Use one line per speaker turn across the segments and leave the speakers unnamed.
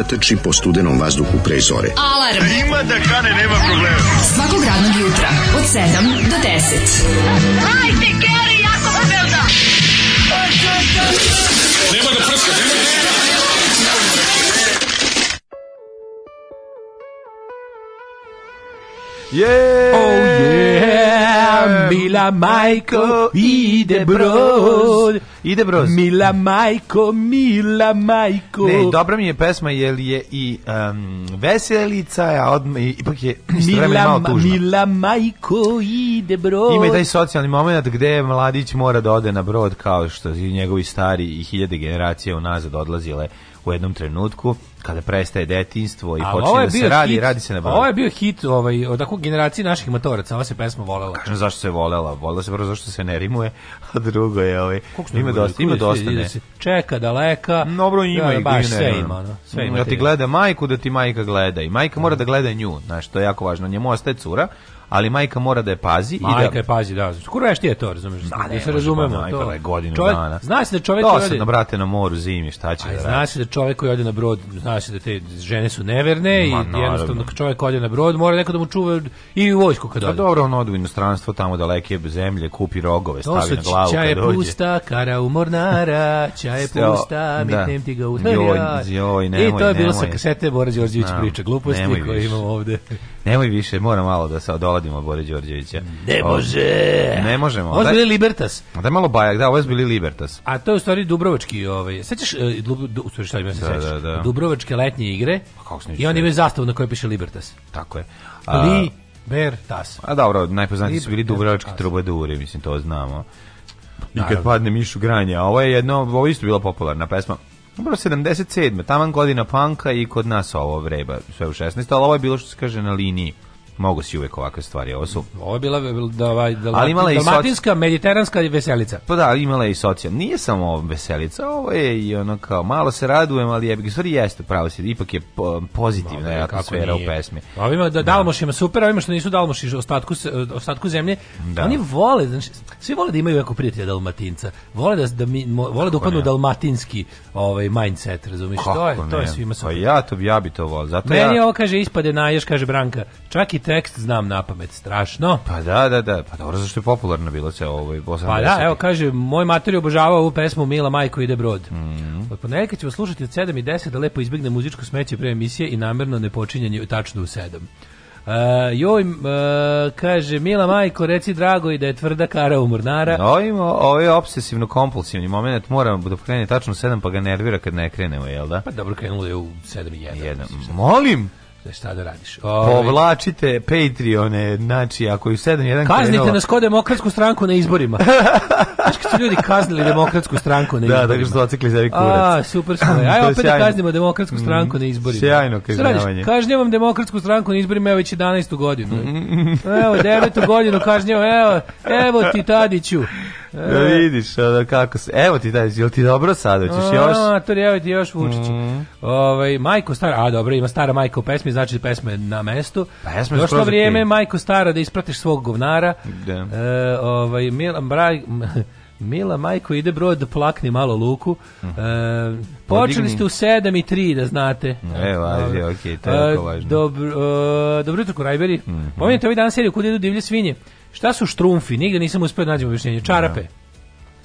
mladića trči po studenom vazduhu pre zore.
Alarm. Ima da kane, nema problema. Svakog radnog jutra, od 7 do 10. Hajde, Geri, jako se velda.
Je!
Oh yeah, mila majko, ide brod.
Ide broz.
Mila majko, mila majko.
Ne, dobra mi je pesma jer je i um, veselica, a odmah, i- ipak je istovremeno malo
Mila,
tužna.
mila majko, ide brod.
Ima i taj socijalni moment gde mladić mora da ode na brod kao što i njegovi stari i hiljade generacija unazad odlazile u jednom trenutku kada prestaje detinjstvo i počinje da se radi,
hit,
radi se na brodu.
Ovo je bio hit ovaj, od takvog generacije naših motoraca, ova se pesma volela.
Kažem zašto se volela, volela se prvo zašto se ne rimuje, a drugo je ovaj, ima dosta, ima dosta ne.
da Čeka daleka.
Dobro ima
Da,
i
baš sve ima, ono, sve ima.
Da ti gleda majku, da ti majka gleda i majka mora da gleda nju, znaš, to je jako važno. Njemu ostaje cura, ali majka mora da je pazi i
Majka
da
je pazi, da. Veš ti je to, razumeš?
Da,
Da,
ne
se razumemo.
majka
to.
je godinu
čovjek,
dana.
Zna se da čovjek
Dosadno,
ode,
brate, na moru zimi, šta će
Aj,
da
zna
radi?
se da čovjek koji ode na brod, zna se da te žene su neverne i
Ma, naravno.
jednostavno kad čovjek ode na brod mora neko da mu čuva i u vojsku kad
Pa
ode.
dobro, on ode u inostranstvo, tamo daleke zemlje, kupi rogove, stavi na glavu kad dođe.
pusta, kara u mornara, čaje pusta,
da.
metnem ti ga u I to je bilo sa
nemoj.
kasete Bora Đorđević priča gluposti koje imamo ovde.
Nemoj više, mora malo da se odoladimo od Bore Đorđevića.
Ne
O,
može.
Ne možemo.
Ovo
Daj-
bili Libertas.
Da je malo bajak, da, ovo su bili Libertas.
A to je u stvari Dubrovački, ovaj, sećaš, e, u stvari šta ima se
Da,
sećaš?
da, da.
Dubrovačke letnje igre.
Pa kako
I oni imaju zastavu na kojoj piše Libertas.
Tako je. A,
Libertas.
a dobro, najpoznatiji su bili dubrovački trubaduri, mislim, to znamo. I kad padne mišu granja, ovo je jedno, ovo je isto bila popularna pesma. Dobro, 77. Taman godina panka i kod nas ovo vreba, sve u 16. Ali ovo je bilo što se kaže na liniji. Mogu si uvek ovakve stvari, ovo su
Ovo je bila da, ovaj,
Ali imala je i soc-
dalmatinska, mediteranska veselica.
Pa da, imala je i socijal. Nije samo veselica, ovo je i ono kao, malo se radujem, ali je, stvari jeste, pravo si, ipak je po- pozitivna
Kako
atmosfera u pesmi.
Ovima da Dalmošima super, ovima što nisu Dalmoši ostatku se- ostatku zemlje.
Da.
Oni vole, znači svi vole da imaju jako prijatelja Dalmatinca. Vole da da mi vole da upadnu dalmatinski ovaj mindset, razumiješ? To je to je svima
Pa
super.
ja to ja bi to volio. Zato
Meni
ja,
ovo kaže ispade naješ, kaže Branka. Čak i tekst znam na pamet, strašno.
Pa da, da, da, pa dobro, zašto je popularno bilo se ovo i 80.
Pa da, evo kaže, moj mater je obožavao ovu pesmu Mila Majko ide brod.
Mhm.
Od ponedjeljka ćemo slušati od 7 i 10 da lepo izbjegne muzičko smeće pre emisije i namerno ne počinjanje tačno u 7. Uh, joj, uh, kaže, Mila Majko, reci drago i da je tvrda kara u mornara.
Ovim, ovo je obsesivno kompulsivni moment, moram da krene tačno 7 pa ga nervira kad ne krenemo, jel da?
Pa dobro, krenulo je u 7 i 1.
Jedan. Molim,
Šta, šta da radiš? Ovaj,
povlačite Patreone, znači ako je 7-1
Kaznite
krenulo-
nas ko demokratsku stranku na izborima. Znaš kad su ljudi kaznili demokratsku stranku na
Da,
izborima?
tako što su ocikli sebi kurac.
A, super smo.
To
Aj
je
opet da
sjajno.
kaznimo demokratsku stranku na izborima.
sjajno kažnjavanje.
Kažnjavam demokratsku stranku na izborima evo već 11. godinu. Evo, devetu godinu kažnjavam, evo, evo ti Tadiću.
Da vidiš, ono, kako se... Evo ti daj, jel ti dobro sad, hoćeš još? Mm.
A, to evo ti još Vučić. Ovaj Majko stara, a dobro, ima stara Majko u pesmi, znači da pesma je na mestu.
Pesma je
Došlo vrijeme. Majko stara da ispratiš svog govnara.
Da.
E, ovaj Milan Braj Mila Majko ide brod da plakni malo luku. E, počeli ste u 7 i 3 da znate.
E, važi, okej, to je jako
E,
važno.
Dobro, e, dobro jutro, Kurajberi. Mm
Mhm.
Pomenite ovaj dan seriju Kud idu divlje svinje. Šta su štrumfi? Nigde nisam uspio da nađem objašnjenje. Čarape.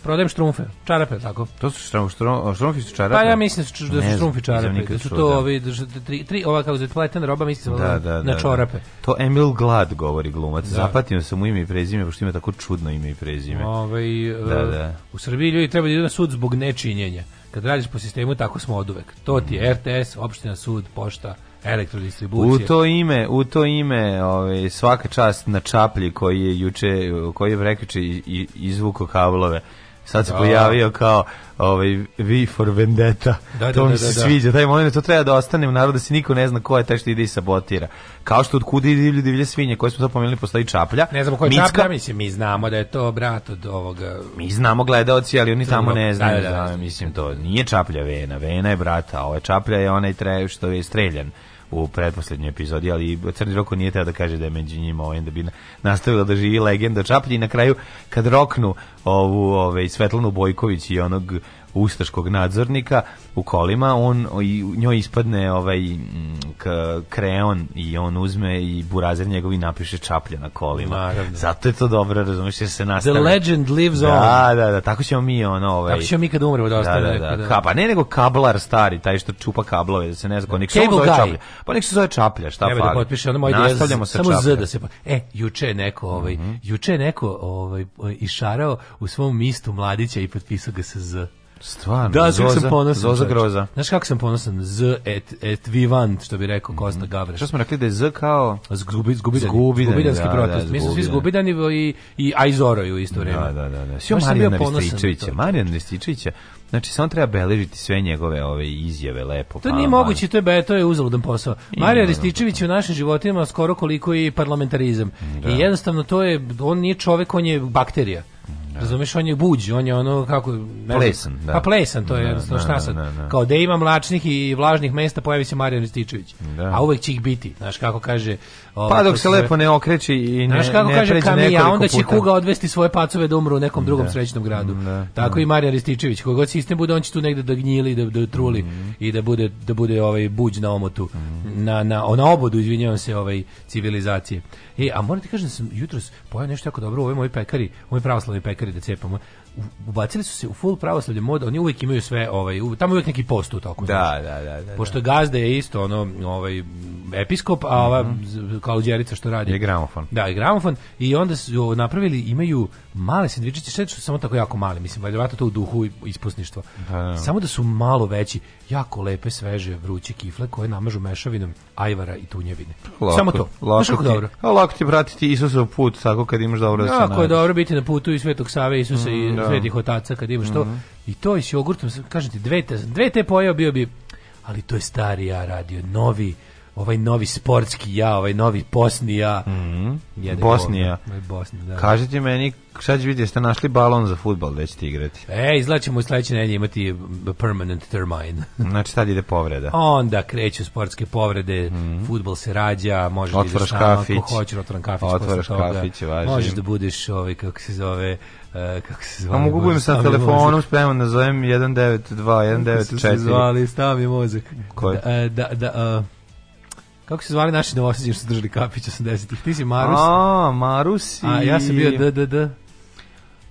Prodajem štrumfe. Čarape, tako.
To su štrum, štrum, štrumfi su čarape?
Pa ja mislim da su, da štrumfi čarape. Da su to
da.
ovi, da su tri, tri, ova kako se pletena roba, mislim
Da, da, da,
na
da.
čorape.
To Emil Glad govori glumac.
Da.
Zapatio sam mu ime i prezime, pošto ima tako čudno ime i prezime.
Ovaj, e,
Da, da.
U Srbiji ljudi treba da idu na sud zbog nečinjenja. Kad radiš po sistemu, tako smo od uvek. To ti je RTS, opština sud, pošta,
U
elektrodistribucija.
to ime, u to ime, ovaj svaka čast na čaplji koji je juče, koji je i- izvuko kablove. Sad se
Da.
pojavio kao ovaj V for Vendetta.
Da, da,
to mi
da,
se
da, da.
sviđa, taj moment to treba da ostane u narodu da se niko ne zna ko je taj što ide i sabotira. Kao što od kuda ide divlje divlje svinje koje smo sad pomenuli postoji čaplja.
Ne znamo ko je
Micka-
čaplja, mislim, mi znamo da je to brat od ovoga...
Mi znamo gledaoci, ali oni tamo ne
Da,
znaju.
da, da,
da,
da.
mislim to nije čaplja Vena, Vena je brata, a ovo je čaplja je onaj tre, što je streljan u pretposlednjoj epizodi, ali Crni Roko nije teo da kaže da je među njima ovaj, da bi na- nastavila da živi legenda čaplji na kraju kad roknu ovu ovaj, Svetlanu Bojković i onog ustaškog nadzornika u kolima, on i njoj ispadne ovaj mm, k- kreon i on uzme i burazer njegovi napiše čaplja na kolima.
Naravno.
Zato je to dobro, razumiješ, jer se
The
nastavlja.
legend lives on.
Da, da, da, tako ćemo mi ono, ovaj.
Tako ćemo mi kad umremo da
Da,
ostane.
da,
neko
da. Ka, pa ne nego kablar stari, taj što čupa kablove, da se ne zna, nek se zove
guy.
čaplja. Pa nek se zove čaplja, šta
Treba da potpiše ono moj
Nastavljamo sa
samo Z
čapljom.
da se... po- E, juče je neko, ovaj,
Mhm.
juče je neko ovaj, išarao u svom mistu mladića i potpisao ga sa Z.
Stvarno,
Da,
Zoza,
sam ponosan.
Zoza groza.
Znaš kako sam ponosan? Z et, et vivant, što bi rekao Kosta Gavreš.
Šta smo rekli da je Z kao...
Zgubi, zgubidani.
Zgubidani,
Zgubidanski
da,
protest.
da,
Mi smo svi
zgubidani.
i, i a i Zoro je u isto.
Da, da, da. da. Sve
Baš sam
Marijan
bio ponosan na
Rističevića.
to.
Marijan Rističevića, znači samo treba beležiti sve njegove ove izjave lepo.
To
pa,
nije moguće, to je be, to je uzaludan posao. Marija Rističević u našim životima skoro koliko i parlamentarizam. I jednostavno to je, on nije čovek, on je bakterija. Razumeš, on je buđ, on je ono kako...
Plesan, da.
Pa plesan, to je
Da,
jednostavno
da,
šta
da,
sad.
da, da.
Kao da ima mlačnih i vlažnih mesta, pojavi se Marijan Rističević.
Da.
A uvek će ih biti, znaš kako kaže... ovaj,
Pa dok se lepo ne okreći i ne,
Znaš kako
ne
kaže Kamija, onda će
puta.
Kuga odvesti svoje pacove da umru u nekom drugom srećnom gradu.
Da,
Tako i Marijan Rističević, koji god sistem bude, on će tu negde da gnjili, da, da truli
Mhm.
i da bude, da bude ovaj buđ na omotu, na, na, na obodu, izvinjavam se, ovaj, civilizacije. E, a moram ti kažem da sam jutros pojao nešto jako dobro u ovoj moji pekari, u ovoj pravoslavni pekari da cepamo. Ubacili su se u full pravoslavlje mod, oni uvijek imaju sve, ovaj, u- tamo je uvijek neki post u toku.
Da, da, da. da,
Pošto gazda je isto ono ovaj episkop, a ova z- kaludjerica što radi
Je gramofon.
Da, i gramofon i onda su napravili imaju male sendvičiće, sve što su samo tako jako male, mislim, verovatno to u duhu ispusništva.
da.
Samo da su malo veći, jako lepe, sveže, vruće kifle koje namažu mešavinom ajvara i tunjevine.
Lako,
samo to.
Lako
Znaš kako
ti,
dobro.
A lako ti pratiti Isusov put, tako kad imaš dobro da se
Jako je dobro biti na putu i Svetog Save Isusa i
da.
Svetih Otaca kad imaš to. I to i s jogurtom, kažem ti, dve te, dve te pojeo bio bi, ali to je stari ja radio, novi, ovaj novi sportski ja, ovaj novi posni ja. Jede
Bosnija.
Ovaj Bosni, da.
Kažite meni, šta će biti, jeste našli balon za futbal da ćete igrati?
E, izgleda ćemo u sledeće nedelje imati permanent termine.
Znači, tad ide povreda.
Onda kreću sportske povrede, fudbal se rađa, možeš da ideš
Otvaraš kafić.
ako hoćeš, otvoran kafić
Otvaraš
toga.
kafić, važi.
Možeš da budeš, ovaj, kako se zove, e, kako se zove.
Pa mogu budem sa telefonom spreman, nazovem 192,
Kako su se
194.
zvali, stavi mozak.
Koji?
Da, e, da, da, a, kako se zvali naši novosađeni što su držali kafić 80-ih? Ti si Marus,
A, Marusi.
a ja sam bio DDD.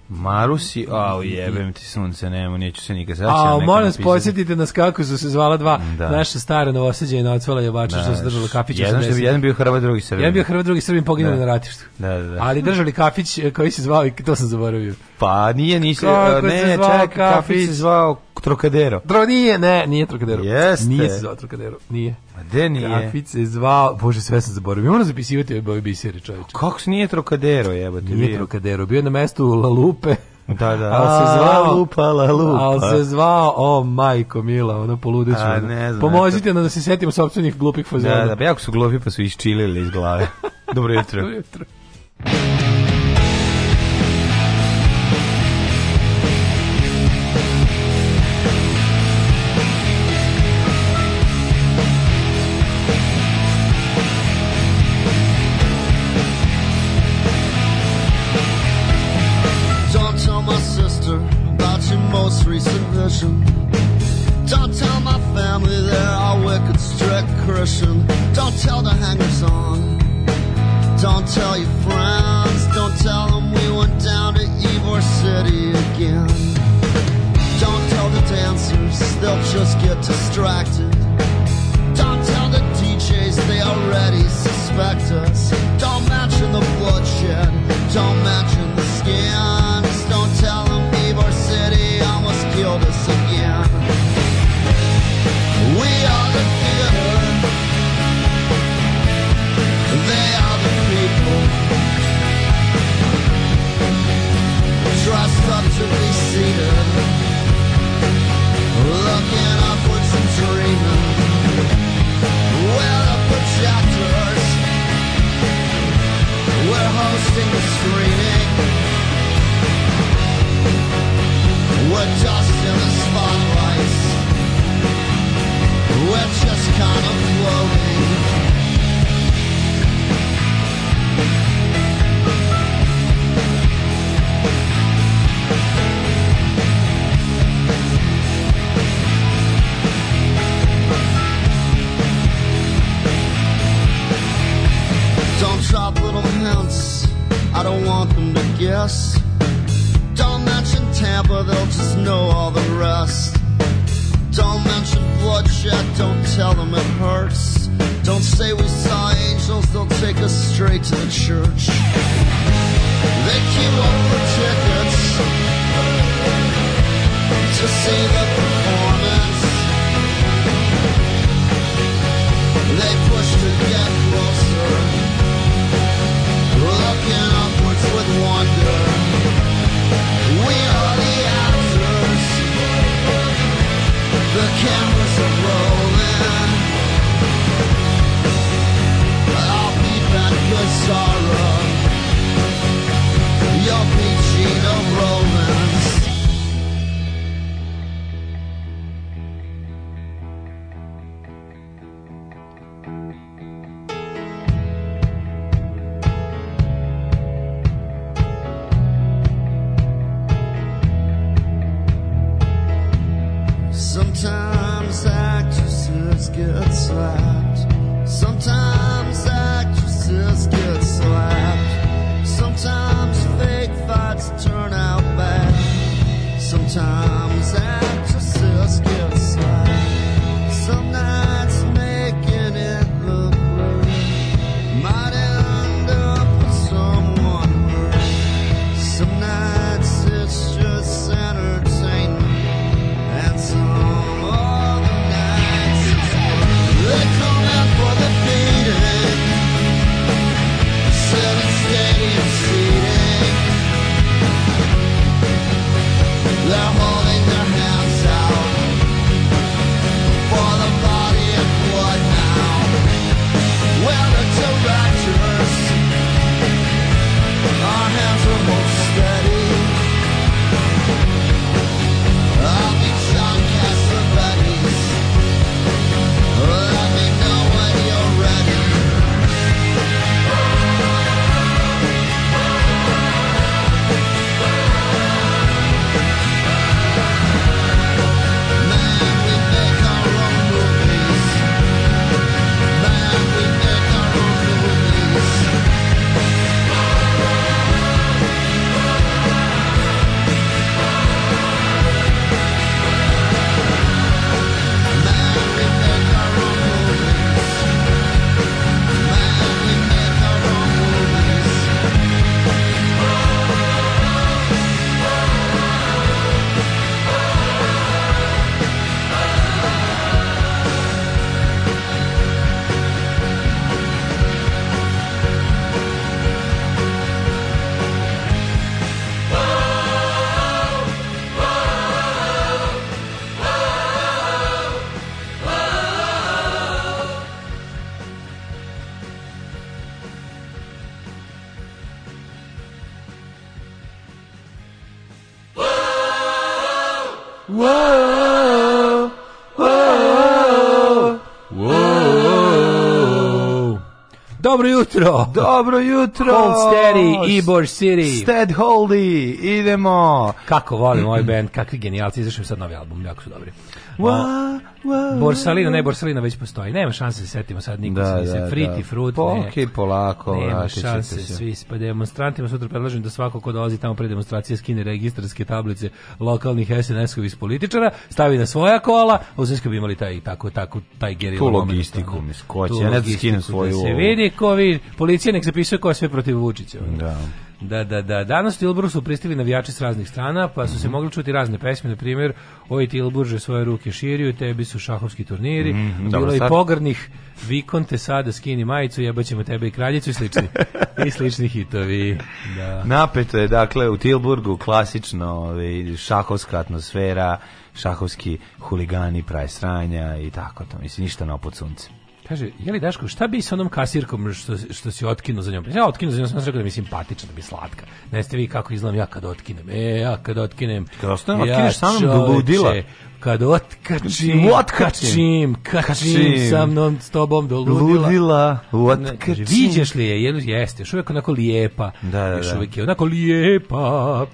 Marusi, a jebem ti sunce, nemo, neću se nikad zaći.
A, molim vas, podsjetite nas kako su se zvala dva
Da.
naša stara novosađena ocvala jebača što su držali kafić
Jedan, što,
80-ih.
jedan bio Hrvat, drugi Srbin.
Jedan bio Hrvat, drugi Srbin poginuli
Da.
na ratištu.
Da, da, da.
Ali držali kafić e, koji se zvao, i to sam zaboravio.
Pa nije, nisi,
Kako
ne,
se
čekaj,
kafić
se zvao Trocadero.
Dro, nije, ne, nije Trocadero.
Jeste.
Nije se zvao Trocadero, nije.
A gde nije?
Kafić se zvao, bože, sve sam zaboravio. Moram zapisivati ove biseri, čovječe.
Kako se nije Trocadero, jebote?
Nije
bio?
Trocadero, bio je na mestu La Lupe.
Da, da.
Ali se
A,
zvao
lupa, la lupa.
Ali se zvao, o majko mila, ono poludeću.
A, ne znam,
Pomozite nam da se setimo sopstvenih glupih fazona.
Da, da, pa jako su glupi pa su iščilili iz glave. Dobro jutro.
Dobro jutro. Dobro jutro!
Dobro jutro!
Hold steady, Ybor City.
Stead holdy, idemo!
Kako volim ovaj band, kakvi genijalci, izašao im sad novi album, jako su dobri.
Wa,
Borsalino, ne, Borsalino već postoji. Nema šanse da se setimo sad, niko
Da,
se
da,
Friti,
da.
Fruit,
Pa,
ne.
okej, polako,
Nema šanse,
se.
svi pa demonstrantima sutra predlažem da svako ko dolazi tamo pre demonstracije skine registarske tablice lokalnih SNS-ovih političara, stavi na svoja kola, a u Zrinskoj bi imali taj, tako, tako, taj gerila.
Tu logistiku, će,
Tu
ja ne da skinem svoju
Da se vidi ko vi, policija nek zapisuje ko je sve protiv Vučića.
Da.
Da, da, da. Danas u Tilburgu su pristigli navijači s raznih strana, pa su se mogli čuti razne pesme, na primjer, oj Tilburže svoje ruke širio, tebi su šahovski turniri,
Mhm, dobro,
bilo je i
sad-
pogrdnih vikonte sada skini majicu, jebaćemo tebe i kraljicu i slični, i slični hitovi. Da.
Napeto je, dakle, u Tilburgu klasično ovaj, šahovska atmosfera, šahovski huligani, praje sranja i tako to. Mislim, ništa na pod sunce.
Kaže, je li Daško, šta bi sa onom kasirkom što, što si otkinu za njom? Ja otkinu za njom, sam rekao da mi je simpatična, da mi je slatka. Ne ste vi kako izgledam ja kad otkinem. E, ja kad otkinem.
Kad ostane, otkineš sa mnom do ludila.
Kad otkačim,
otkačim.
kačim, sa mnom, s tobom do ludila.
Ludila, otkačim.
viđaš li je, jel, jeste, još uvijek onako lijepa.
Da, da,
Još
da.
uvijek je onako lijepa.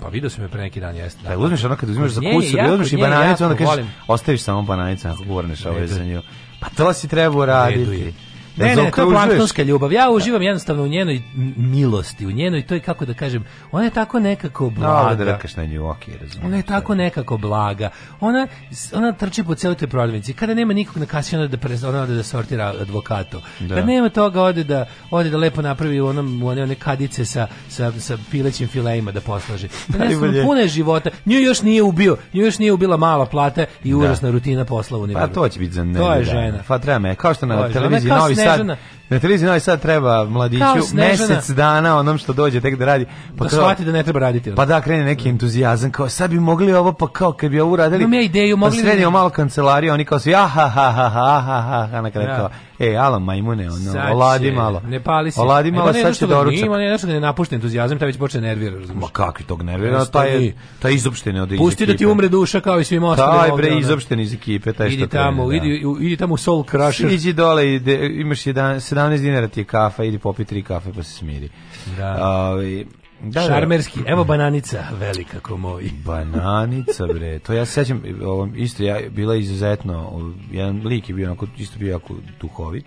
Pa vidio sam je pre neki dan, jeste.
Da, uzmeš ono kad uzmeš za da uzmeš i bananicu, onda kažeš, ostaviš samo bananicu, ako gurneš ovaj za nju. Pa to si trebao raditi.
Ne, ne, to je planktonska ljubav. Ja uživam jednostavno u njenoj milosti, u njenoj, to je kako da kažem, ona je tako nekako
Dobro
blaga.
da rekaš na nju, okej, razumiješ.
Ona je tako nekako blaga. Ona ona trči po celoj toj prodavnici. Kada nema nikog na kasi, ona da pre, ona ode da sortira advokatu.
Da.
Kad nema toga, ode da ode da lepo napravi u onom one, one kadice sa sa sa pilećim filejima da poslaže. Jednostavno puno je života. Nju još nije ubio, nju još nije ubila mala plata i užasna rutina posla u
Pa
univerzitetu.
to će biti za
To je žena.
Pa treba me, kao što
To
na televiziji Novi
Snežana.
Na televiziji Novi Sad treba mladiću mesec dana onom što dođe tek da radi. Pa
da
kao-
shvati da ne treba raditi.
Pa da, krene neki entuzijazam, kao sad bi mogli ovo, pa kao kad bi ovo uradili.
Imam ja ideju, mogli
Pa sredimo malo kancelariju, oni kao svi, aha, ha, ha, ha, ha, ha, ha, na kraju
Da.
kao, ej, alo, majmune, ono,
Sad
oladi
će-
malo.
Ne pali se.
Oladi
E,
malo,
pa ne,
sad će doručak.
Ima nešto da ne napušta entuzijazam, taj već počne nervira, razumiješ?
Ma kakvi tog nervira, taj,
vi.
je, taj izopšteni od
Pusti da ti umre duša kao i svim ostalim.
Taj bre izopšten iz ekipe, taj što
Idi tamo,
da.
idi, idi tamo Soul Crusher.
Iđi dole, ide, imaš jedan, 17 dinara ti je kafa, idi popi tri kafe pa se smiri.
Da.
Ovaj, Da, da.
Šarmerski. Evo bananica, velika ko moj.
Bananica, bre. To ja se sećam, ovo, isto ja bila izuzetno, jedan lik je bio onako, isto bio jako duhovit,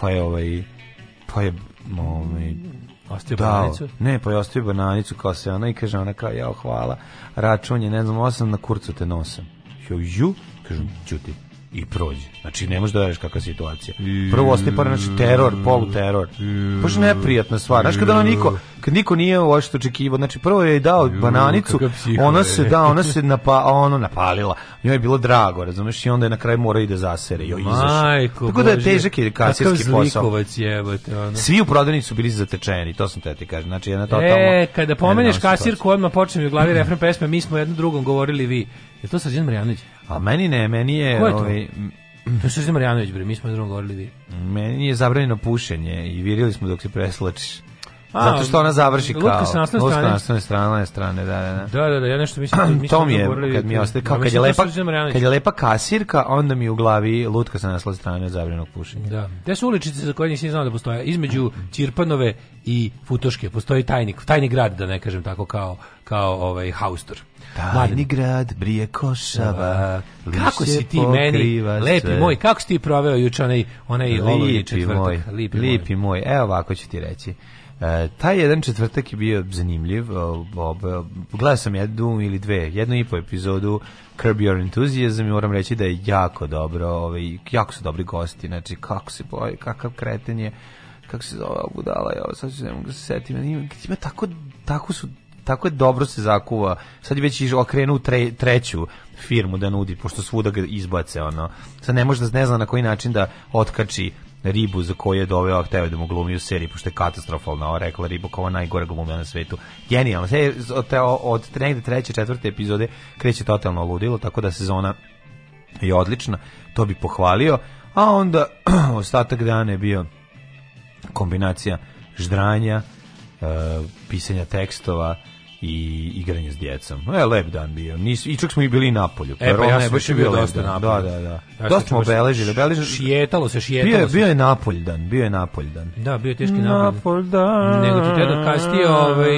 pa je ovaj, pa je, ovaj,
Ostavio
dao,
bananicu?
ne, pa je ostavio bananicu kao se ona i kaže ona kao, jao, hvala, račun je, ne znam, osam na kurcu te nosam. Jo, ju, kažem, čuti, i prođe. Znači, ne možeš da veriš kakva situacija. Prvo ostaje par, znači, teror, poluteror. Baš neprijatna stvar. Znaš, kada ono niko, kad niko nije uopšte očekivao, znači, prvo je dao bananicu, ona se, da, ona se napa, ono napalila. Njoj je bilo drago, razumeš, i onda je na kraju mora i da zasere. Joj, izašao.
Majko,
Tako da je težak je kasirski posao.
jebote, ono.
Svi u prodavnici su bili zatečeni, to sam te ti kažem. Znači, jedna totalno...
E, kada pomeneš kasirku, odmah počne mi u glavi refren pesme, mi smo jedno drugom govorili vi. Je to Srđan Marjanović?
A meni ne, meni je...
Ko je to?
ovaj,
To je Srđan Marjanović, bre, mi smo drugom govorili vi.
Meni je zabranjeno pušenje i virili smo dok se preslačiš. Zato što ona završi kao...
lutka sa
lutka
strane.
sa naslovne strane, strane, da, da, da.
Da, da, da, ja nešto mislim, mi smo
to mi je, kad mi ostaje,
Da,
kao kad je,
da
lepa, kad je lepa kasirka, onda mi u glavi lutka sa naslovne strane zabranjenog pušenja.
Da. Te su uličice za koje nisi znao da postoje. Između Ćirpanove i Futoške postoji tajnik, tajni grad, da ne kažem tako, kao, kao ovaj haustor.
Tajni grad, brije košava,
kako
lišće
si ti meni, lepi
sve.
moj, kako si ti proveo juče onaj, onaj
Lipi
četvrtak?
moj,
Lipi,
lipi,
moj.
moj. Evo ovako ću ti reći. E, taj jedan četvrtak je bio zanimljiv. Gledao sam jednu ili dve, jednu i po epizodu Curb Your Enthusiasm i moram reći da je jako dobro, ovaj, jako su dobri gosti, znači kako se boji, kakav kreten je, kako se zove budala, ja sad ću ne mogu da se setim, ima, ima tako, tako su tako je dobro se zakuva. Sad je već okrenuo tre, treću firmu da nudi, pošto svuda ga izbace, ono. Sad ne može da ne zna na koji način da otkači ribu za koju je doveo, hteo da mu glumi u seriji, pošto je katastrofalna, ova rekla ribu kao najgore glumija na svetu. Genijalno. Sve od, te- od negde treće, četvrte epizode kreće totalno ludilo, tako da sezona je odlična, to bi pohvalio, a onda ostatak dana je bio kombinacija ždranja, e, pisanja tekstova i igranje s djecom. E, lep dan bio. Nis, I čak smo i bili na polju.
E, pa ja sam
baš
juče bio dosta
dan.
na
Da, da, da.
Ja sam
dosta smo obeležili. obeležili.
Šijetalo se, šijetalo
Bio je,
se.
bio je napolj dan, bio je napolj dan.
Da, bio je teški napad.
Napolj dan.
Nego ti te dokastio, ovaj,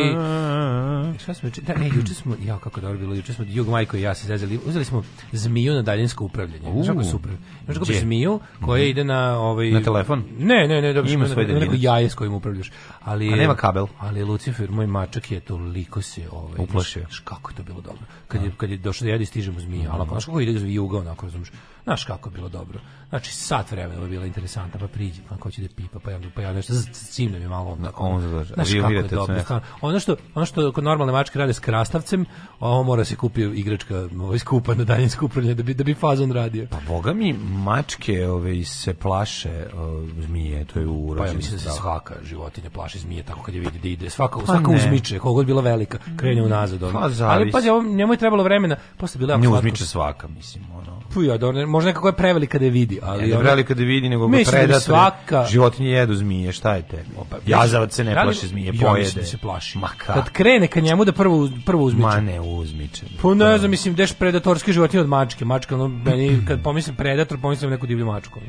Šta smo juče? Da, e, juče smo, ja kako dobro bilo, juče smo Jug Majko i ja se zezali. Uzeli smo zmiju na daljinsko upravljanje. Znaš kako super. Znaš kako zmiju koja ide na ovaj
Na telefon?
Ne, ne, ne, dobro,
Ima svoj
neko jaje s kojim upravljaš. Ali
A nema kabel?
Ali Lucifer, moj mačak je toliko se ovaj
Uplašio.
Kako je to bilo dobro. Kad je kad je došao da jede stižemo zmija, ali znaš kako ide juga onako, razumeš. Znaš kako je bilo dobro. Znači sat vremena je bila interesantna, pa priđi, pa ko će da pipa, pa ja pa ja nešto cimnem je malo onako.
on.
Znaš kako je dobro. stvarno. Ono što ono što kod normalne mačke rade s krastavcem, ovo mora se kupi igračka, ovaj skupa na daljinsko upravljanje da bi da bi fazon radio.
Pa boga mi, mačke ove, se plaše o, zmije, to je
Pa ja mislim da se
strah.
svaka životinja plaši zmije tako kad je vidi da ide. Svaka,
Pa
svaka
ne.
uzmiče, koliko god bila velika, krene unazad. ono.
Pa
Ali pazi, njemu je trebalo vremena, posle bila
Ne uzmiče svaka, mislim, ono.
Pu, ja, dobro, možda nekako je prevelika da je vidi, ali...
Ali ne
ono-
brali kada vidi, nego
Mislim da bi
predatori.
svaka-
Životinje jedu zmije, šta je tebi? Jazavac se ne
Da li-
plaši zmije,
Ja
pojede.
da se plaši.
Ma ka?
Kad krene ka njemu da prvo, prvo uzmiče.
Ma ne uzmiče.
Pa ne znam, mislim, deš predatorske životinje od mačke. Mačka, ono, meni, kad pomislim predator, pomislim neku divlju mačku.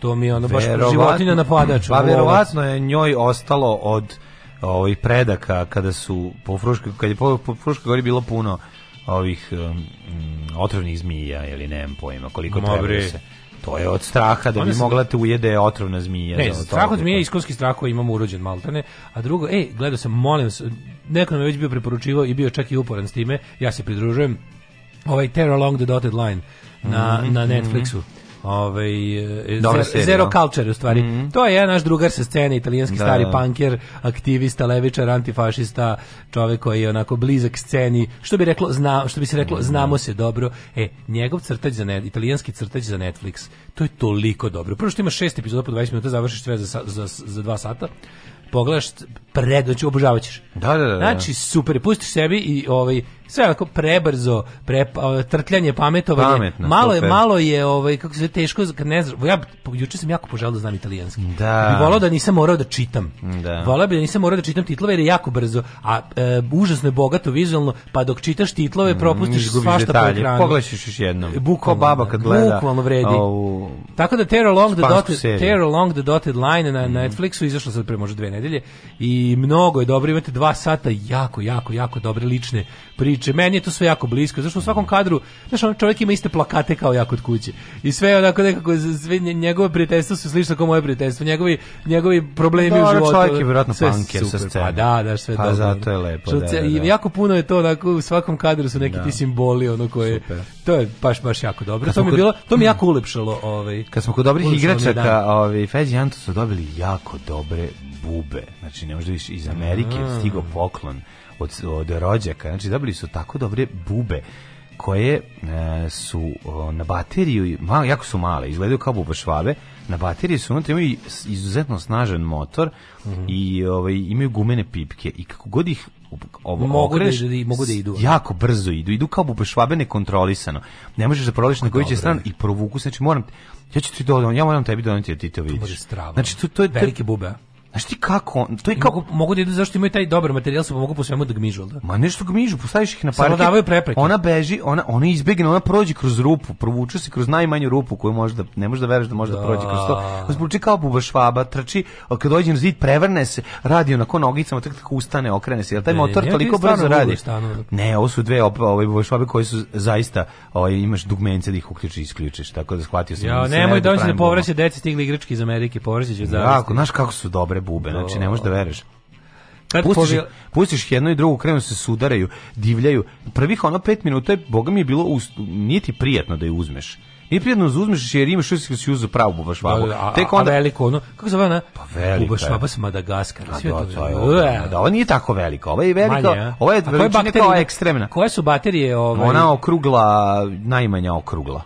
To mi je ono baš
Verovatno-
životinja napadač.
Pa verovatno je njoj ostalo od ovih predaka kada su po Fruškoj, kad je po, po Fruškoj gori bilo puno ovih um, mm, otrovnih zmija ili nemam pojma koliko treba da se to je od straha da bi mogla te ujede otrovna zmija.
Ne,
za
strah od zmije, iskonski strah koji imamo urođen maltene. A drugo, ej, gledao sam, molim vas, neko nam je već bio preporučivao i bio čak i uporan s time, ja se pridružujem, ovaj Terror Along the Dotted Line na, na Netflixu. Ovaj e,
Dobra
Zero? Culture u stvari. To je jedan naš drugar sa scene, italijanski
Da,
stari
da.
panker, aktivista, levičar, antifašista, čovek koji je onako blizak sceni, što bi reklo, zna, što bi se reklo, znamo se dobro. E, njegov crtač za net, italijanski crtač za Netflix. To je toliko dobro. Prvo što ima šest epizoda po 20 minuta, završiš sve za, za, za dva sata. Pogledaš pred, znači obožavaćeš.
Da, da, da, da.
Znači super, pustiš sebi i ovaj sve onako prebrzo, pre, trtljanje, pametovanje.
Pametno,
malo je,
super.
malo je, ovaj, kako se teško, kad ne znam, ja juče sam jako poželao da znam italijanski.
Da.
Bi volao da nisam morao da čitam.
Da.
Volao bi da nisam morao da čitam titlove jer je jako brzo, a e, užasno je bogato vizualno, pa dok čitaš titlove propustiš
Izgubiš
svašta po ekranu.
Pogledaš još jednom.
Bukvalno,
baba kad gleda
Bukvalno vredi.
ovu
Tako da Tear Along the Dotted, Along the Dotted Line na Netflixu izašlo sad pre možda dve nedelje i mnogo je dobro, imate dva sata jako, jako, jako dobre lične priče. Meni je to sve jako blisko, zašto u svakom kadru, znaš, on čovjek ima iste plakate kao ja kod kuće. I sve je onako nekako, sve nje- njegove prijateljstva su slično kao moje prijateljstvo, njegovi, njegovi problemi u
Dobro,
životu.
čovjek je vjerojatno
sve
punker sa
super,
scene.
Pa da, da, sve
Pa
dobro.
zato je lepo,
Što
da, da, da.
jako puno je to, onako, u svakom kadru su neki ti simboli, ono koje,
Super.
to je baš, baš jako dobro.
Kad
To mi
kod-
bilo, to mi jako ulepšalo, ovaj,
Kad smo kod dobrih igračaka, ovaj Fez i Anto su dobili jako dobre bube. Znači, ne možda više iz Amerike
Mm.
stigao poklon od, od rođaka. Znači, dobili su tako dobre bube koje e, su o, na bateriju, malo, jako su male, izgledaju kao bube švabe, na bateriji su unutra imaju izuzetno snažan motor
Mhm.
i ovaj, imaju gumene pipke i kako god ih ovo,
Mogu da
okreneš,
idu- mogu da idu.
jako brzo idu, idu kao bube švabe nekontrolisano. Ne možeš da prolaziš na koju će stranu i provuku, znači moram, ja ću ti dodati, ja moram tebi doneti da ti to vidiš.
može strava.
Znači to, to je, to je
velike bube.
Znaš ti kako, to je
I
kao,
mogu, mogu da idu zašto imaju taj dobar materijal, pa mogu po svemu da gmižu, da?
Ma nešto gmižu, postaviš ih na
Samo
parket.
davaju prepreke.
Ona beži, ona ona izbegne, ona prođe kroz rupu, provuče se kroz najmanju rupu koju može da ne može da veruješ da može da, prođe kroz to. Zvuči kao buba švaba, trči, a kad dođe na zid prevrne se, radi onako nogicama, tako tako ustane, okrene se. Jel taj
Ne,
motor
ne,
toliko brzo radi?
stanu.
Ne, ovo su dve ove buba švabe koje su zaista, ovaj imaš dugmence da ih uključiš i isključiš, tako da shvatio sam.
Ja,
se
nemoj
ne
da da povraća deci stigli igrački iz Amerike, povraća će od
Jako,
zavisti.
znaš kako su dobre bube, znači ne možeš da veruješ.
Kad
Pustiš, ih- pustiš jedno i drugo, krenu se sudaraju, divljaju. Prvih ono pet minuta, je, boga mi je bilo, us- nije ti prijatno da je uzmeš. Nije prijatno da uzmeš jer imaš što si uzeo pravu buba švabu.
Da, da, a,
Tek
a
onda...
veliko ono, kako se zove ona?
Pa velika
Buba
je.
švaba sa Madagaskara.
A
sve
da,
to.
to je ogromna, da, ovo nije tako velika, ovo je
Manje, a?
ovo je
A
kao
ima?
ekstremna.
Koje su baterije ovaj,
Ona okrugla, najmanja okrugla.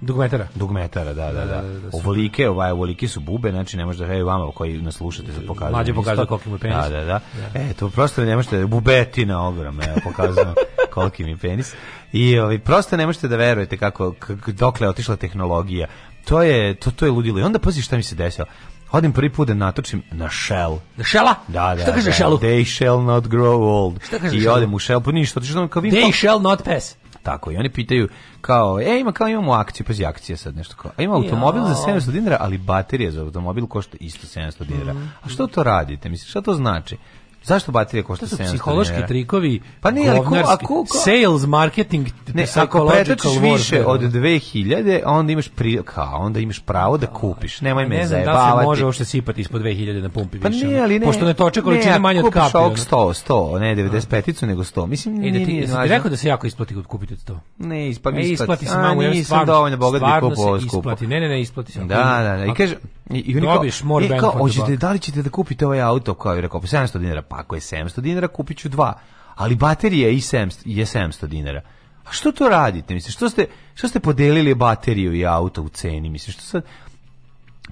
Dugmetara?
Dugmetara, da, da, da. Ovolike, ovaj, ovolike su bube, znači ne možda, evo vama koji nas slušate, sad pokazujem.
Mlađe
isto.
pokazuje koliki mu penis.
Da, da, da. E, to prosto ne možete, bubetina ogromna, evo, pokazujem koliki mi penis. I ovaj, prosto ne možete da verujete kako, dokle je otišla tehnologija. To je, to, to je ludilo. I onda pazi šta mi se desilo. Odim prvi put da natočim na Shell.
Da šela?
Da, da.
Šta kaže
da,
šelu?
They shall not grow old.
Šta kaže
I odem u Shell, pa ništa, otišao kao vidim
They shall not pass.
Tako, i oni pitaju kao, e, ima kao imamo akciju, pazi akcija sad nešto kao. A ima automobil za 700 dinara, ali baterija za automobil košta isto 700 dinara. A što to radite? Mislim, šta to znači? Zašto baterija košta
To su
700
psihološki
dinara?
trikovi,
Pa nije, ali ko- a ko- ko-
sales, marketing,
Ne, ako pretočiš više od 2000, onda imaš pri, kao, onda imaš pravo da kupiš. Nemoj me
ne znam da li se
zajebavati.
može uopšte sipati ispod 2000 na pumpi
Pa
više.
nije, ali ne.
Pošto ne toče količine
ne,
manje od
kupiš
kapi.
ovog
ono.
100, 100, ne 95-icu, nego 100. Mislim,
E, da
nije,
ti,
nije
ti
važno.
rekao da se jako isplati kod kupiti od to?
Ne, ispa,
E,
isplati.
isplati se
A,
mamu, ja
nisam
stvarno,
dovoljno bogat da kupovao
se
skupo.
isplati. Ne, ne, ne, isplati se.
Da, da, da. I kaže, i, i kao,
more
e, kao, hoćete,
buck.
da li ćete da kupite ovaj auto? Kao je rekao, pa 700 dinara. Pa ako je 700 dinara, kupit ću dva. Ali baterija je i 700, je 700 dinara. A što to radite? Mislim, što ste, što ste podelili bateriju i auto u ceni? Mislim, što sad...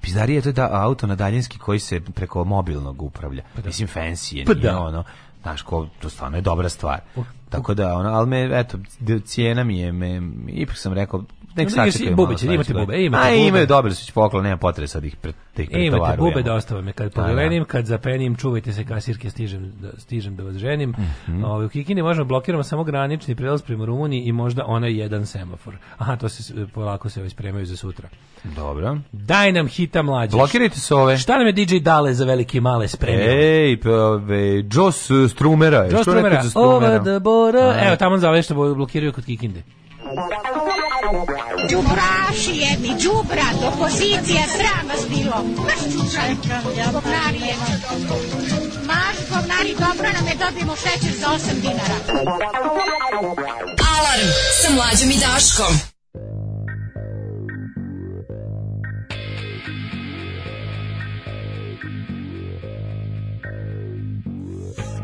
Pizdarija je to da auto na daljinski koji se preko mobilnog upravlja. Mislim, fancy je,
Pa
nije
da.
ono, znaš, ko, to stvarno je dobra stvar. Tako da, ono, ali me, eto, cijena mi je, me, ipak sam rekao, nek sačekaju
bube će, imate bube, e, imate
A
bube.
imaju, dobili su poklon, nema potrebe sad ih pre, da ih
E, imate
pretovarujemo.
bube da ostave me kad
Da,
pogledim, kad zapenim, čuvajte se kasirke, stižem da, stižem da vas ženim.
Mhm.
Ovaj, u Kikini možemo blokiramo samo granični prelaz prema Rumuniji i možda onaj jedan semafor. Aha, to se s- polako se ovaj spremaju za sutra.
Dobro.
Daj nam hita mlađe.
Blokirajte se ove.
Šta nam je DJ Dale za velike i male spremio?
Ej, pa, ove, Joss Strumera. rekao
Strumera,
za Strumera?
over the border. Evo, tamo zove što blokiraju kod Kikinde.
Đubraši jedni, đubrat, opozicija, sram vas bilo. Maš čučaj, govnari. Maš govnari, dobro nam je, dobijemo šećer za 8 dinara.
Alarm sa mlađom i Daškom.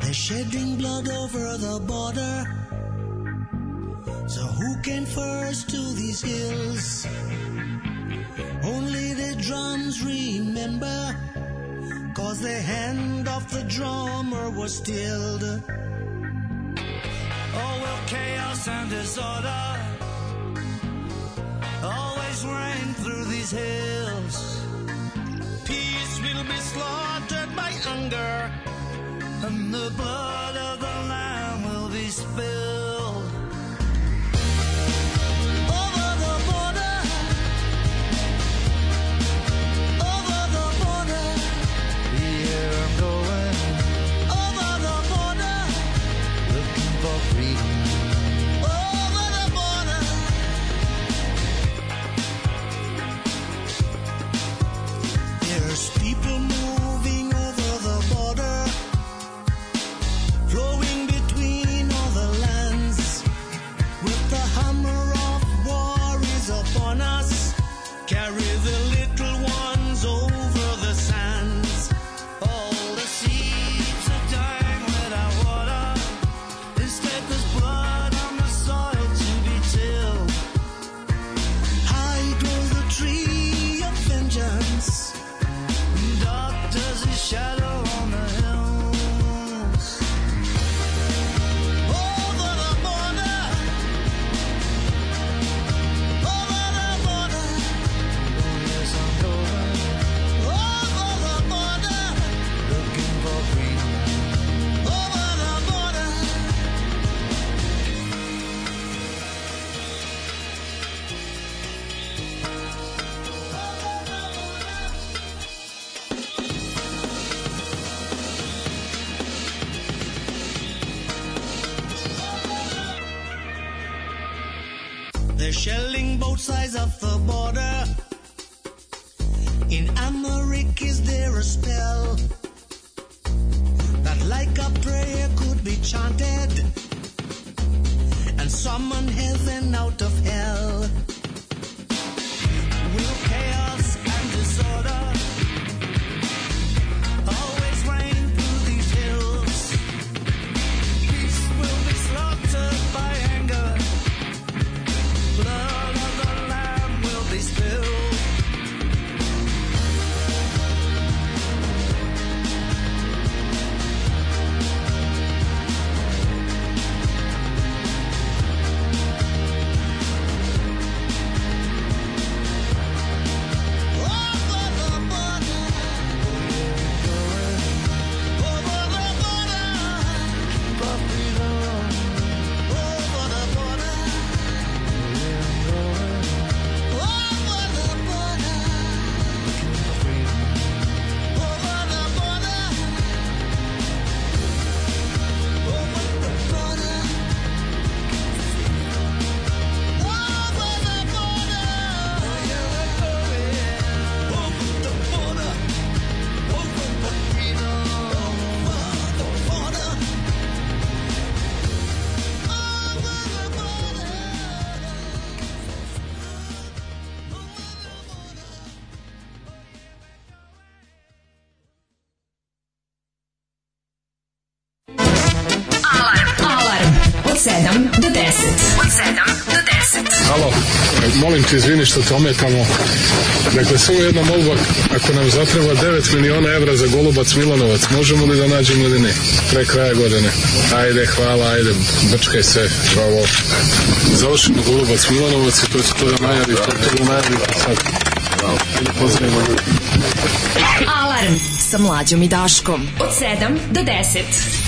They're shedding blood over the border. So who came first to these hills? Only the drums remember, cause the hand of the drummer was stilled.
Oh, well, chaos and disorder always reign through these hills. Peace will be slaughtered by anger, and the blood of the lamb will be spilled. of the border. In Amharic, is there a spell that, like a prayer, could be chanted and summon heaven out of hell?
molim te, izvini što te ometamo. Dakle, samo jedna molba, ako nam zatreba 9 miliona evra za Golubac Milanovac, možemo li da nađemo ili ne? Pre kraja godine. Ajde, hvala, ajde, brčkaj se, bravo. Završimo Golubac Milanovac i to će to da najavi, to će da najavi sad. Bravo. Pozdravimo ljudi.
Alarm sa mlađom i Daškom. Od 7 do 10.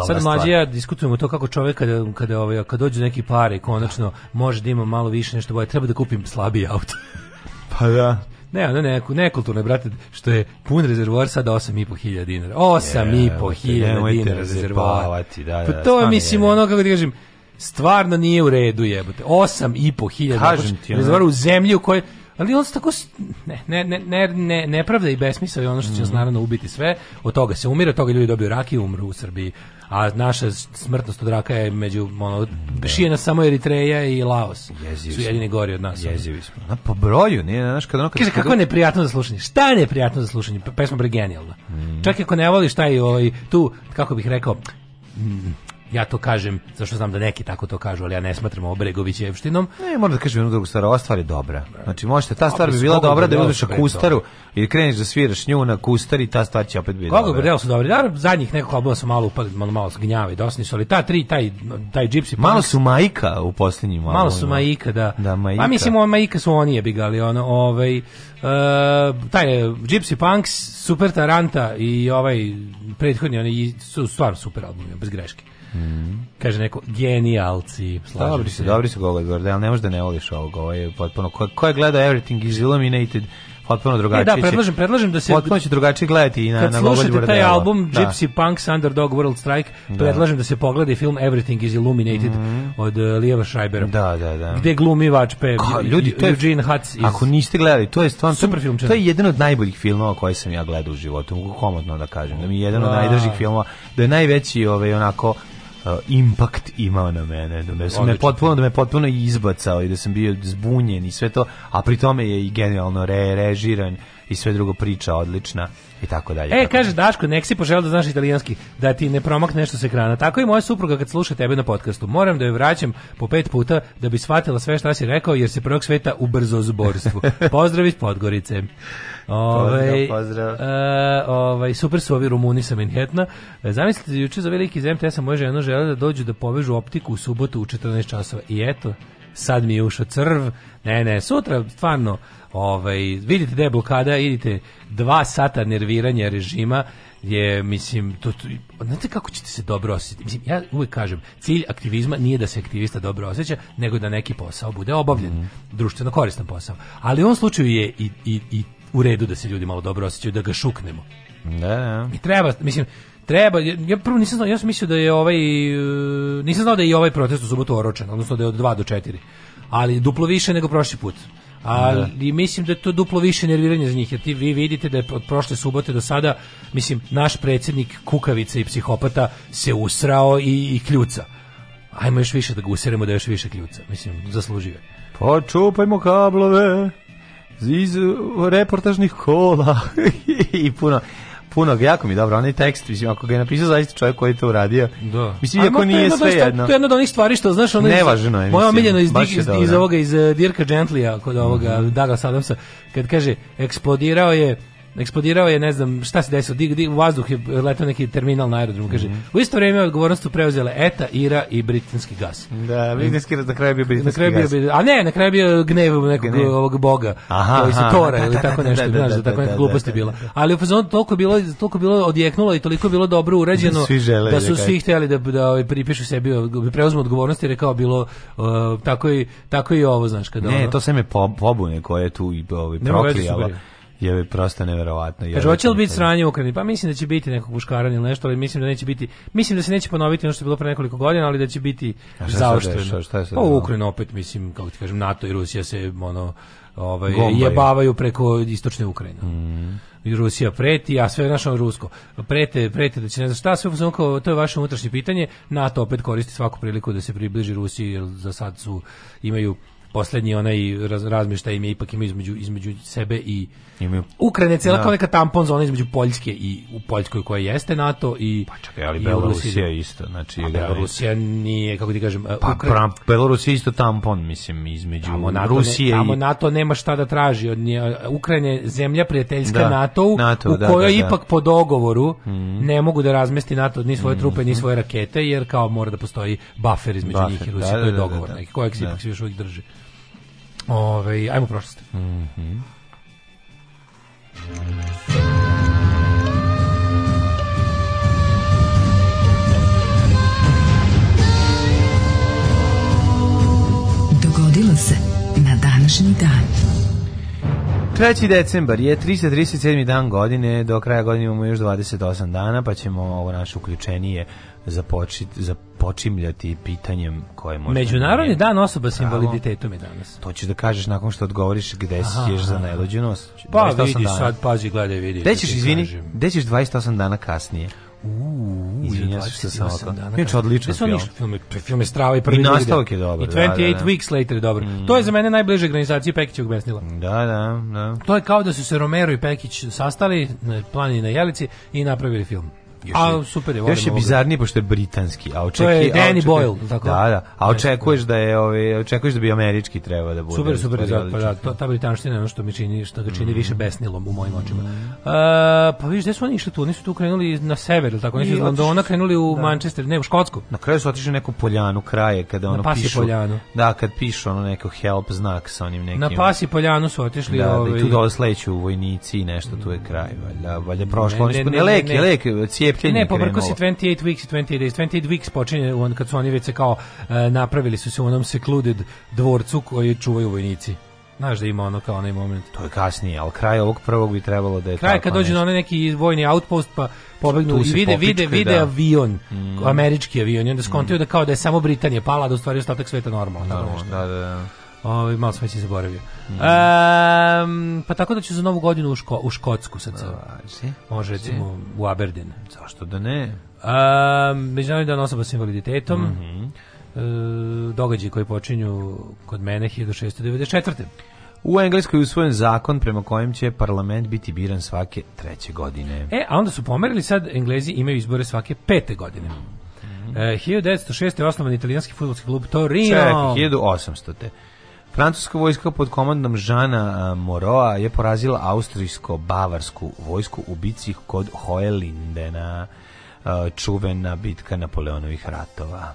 Indestructible.
Sad mlađi ja diskutujemo to kako čovjek kada, kada, ovaj, kad dođe do neki pare konačno može da ima malo više nešto bolje, treba da kupim slabiji auto.
Pa da.
Ne, ono neku, nekulturno, brate, što je pun rezervoar sada 8,5 hiljada dinara. 8,5 hiljada
nemojte
dinara
me
rezervoar.
zajebavati, da,
Pa
da,
to je, mislim,
je.
ono, kako ti kažem, stvarno nije u redu jebote. 8,5 hiljada.
Kažem ti, ono.
Rezervoar u zemlji u kojoj Ali on se tako ne ne ne ne ne nepravda i besmisao je ono što će
Mhm.
nas naravno ubiti sve. Od toga se umire, od toga ljudi dobiju rak i umru u Srbiji. A naša smrtnost od raka je među ono šije nas samo Eritreja i Laos.
Jezivi
su jedini gori od nas.
Jezivi smo. Na, po broju, nije, znaš, kad ono... Kad
Kaže kako je neprijatno za slušanje. Šta je neprijatno za slušanje? Pe- Pesma bre genijalna. Čak i ako ne voliš taj ovaj tu kako bih rekao mm, ja to kažem, zašto znam da neki tako to kažu, ali ja ne smatram ovo Bregovićevštinom.
Ne, moram da kažem jednu drugu stvar, ova stvar je dobra. Znači, možete, ta stvar bi bila
koga
dobra da uzmeš akustaru i kreneš da sviraš nju na kustar i ta stvar će opet biti
Koga
dobra.
Bordel su dobri. Naravno, zadnjih nekog albuma su malo upali, malo, malo gnjave i dosadni su, ali ta tri, taj, taj Gypsy
Malo su majka u posljednjim
Malo su Maika, da.
Da, Maika.
Pa mislim, ovo Maika su oni jebi ga, ali ono, ovaj, uh, taj Gypsy Punks, Super Taranta i ovaj prethodni, oni su stvarno super albumi, bez greške. Kaže neko, genijalci, slažem
Dobri
se.
su, dobri su Gogo Gordel, ne možeš da ne voliš ovog, ovo je potpuno, ko, ko je gledao Everything is Illuminated, potpuno
E,
drugačije.
da,
će-
predlažem, predlažem da se
Potpuno će drugačije gledati i na,
kad
na
slušate
Gogolj
taj album
Da.
Gypsy Punk's Underdog World Strike, predlažem da se pogleda i film Everything is Illuminated od uh, Lijeva Schreibera.
Mhm. Da, da, da.
Gde glumi Vačpe,
Ka, ljudi, to je,
Eugene Hutz iz...
ako niste gledali, to je stvarno
Super film,
To je jedan od najboljih filmova koje sam ja gledao u životu, mogu komotno da kažem. Da mi je jedan od
Da.
najdražih filmova, da je najveći ovaj onako impact imao na mene, da me, sam me potpuno, da me potpuno izbacao i da sam bio zbunjen i sve to, a pri tome je i genijalno re, režiran i sve drugo priča odlična i tako dalje.
E,
tako
kaže Daško, nek si poželeo da znaš italijanski, da ti ne promakne nešto s ekrana. Tako i moja supruga kad sluša tebe na podcastu. Moram da joj vraćam po pet puta da bi shvatila sve šta si rekao, jer se prvog sveta ubrzo zborstvu. Pozdrav iz Podgorice. Ove,
pozdrav.
e, ovaj, super su ovi Rumuni sa Manhattana. E, Zamislite, juče za veliki iz MTS-a moja žena žele da dođu da povežu optiku u subotu u 14 časova. I eto, sad mi je ušao crv. Ne, ne, sutra stvarno ovaj, vidite da je blokada, idite dva sata nerviranja režima je, mislim, to, to, znate kako ćete se dobro osjećati? Mislim, ja uvijek kažem, cilj aktivizma nije da se aktivista dobro osjeća, nego da neki posao bude obavljen, društveno koristan posao. Ali u ovom slučaju je i, i, i u redu da se ljudi malo dobro osjećaju, da ga šuknemo.
Da, da.
I treba, mislim, treba, ja prvo nisam znao, ja sam mislio da je ovaj, e, nisam znao da je i ovaj protest u subotu oročen, odnosno da je od 2 do 4, ali duplo više nego prošli put. Ali mislim da je to duplo više nerviranje za njih, jer ti vi vidite da je od prošle subote do sada, mislim, naš predsjednik kukavica i psihopata se usrao i, i kljuca. Ajmo još više da ga useremo da još više kljuca. Mislim, zaslužio je.
Počupajmo kablove iz reportažnih kola i puno puno, jako mi dobro, onaj tekst, mislim, ako ga je napisao zaista čovjek koji je to uradio,
Da.
mislim, iako nije
jedno
sve jedno.
To je jedna od onih stvari što, znaš, ono... iz-
Nevažno je,
Moja omiljena iz, iz, iz.
Mhm.
ovoga, iz uh, Dirka Gentlya, kod ovoga Douglas Adamsa, kad kaže, eksplodirao je eksplodirao je, ne znam, šta se desilo, dig, dig, u vazduh je letao neki terminal na aerodromu, kaže,
Mhm.
u isto vrijeme odgovornost su preuzele ETA, IRA i britanski gas.
Da, britanski, na kraju bio
Na
britanski
kraju bio, a ne, na kraju bio gnev nekog
Gnev.
ovog boga,
Aha,
koji se tora
da,
ili
da,
tako
da,
nešto,
da,
znaš,
da,
da, tako
da,
neka
da,
glupost
da,
je bila.
da, da.
Ali u fazonu toliko bilo, toliko bilo odjeknulo i toliko bilo dobro urađeno
Da
da
da
su svi htjeli da da ovaj, pripišu sebi, ovaj, preuzmu odgovornost jer je kao bilo uh, tako i tako i ovo, znaš, kada
Ne,
ono-
to sve me po, pobune koje je tu i ovaj,
super
Je prosto neverovatno.
Kaže, hoće li biti sranje u Ukrajini? Pa mislim da će biti nekog buškaranja ili nešto, ali mislim da neće biti, mislim da se neće ponoviti ono što je bilo pre nekoliko godina, ali da će biti zaoštreno. Pa u? Ukrajini opet, mislim, kako ti kažem, NATO i Rusija se, ono, ovaj,
Gombaju.
jebavaju preko istočne Ukrajine.
Mm.
I Rusija preti, a sve našo rusko. Prete, prete da će ne znam šta, sve u fazonu kao, to je vaše unutrašnje pitanje. NATO opet koristi svaku priliku da se približi Rusiji, jer za sad su, imaju poslednji onaj raz, razmještaj im je ipak imaju između, između sebe i
Imaju
Ukrajina je cijela
Da.
kao neka tampon zona između Poljske i u Poljskoj koja jeste NATO i
Pa čekaj, ali
i
Belorusija
Rusiji.
isto, znači...
A
je
Belorusija nije, kako ti kažem,
Pa,
Ukra-
Belorusija isto tampon, mislim, između
Tamo NATO,
Rusije
ne, tamo
i...
NATO nema šta da traži od nje. Ukrajina je zemlja prijateljska
Da,
NATO-u,
NATO,
u
da,
kojoj
da, da.
ipak po dogovoru ne mogu da razmesti NATO ni svoje trupe, ni svoje rakete, jer kao mora da postoji buffer između
Buffer,
njih i
da,
Rusije,
da,
to je
da, da,
dogovor
da.
neki, kojeg se
Da.
ipak svi još uvijek drži. Ove, ajmo u prošlost.
Dogodilo se na današnji dan.
3. decembar je 337. dan godine, do kraja godine imamo još 28 dana, pa ćemo ovo naše uključenije započiti, započimljati pitanjem koje možda...
Međunarodni
nije.
dan osoba s invaliditetom je danas.
To ćeš da kažeš nakon što odgovoriš gde si
Aha,
ješ za
aha.
najluđenost.
Pa
28
vidiš
dana.
sad, pazi, gledaj, vidi.
Gde
da
ćeš, izvini, gde ćeš 28 dana kasnije?
Uuu,
Izvinjam se što sam
28
ovako.
dana.
Inače, odličan film.
Film je, film je strava i prvi
I nastavak je dobar,
I
da,
28
da, da.
Weeks Later je dobar. To je za mene najbliže granizacije Pekićevog besnila.
Da, da, da.
To je kao da su se Romero i Pekić sastali na planini na Jelici i napravili film. A super je, volim
Još je bizarniji pošto je britanski, a očeki,
To je Danny Boyle, tako?
Da, da. A očekuješ da je ovaj očekuješ da bi američki trebao da bude.
Super, super, zato, pa da, to, ta britanština je ono što mi čini, što ga čini
Mm.
više besnilom u mojim očima. Uh, pa vidiš, gde su oni išli tu? Oni su tu krenuli na sever, ili tako? Oni su iz Londona krenuli u
da.
Manchester, ne, u Škotsku.
Na kraju su otišli neku poljanu kraje kada ono
Pasje
pišu.
poljanu.
Da, kad pišu ono neko help znak sa onim nekim.
Na Pasi Poljanu su otišli.
Da, da, i tu dole sleću vojnici i nešto, tu je kraj, valjda, valjda prošlo.
Ne,
Oni su,
ne,
ne,
ne,
lek,
ne.
je lek, cijepljenje
Ne, pobrko si
krenulo.
28 weeks i 28 days. 28 weeks počinje on, kad su oni već se kao e, napravili su se u onom secluded dvorcu koji čuvaju vojnici. Znaš da ima ono kao onaj moment.
To je kasnije, ali kraj ovog prvog bi trebalo da je
Kraj kad dođe na onaj neki vojni outpost pa pobegnu i vide vide vide
da.
avion,
Mm.
američki avion i onda skontaju da kao da je samo Britanija pala, da u stvari ostatak sveta normalno. nešto.
da, da, da.
Ovaj malo sam već i zaboravio. Ehm, pa tako da ću za novu godinu u, Ško, u Škotsku sad se.
Važi.
Može recimo u Aberdeen.
Zašto da ne?
Um, Međunarodni dan osoba s invaliditetom.
Mhm.
E, događaji koji počinju kod mene 1694.
U Engleskoj je usvojen zakon prema kojem će parlament biti biran svake treće godine.
E, a onda su pomerili sad, Englezi imaju izbore svake pete godine.
Mhm.
E, 1906. je osnovan italijanski futbolski klub Torino.
Čekaj, 1800. Francuska vojska pod komandom Žana Moroa je porazila austrijsko-bavarsku vojsku u bici kod Hoelindena, čuvena bitka Napoleonovih ratova.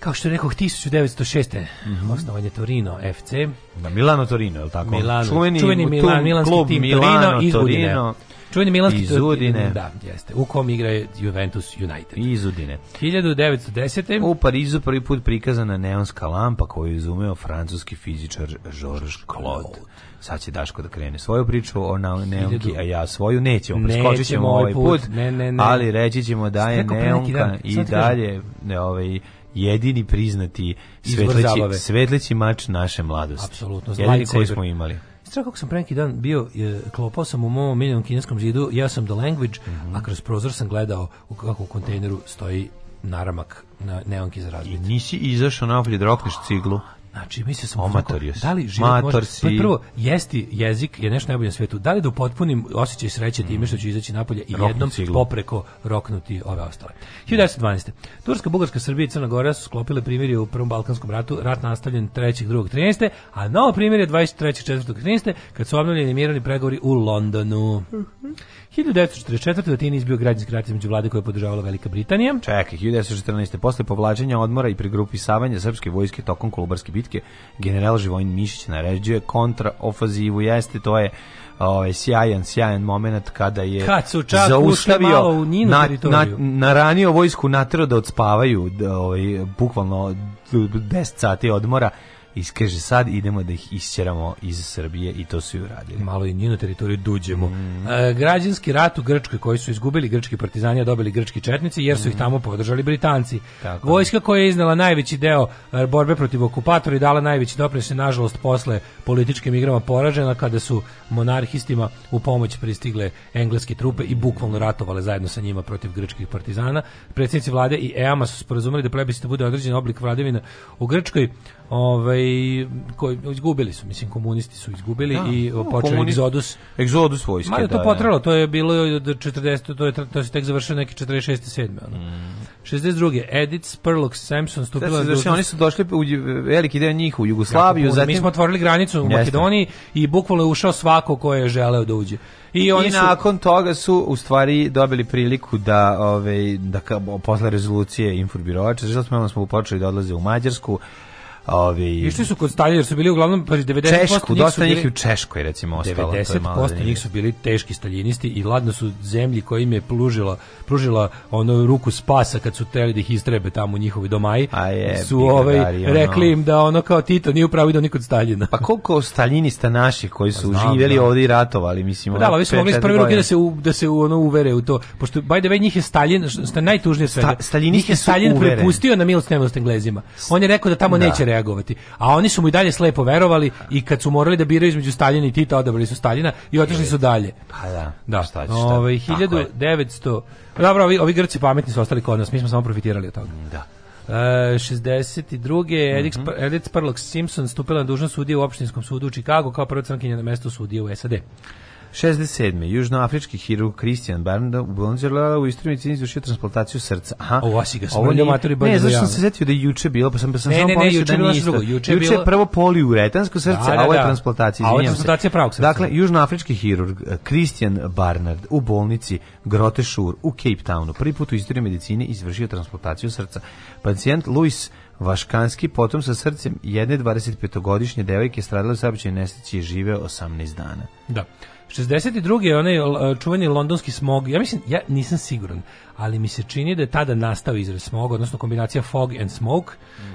Kao što rekao, 1906.
Mhm.
osnovan je Torino FC.
Na Milano Torino, je li tako?
Milano,
čuveni,
čuveni Milan, milanski
klub
tim
Milano
Torino.
Torino
Čuveni milanski
iz Udine.
Da, jeste. U kom igra je Juventus United.
iz Udine.
1910.
U Parizu prvi put prikazana neonska lampa koju je izumeo francuski fizičar Georges Claude. Sad će Daško da krene svoju priču o neonki, a ja svoju nećemo, preskočit ćemo
Nećemo
ovaj put,
Ne, ne, ne.
ali reći ćemo da je neonka i dalje ne, ovaj, jedini priznati svetleći, svetleći mač naše mladosti.
Apsolutno,
Jedini koji smo imali.
Straš kako sam pre neki dan bio, je, klopao sam u mom miljenom kineskom zidu, ja sam The Language,
Mhm.
a kroz prozor sam gledao u kako u kontejneru stoji naramak na neonki za
I
razbit.
nisi izašao napolje da rokneš ciglu.
Znači, mislio sam
Omator
onako,
si.
da li život
Mator
može...
si.
Pa prvo, jesti jezik je nešto najbolje na svetu. Da li da upotpunim osjećaj sreće time što ću izaći napolje i
Roknuti
jednom
ciglu.
popreko roknuti ove ostale. 1912. Turska, Bugarska, Srbija i Crna Gora su sklopile primirje u Prvom Balkanskom ratu, rat nastavljen 3. 2. 13. A novo primirje 23. 4. 13. kad su obnovljeni mirovni pregovori u Londonu. 1944. u Atini izbio građanski rat između vlade koje je podržavala Velika Britanija.
Čekaj, 1914. Posle povlačenja odmora i pregrupisavanja srpske vojske tokom Kolubarske bitke, general Živojin Mišić naređuje kontraofazivu. Jeste, to je ovaj sjajan, sjajan moment kada je
Kad su čak malo u njinu
na, na, naranio vojsku naterao da odspavaju da, ovaj, bukvalno 10 sati odmora i kaže sad idemo da ih isćeramo iz Srbije i to su i uradili.
malo i njenu teritoriju duđemo.
Mm.
E, građanski rat u Grčkoj koji su izgubili grčki partizani, a dobili grčki četnici jer su ih tamo podržali Britanci.
Mm. Tako.
Vojska koja je iznala najveći deo e, borbe protiv okupatora i dala najveći doprinos je nažalost posle političkim igrama poražena kada su monarhistima u pomoć pristigle engleske trupe i bukvalno ratovale zajedno sa njima protiv grčkih partizana. Predsjednici vlade i EAMA su sporazumeli da plebiscit bude određen oblik vladavine u Grčkoj ovaj koji izgubili su mislim komunisti su izgubili
Da,
i
no,
počeo
komunist-
egzodus
Egzodus vojske,
Mada je to
da,
potralo, to je bilo od 40, to je to se tek završilo neki 46. 7. Ono. 62. Edith Spurlock Sampson
Da
stupila
završi,
dužnost-
oni su došli u veliki deo njih u Jugoslaviju,
puno.
zatim
Mi smo otvorili granicu u. Makedoniji i bukvalno je ušao svako ko je želeo da uđe. I oni
I
su
nakon toga su u stvari dobili priliku da ovaj da posle rezolucije informirovača, zato smo počeli da odlaze u Mađarsku. Ovaj
išli su kod Staljina jer su bili uglavnom pa 90%
Češku,
njih
dosta njih u Češkoj recimo ostalo. to je malo
90%
zanimljivo.
njih su bili teški staljinisti i ladno su zemlji koji im je pružila, pružila ono ruku spasa kad su teli da ih istrebe tamo u njihovi domaji.
A je,
su ovaj,
ono.
rekli im da ono kao Tito nije upravo idao ni kod Staljina.
Pa koliko staljinista naših koji su
Pa znam,
živjeli
da.
ovdje i ratovali, mislim.
Pa da, ali su mogli
četiri
prve ruke da se u, da se u, ono uvere u to. Pošto by the way njih je Stalin, što je najtužnije svega.
Sta- staljinisti
je
uvereni.
prepustio na milost nemilost Englezima. On je rekao da tamo
Da.
neće reagovati. A oni su mu i dalje slepo verovali i kad su morali da biraju između Staljina i Tita, odabrali su Staljina i otišli su dalje.
Pa da,
Da,
šta ćeš, šta?
ovaj,
Tako je.
1900... Dobro, ovi, ovi Grci pametni su ostali kod nas, mi smo samo profitirali od toga.
Da.
E, 62. Edith,
Mhm.
Spar- Edith Spurlock Simpson stupila na dužnost sudije u opštinskom sudu u Chicago kao prva crnkinja na mestu sudije u SAD.
67. Južnoafrički hirurg Christian Barnard u Bonzela u istoriji medicini izvršio transplantaciju srca. Aha.
Ovo si ga
nije-
matori bolje
Ne,
do
zašto sam se setio da je juče bilo, pa sam, pa sam
Ne,
samo
ne, ne,
pomislio
juče
da nije
nešto drugo.
isto.
Juče
Juče je
bilo-
prvo poliuretansko srce,
Da, da,
a ovo je
da.
transplantacija,
A ovo je transplantacija pravog srca.
Dakle, južnoafrički hirurg eh, Christian Barnard u bolnici Grote Šur u Cape Townu prvi put u istoriji medicine izvršio transplantaciju srca. Pacijent Luis Vaškanski, potom sa srcem jedne 25-godišnje devojke stradale u saobraćajnoj nesreći je živeo 18 dana.
Da. 62. je onaj čuveni londonski smog. Ja mislim, ja nisam siguran, ali mi se čini da je tada nastao izraz smog, odnosno kombinacija fog and smoke,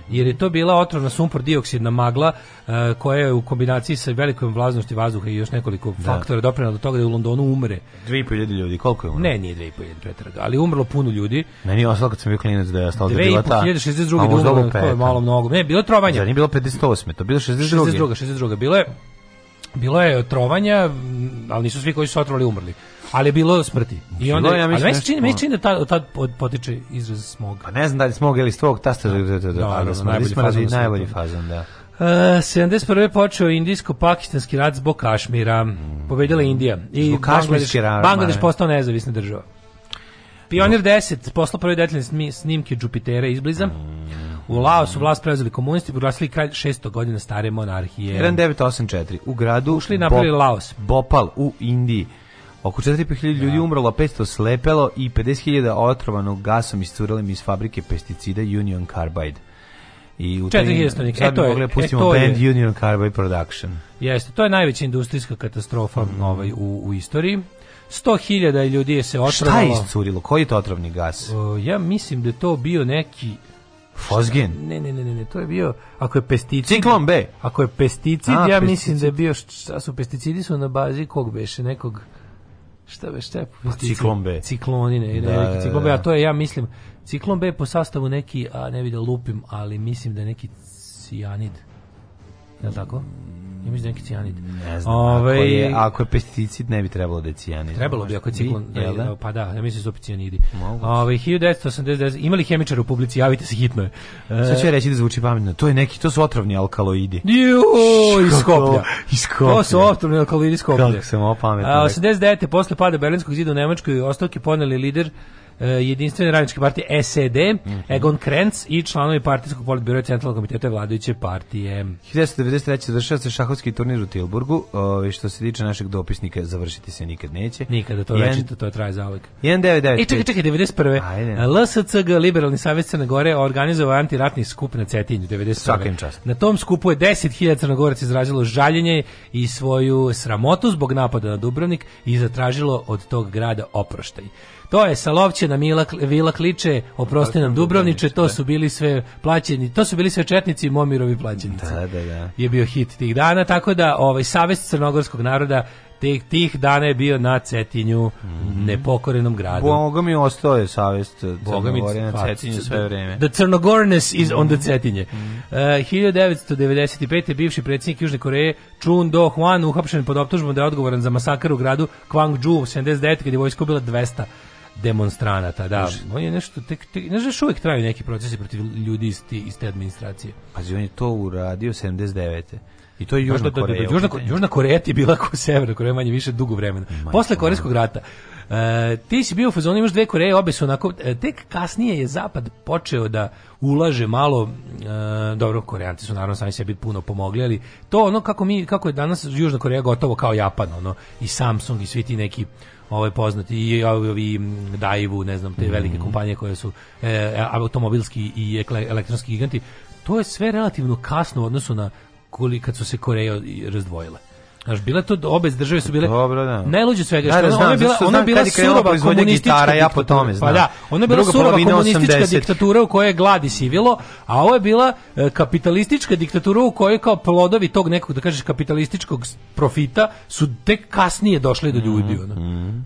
jer je to bila otrovna sumpor dioksidna magla e, koja je u kombinaciji sa velikom vlažnosti vazduha i još nekoliko faktora doprinela do toga da u Londonu umre.
2500 ljudi, koliko je umro?
Ne, nije 2500 pretraga, ali umrlo puno ljudi.
Meni je ostalo kad sam bio klinac da je ostalo da je bila ta...
2562.
A možda
da umrlo, to je malo mnogo. Ne, bilo je trovanje.
Zar nije bilo 58. To bilo 62.
62. 62. Bilo je bilo je trovanja, ali nisu svi koji su otrovali umrli. Ali je bilo smrti. I onda,
Bilo ja mislim,
ali meni čini, meni čini da tad, pod- potiče izraz smog.
Pa ne znam da li smog ili s tvog tasta, da, da, da,
Da, da, najbolji fazon
najbolji da.
Uh, 71. počeo indijsko-pakistanski rat zbog Kašmira. Pobedila je Indija. I Bangladeš,
kašmirski rat,
Bangladeš postao nezavisna država. Pionir 10 poslao prvi detaljne snimke Jupitera izbliza. U Laosu vlast preuzeli komunisti i proglasili kralj 600 godina stare monarhije.
1984. U gradu
Ušli napravili
Bop-
Laos.
Bopal u Indiji. Oko 4.500 ljudi umrlo, 500 slepelo i 50.000 otrovanog gasom iscurili iz fabrike pesticida Union Carbide. I u
4.000 stanovnika. E, to je-
da
e,
pustimo
je-
band Union Carbide Production.
Jeste, to je najveća industrijska katastrofa
Mhm.
ovaj, u, u istoriji. 100.000 ljudi je se
Šta
otrovalo.
je iscurilo? Koji je to otrovni gas?
O, ja mislim da je to bio neki
Fosgen?
Ne, ne, ne, ne, ne, to je bio ako je pesticid.
Ciklon B.
Ako je pesticid,
A,
ja
pesticid.
mislim da je bio šta su pesticidi su na bazi kog beše nekog šta be šta je pesticid?
ciklon B.
Cikloni, ne, ne,
Da,
neki
da,
ciklon B,
da.
a to je ja mislim ciklon B je po sastavu neki, a ne vidim lupim, ali mislim da je neki cijanid. Je li tako? Ja mislim da neki cijanid.
Ne znam,
Ovaj,
ako, je, ako je pesticid ne bi trebalo da je cijanid.
Trebalo bi ako je ciklon,
Bi, jel da?
pa da, ja mislim da su opet cijanidi. Ovaj 1989 imali hemičara u publici, javite se hitno. E,
Sad ću ja reći da zvuči pametno. To je neki, to su otrovni alkaloidi.
Ju, iz Skoplja.
Iz Skoplja.
To su otrovni alkaloidi iz Skoplja.
Kako sam opametno
A,
rekao.
89. posle pada Berlinskog zida u Nemačkoj ostavke poneli lider jedinstvene radničke partije SED,
Mhm.
Egon Krenz i članovi partijskog politbira i centralnog komiteta vladajuće partije.
1993. završava se šahovski turnir u Tilburgu, ovaj, što se tiče našeg dopisnika, završiti se nikad neće.
Nikada to večito, to traje zauvek.
1995.
E, čekaj, čekaj, 91.
Ajde.
LSCG, Liberalni savjet Crne Gore, organizovao antiratni skup na Cetinju, 91.
Svaka im čast.
Na tom skupu je 10.000 crnogoraca izrazilo žaljenje i svoju sramotu zbog napada na Dubrovnik i zatražilo od tog grada oproštaj. To je Salovćena Mila, Vila Kliče, oprosti nam Dubrovniče, to su bili sve plaćeni, to su bili sve četnici i Momirovi plaćenici.
Da, da, da.
Je bio hit tih dana, tako da ovaj savest crnogorskog naroda tih, tih dana je bio na Cetinju, nepokorenom gradu.
Boga mi ostao je savest Crnogorije na Cetinju sve vreme.
The Crnogorness is on the Cetinje. Uh, 1995. bivši predsjednik Južne Koreje Chun Do-hwan uhapšen pod optužbom da je odgovoran za masakar u gradu Kwangju 79. kad je vojska ubila 200 demonstranata, da. On je nešto, tek, tek, ne znaš, uvijek traju neki procesi protiv ljudi iz, ti, iz te administracije.
Pazi, on je to uradio 79. I to je
Da,
Južna
da, da, da,
Koreja.
Južna. Južna Koreja ti je bila kao Severna Koreja manje više dugo vremena. Posle Korejskog rata. E, ti si bio u fazonu, imaš dve Koreje, obe su onako, e, tek kasnije je Zapad počeo da ulaže malo, e, dobro, Koreanci su naravno sami sebi puno pomogli, ali to ono kako mi, kako je danas Južna Koreja gotovo kao Japan, ono, i Samsung i svi ti neki ovaj poznati i ovi, ovi mm, Daewoo, ne znam, te velike kompanije koje su e, automobilski i elektronski giganti, to je sve relativno kasno u odnosu na kad su se Koreje razdvojile. Znaš, bile to obe države su bile
Dobro, da.
najluđe svega
Da,
što
da,
ona,
znam,
ona je bila ona je bila surova komunistička
gitara, ja po tome znam.
Pa da, ona je bila
Druga
surova komunistička
80.
diktatura u kojoj je glad i sivilo, a ovo je bila e, kapitalistička diktatura u kojoj kao plodovi tog nekog da kažeš kapitalističkog profita su tek kasnije došli do ljudi ono.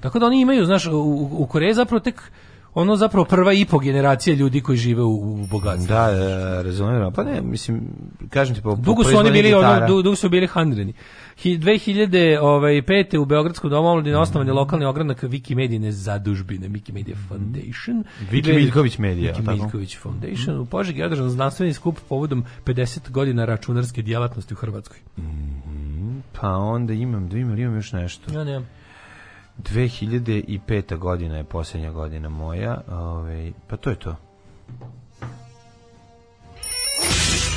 Tako da oni imaju, znaš, u, u- Koreji zapravo tek ono zapravo prva i po generacija ljudi koji žive u, u bogatstvu.
Da, da, razumijem. Pa ne, mislim, kažem ti, po, po
Dugo su oni bili ono,
gitara-
du- dugo su bili handreni. Hi- 2000 ovaj 5 u beogradskom domu omladine osnovan je lokalni ogranak Wikimedijine zadužbine Wikimedia Foundation.
Viki Miljković Medija,
Viki
tako?
Miljković Foundation. U Požegi je održan znanstveni skup povodom 50 godina računarske djelatnosti u Hrvatskoj.
Pa onda imam, da imam, imam još nešto.
Ja ne.
2005. godina je posljednja godina moja, ovaj, pa to je to.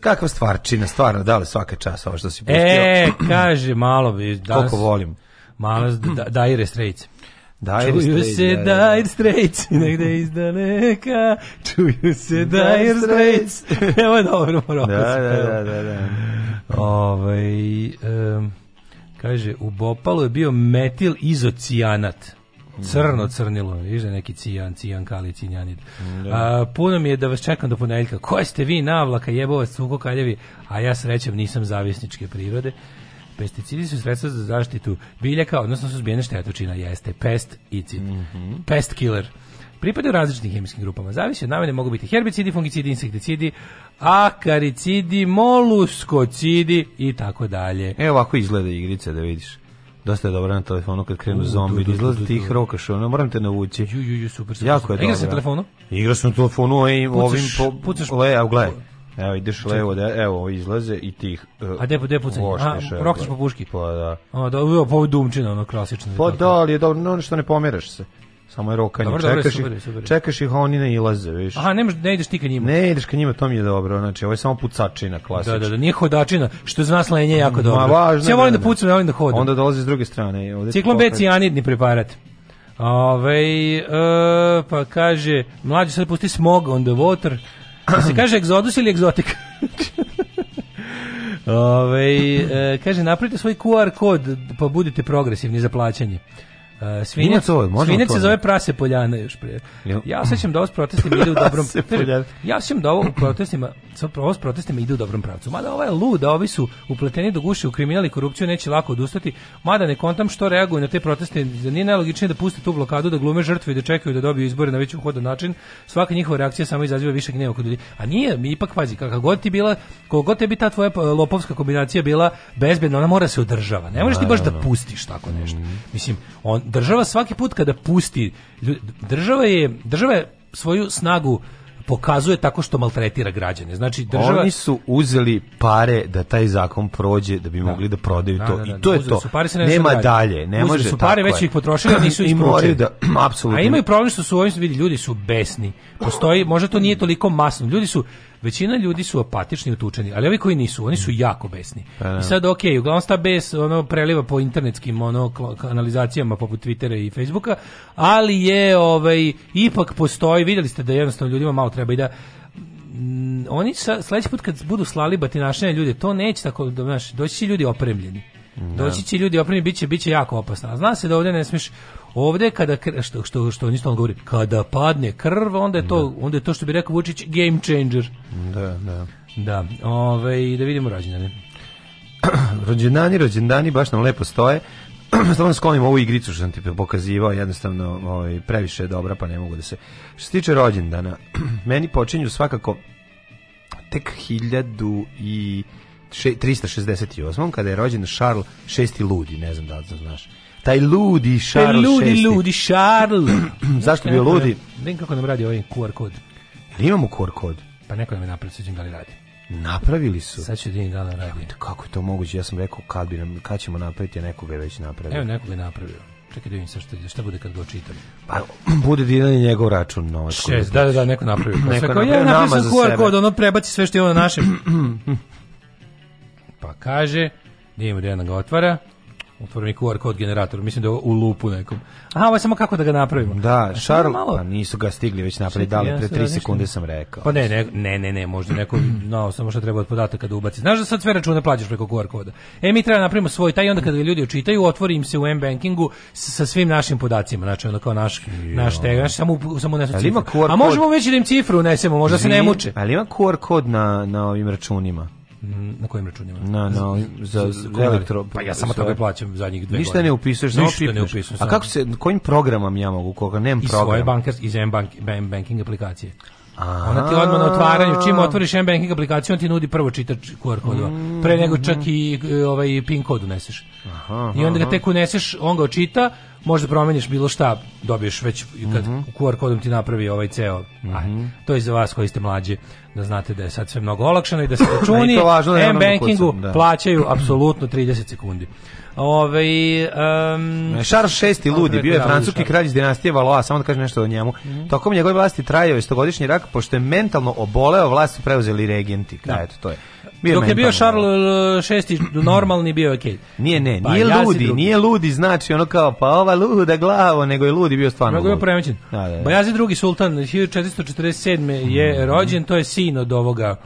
Kakva stvarčina, stvarno, da li svaka čast ovo što si pustio?
E, kaže, malo bi... Danas,
Koliko volim.
Malo da, Dire Straits.
Dire
Čuju se
da, da.
Dire Straits, negde iz daleka, čuju se Dire Straits. Evo je dobro, moramo
Da, da, da, da, da.
Ovaj, em, kaže, u Bopalu je bio metil izocijanat. Crno crnilo, viš da neki cijan, cijan, kali, cinjanid. A, puno mi je da vas čekam do ponedjeljka. Ko ste vi navlaka, jebovac, cuko kaljevi, a ja srećem nisam zavisničke prirode. Pesticidi su sredstva za zaštitu biljaka, odnosno suzbijene štetočina, jeste pest icid. Pest killer. Pripadaju različitim hemijskim grupama. Zavisi od namene mogu biti herbicidi, fungicidi, insekticidi, akaricidi, moluskocidi i tako dalje.
E ovako izgleda igrica da vidiš. Dosta je dobra na telefonu kad krenu zombi.
tu, tu,
Izgleda
tu,
ti
tu.
ih rokaš, ono, moram te navući.
Ju, ju, ju, super, super.
Jako je
super. Igra se na telefonu?
Igra sam na telefonu ovim,
Pucaš-
ovim po,
pucaš-
le, evo, gledaj. Evo, ideš levo, da, evo, izlaze i ti ih uh,
A gde gde pucanje? A, rokneš
gledaj.
po puški.
Pa da.
A, da, ovo je dumčina, ono klasično.
Pa da, ali je dobro, no, što ne pomeraš se. Samo je rokanje.
Dobro, dobro,
čekaš,
super,
ih,
super.
čekaš ih, a oni ne ilaze, viš.
Aha, ne, ne ideš ti ka njima.
Ne ideš ka njima, to mi je dobro. Znači, ovo je samo pucačina klasična.
Da, da, da, nije hodačina, što za nas lenje jako dobro.
Ma, važno
Ja
je,
volim da,
da.
pucam, ja volim da hodam.
Onda dolazi s druge strane. Ovde
Ciklon B cijanidni preparat. Ove, e, pa kaže, mlađi sad pusti smog on the water. Da se kaže egzodus ili egzotik? Ove, e, kaže, napravite svoj QR kod pa budite progresivni za plaćanje. Uh, svinjac,
to,
svinjac se
ne?
zove prase poljana još pre.
Jel?
Ja osjećam da ovo s protestima ide u dobrom...
Poljana.
ja osjećam da ovo u protestima ovo s protestima ide u dobrom pravcu. Mada ova je luda, ovi su upleteni do guše u kriminal i korupciju, neće lako odustati. Mada ne kontam što reaguju na te proteste, da nije najlogičnije da puste tu blokadu, da glume žrtve i da čekaju da dobiju izbore na već uhodan način. Svaka njihova reakcija samo izaziva više gneva kod ljudi. A nije, mi ipak pazi, kako god ti bila, koliko god tebi ta tvoja pa, lopovska kombinacija bila bezbedna, ona mora se održava. Ne možeš ti baš da pustiš tako nešto. Mislim, on država svaki put kada pusti država je država je svoju snagu pokazuje tako što maltretira građane. Znači država
Oni su uzeli pare da taj zakon prođe da bi mogli da prodaju
Da,
to
da, da,
i to je
uzeli
to.
Su pare ne
Nema
može
dalje, ne
Uzeli
može
su pare, već
je.
ih potrošili, nisu
I moraju da apsolutno.
A imaju problem što su ovim vidi ljudi su besni. Postoji, možda to nije toliko masno. Ljudi su većina ljudi su apatični i utučeni, ali ovi koji nisu, oni su jako besni.
Pa da.
I sad okej, uglavnom sta bes ono preliva po internetskim ono kanalizacijama poput Twittera i Facebooka, ali je ovaj ipak postoji, vidjeli ste da jednostavno ljudima malo treba i da Mm, oni sa, sledeći put kad budu slali batinašenja ljude, to neće tako, da, znaš, doći će ljudi opremljeni. Doći će ljudi opremljeni, biće, biće jako opasno. A zna se da ovdje ne smiješ, ovdje kada, što, što, što stalno govori, kada padne krv, onda je to, onda je to što bi rekao Vučić, game changer.
Da, da.
Da, ovaj, da vidimo rođendane.
rođendani, rođendani baš nam lepo stoje. Samo sklonim ovu igricu što sam ti pokazivao, jednostavno ovaj, previše je dobra, pa ne mogu da se... Što se tiče rođendana, meni počinju svakako tek 1000 i še- 368. kada je rođen Charles VI ludi, ne znam da li znaš. Taj ludi Charles
ludi,
VI.
ludi, Charles.
Zašto bio ludi?
Vidim kako nam radi ovaj QR kod.
Jel Imamo QR kod.
Pa neko nam je napravio, sad ću da li radi.
Napravili su.
Sad ću da vidim da radi.
Kako je to moguće? Ja sam rekao kad bi nam, kad ćemo napraviti, a nekoga je već napravio.
Evo neko ga je napravio. Čekaj da vidim šta, šta bude kad ga očitam.
Pa, bude dinan njegov račun novac.
Šest, da, da, da, neko napravio. Pa
Neko
sve kao,
napravio
ja
nama
napisao
za
QR
sebe.
kod, ono prebaci sve što je ono naše. pa kaže, da imamo da ga otvara, otvara mi QR kod generator, mislim da je u lupu nekom. Aha, ovo je samo kako da ga napravimo.
Da, Charles,
malo-
pa nisu ga stigli već napraviti,
Čekaj,
dali pre
sad
3
razmišljam.
sekunde sam rekao.
Pa ne, ne, ne, ne, ne, možda neko znao samo što treba od podataka da ubaci. Znaš da sad sve račune plaćaš preko QR koda. E, mi treba da napravimo svoj, taj onda kada ga ljudi očitaju, otvori im se u M-bankingu sa svim našim podacima, znači onda kao naš, naš tega, samo, samo unesu cifru. A možemo već da im cifru unesemo, možda se ne muče.
Ali ima QR kod na, na ovim računima.
Na kojim računima?
Na, na, za, za elektro...
Pa ja samo toga plaćam zadnjih dve
Ništa
godine.
ne upisuješ, samo
Ništa ne
pipneš.
upisujem.
A kako se, kojim programom ja mogu, koga nemam
iz svoje
program?
bankarske iz M-bank, banking aplikacije.
A.
Ona ti odmah na otvaranju, čim otvoriš M-banking aplikaciju, on ti nudi prvo čitač QR kodova. Pre nego čak i e, ovaj PIN kod uneseš. I onda ga tek uneseš, on ga očita, možda promeniš bilo šta, dobiješ već kad QR kodom ti napravi ovaj ceo. Aj, to je za vas koji ste mlađi, da znate da je sad sve mnogo olakšano i da se računi
da
M-bankingu
kucam, da.
plaćaju apsolutno 30 sekundi. Ove, um,
Charles VI ludi, bio je
Da,
francuski kralj iz dinastije Valois, samo da kažem nešto o njemu. Tokom njegove vlasti trajao je stogodišnji rak, pošto je mentalno oboleo, vlast su preuzeli regenti. Da. Eto, to je.
Dok je bio Charles VI normalni bio je okej.
Nije, ne,
Pa
nije ludi,
drugi.
nije ludi, znači ono kao, pa ova luda glavo, nego je ludi bio stvarno
Mnogo je premećen.
Da, da, da.
Bajazi drugi sultan 1447. je rođen, to je sin od ovoga.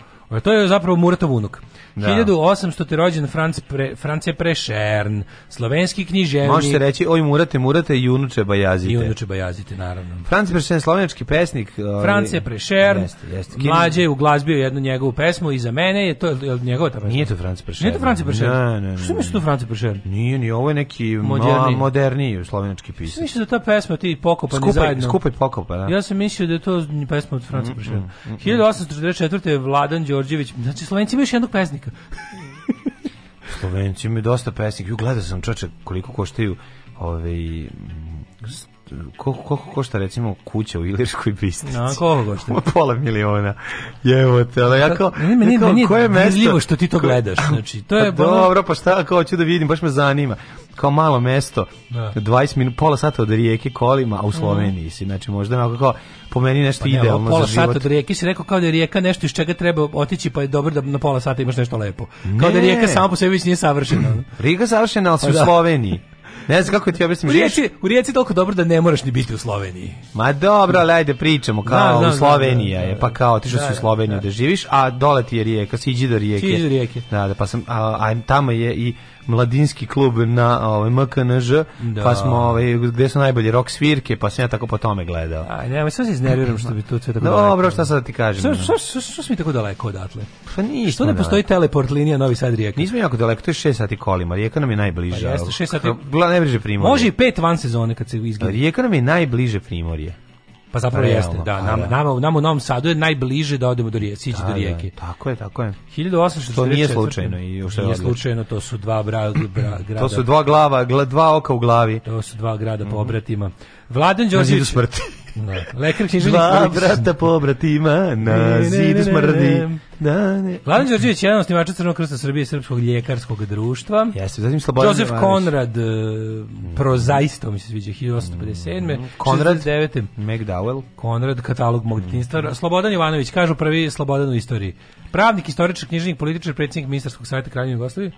To je zapravo Muratov unuk.
Da.
1800. je rođen Franc pre, France Prešern, slovenski književnik.
Može se reći, oj murate, murate, junuče bajazite.
I unuče Bajazite, naravno.
Franc Prešen, slovenački pesnik. ovaj,
France Prešern,
Jeste, jeste.
Mlađe je uglazbio jednu njegovu pesmu i za mene je to je njegova ta pesma.
Nije to Franc Prešen.
Nije to France Prešern.
Ne, ne, ne.
Što misliš da to France Prešern?
Nije, ni ovo je neki
Moderniji.
moderniji, slovenački pisac.
misliš da ta pesma ti pokopani
Skupaj,
zajedno?
skupaj pokopa, da.
Ja sam mislio da je to pesma od
Mm,
Franca Prešerna. 1844. je Vladan Đorđević, znači Slovenci imaju još jednog pesnika.
Slovenci imaju dosta pesnika. Ju, gledao sam čoče koliko koštaju ovaj mm, s- koliko, koliko košta recimo kuća u Ilirskoj bisti?
A, koliko košta?
Pola miliona. Jevo te, ali ja kao,
Meni, meni,
ja kao,
meni je
koje mesto?
što ti to gledaš. Znači, to je
Pa dobro, pa šta, kao ću da vidim, baš me zanima. Kao malo mesto,
Da.
20 minuta, pola sata od rijeke kolima, a u Sloveniji si. Znači, možda onako kao, po meni nešto
Pa ne,
idealno
pola
za život.
sata od rijeke si rekao kao da je rijeka nešto iz čega treba otići pa je dobro da na pola sata imaš nešto lepo. Kao da
Ne.
rijeka sama po sebi već nije savršena.
Riga savršena, ali si
Pa
u
da.
Sloveniji. Ne znam kako ti objasnim.
U Rijeci, u Rijeci je toliko dobro da ne moraš ni biti u Sloveniji.
Ma dobro, ali ajde pričamo kao
Da, da,
u
da,
Slovenija
da, da,
je, pa kao otišao
da,
si u
da,
Sloveniju da, živiš, a dole ti je rijeka, siđi do rijeke.
Siđi do rijeke.
Da, da, pa sam, a, a tamo je i mladinski klub na ovaj, MKNŽ,
Da.
pa smo, ovaj, gde su najbolje rock svirke, pa sam ja tako po tome gledao.
Aj, nemoj, sad se iznerviram što bi tu sve tako
Dobro, šta sad da ti kažem?
Što, što, što, što smo tako daleko odatle?
Pa nismo
Što ne postoji teleport linija Novi Sad Rijeka?
Nismo jako daleko, to je 6 sati kolima, rijeka nam je najbliža.
Pa jeste, šest sati-
Gla, najbliže primorje.
Može i pet van sezone kad se izgleda.
Rijeka nam je najbliže primorje.
Pa zapravo
Realno,
jeste, da.
pa
Nama,
da.
nama, nama u Novom Sadu je najbliže da odemo do rijeke, sići
Da,
do
da,
rijeke.
tako je, tako je.
1844.
To nije slučajno i je
Nije slučajno, to su dva bra, bra, grada.
To su dva glava, gla, dva oka u glavi.
To su dva grada po obratima. Vladan Đorđević... Da. Lekar književnik
Dva brata po bratima na zidu smrdi. Da, ne.
Vladan Đorđević je jedan od Crvenog krsta Srbije Srpskog ljekarskog društva.
Jeste, zatim Slobodan
Josef
Jovanović.
Konrad, e, prozaisto mi se sviđa, 1857.
Konrad
69.
McDowell.
Konrad, katalog mog
Mhm.
detinjstva. Slobodan Jovanović, kažu prvi Slobodan u istoriji. Pravnik, istoričar, knjižnik, političar, predsjednik ministarskog savjeta Kraljevine Jugoslavije.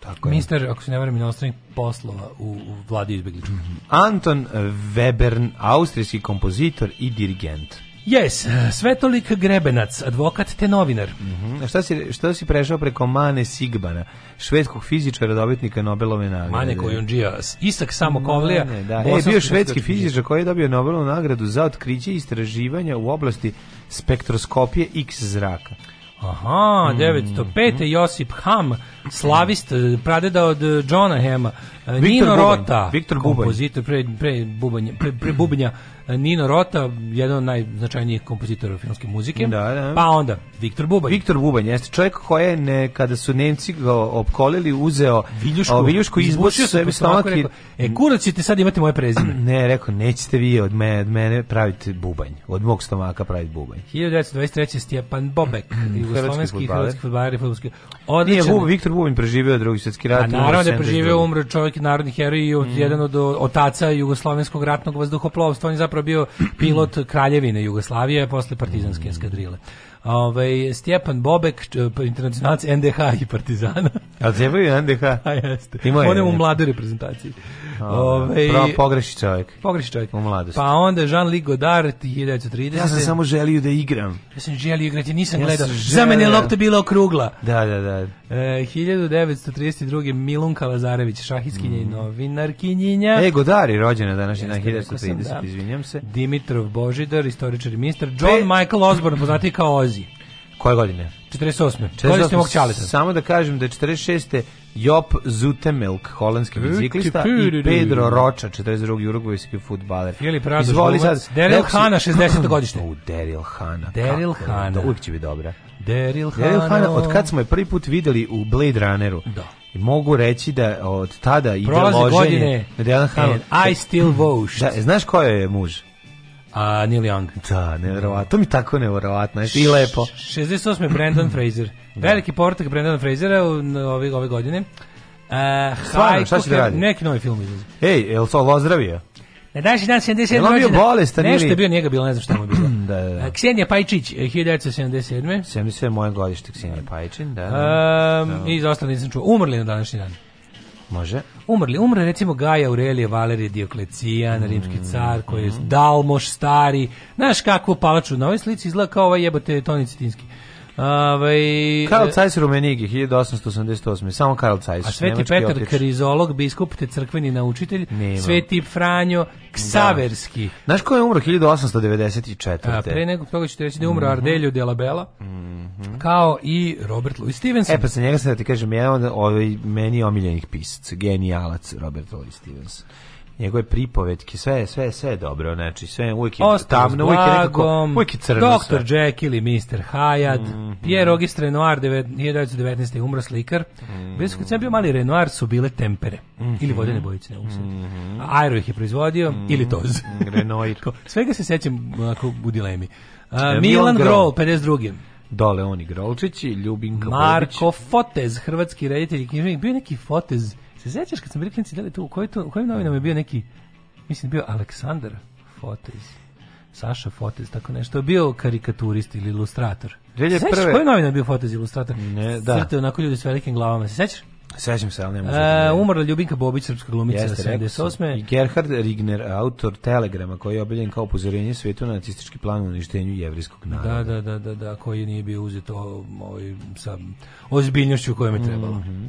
Tako je.
Ministar, ako se ne varam, inostranih poslova u, u vladi izbegličkog.
Anton Webern, austrijski kompozitor i dirigent.
Yes, Svetolik Grebenac, advokat te novinar.
Mhm. A šta si, šta si prešao preko Mane Sigbana, švedskog fizičara, dobitnika Nobelove nagrade?
Mane Kojundžija, Isak Samokovlija.
Mane, da. E, bio švedski fizičar koji je dobio Nobelovu nagradu za otkriće i istraživanja u oblasti spektroskopije X zraka.
Aha, 905. Josip Ham, slavist, eh, pradeda od eh, Johna Hema. Eh,
Viktor
Nino
Bubanj,
Rota,
Viktor
kompozitor, pre, pre, bubanja, pre, pre bubanja, Nino Rota, jedan od najznačajnijih kompozitora filmske muzike.
Da, da.
Pa onda, Viktor Bubanj.
Viktor Bubanj jeste čovjek koji je ne, kada su Nemci ga opkolili uzeo
Viljušku,
o, viljušku izbušio
izbušio se
sebi stomak
i E, kurac ćete sad imati moje prezime.
ne, rekao, nećete vi od mene, od mene praviti bubanj, od mog stomaka praviti bubanj.
1923. Stjepan Bobek, jugoslovenski hrvatski fudbaler fudbalski.
Nije,
Odličan.
Bu, Viktor Bubanj preživio drugi svjetski rat.
A
umro
naravno da je
72.
preživio, umro čovjek narodni heroj i
Mm.
od- jedan od otaca jugoslovenskog ratnog vazduhoplovstva. On je zapravo bio pilot kraljevine Jugoslavije posle partizanske
Mm.
Ove, Stjepan Bobek, č- pa internacionalac NDH i Partizana.
A trebaju NDH?
A jeste. On je u mladoj reprezentaciji. Ove,
Pravo pogreši čovjek.
Pogreši čovjek.
U mladosti.
Pa onda Jean-Luc Godard, 1930.
Ja sam samo želio da igram.
Ja sam želio igrati, nisam
Ja
gledao. Za mene lopta bila okrugla.
Da, da, da.
E, 1932. Milunka Lazarević, šahistkinja i novinarkinjinja.
Mm. E, Godari, rođena današnji
sam,
1930,
da.
izvinjam se.
Dimitrov Božidar, istoričar i ministar. John
Pe-
Michael Osborne, poznati kao Ozzy.
Koje godine?
48. Godište mog čaleta.
Samo da kažem da je 46. Jop Zutemelk, holandski biciklista i Pedro Rocha, 42. urugvajski futbaler.
Filip Radoš,
Izvoli sad.
Daryl Hannah, 60. godište.
U, Daryl Hannah.
Daryl
to, Uvijek će biti dobra.
Daryl
Daryl Hannah,
Hannah.
od kad smo je prvi put videli u Blade Runneru,
Da.
i mogu reći da od tada ide
Prolaze
loženje
godine.
na Daryl Hannah.
And I still vote.
Da, znaš ko je muž?
A Neil Young.
Da, nevjerovatno. To mi tako nevjerovatno. I lepo.
68. Brandon Fraser. Veliki portak Brandona Frasera ove, ove godine. Uh,
Stvarno, šta će da radi?
Neki novi film izlazi.
Ej, je li to ozdravio?
Na današnji dan 77.
Jel on bio
rođendan-
bolestan
Nešto je bio njega bilo, ne znam šta mu je bilo.
Da, da, da.
A, Ksenija Pajčić, eh, 1977.
70 je moje godište, Ksenija Pajčin, da, da.
Um, I za ostalo nisam čuo. Umrli na današnji dan.
Može.
Umrli, umre recimo Gaja Aurelije Valerije Dioklecijan,
Mm,
rimski car koji je Dalmoš stari. Znaš kakvu palaču na ovoj slici izgleda kao ovaj jebote Toni Citinski. Ovaj
Karl
e,
Zeiss Rumenigi, 1888. Samo Karl Zeiss.
A Sveti Petar
otič.
Krizolog, biskup te crkveni naučitelj,
Nema.
Sveti Franjo Ksaverski.
Znaš ko je umro 1894.
A pre nego toga ćete reći da je umro Ardelio de la Bella, kao i Robert Louis Stevenson.
E pa sa njega sam da ti kažem, jedan od ovaj, meni omiljenih pisaca, genijalac Robert Louis Stevens. Njegove pripovetke, sve, sve, sve je dobro, znači sve uvijek je
Ostao s
tamno, uvijek je nekako, uvijek je crno
Dr.
sve.
Jekyll i Mr. Hyde,
Mhm.
Pierre Auguste Renoir, devet- 1919. je umro slikar. Bili su, kad sam bio mali Renoir, su bile tempere. Ili vodene bojice, ne mogu se setiti. Aero ih je proizvodio, ili toz.
Renoir.
Svega se sećam onako u dilemi. A,
E,
Milan Grol,
Grol.
52.
Dole oni Grolčići, Ljubinka
Marko Fotez, hrvatski reditelj i književnik. Bio neki Fotez. Se sećaš kad sam bili klinci, da li tu, u kojoj to, u kojim novinama je bio neki, mislim da bio Aleksandar Fotez. Saša Fotez, tako nešto. Je bio karikaturist ili ilustrator.
2001.
Se sećaš koji novina je bio Fotez ilustrator?
Ne, da.
Crte onako ljudi s velikim glavama. Se sećaš?
Sećam se, ali ne mogu.
E, umrla Ljubinka Bobić, srpska glumica
Jeste, rekao sam.
78.
I Gerhard Rigner, autor Telegrama, koji je obiljen kao upozorenje svetu na nacistički plan uništenju jevrijskog naroda.
Da, da, da, da, da, koji nije bio uzet ovaj, sa ozbiljnošću kojom je trebalo.
Mhm.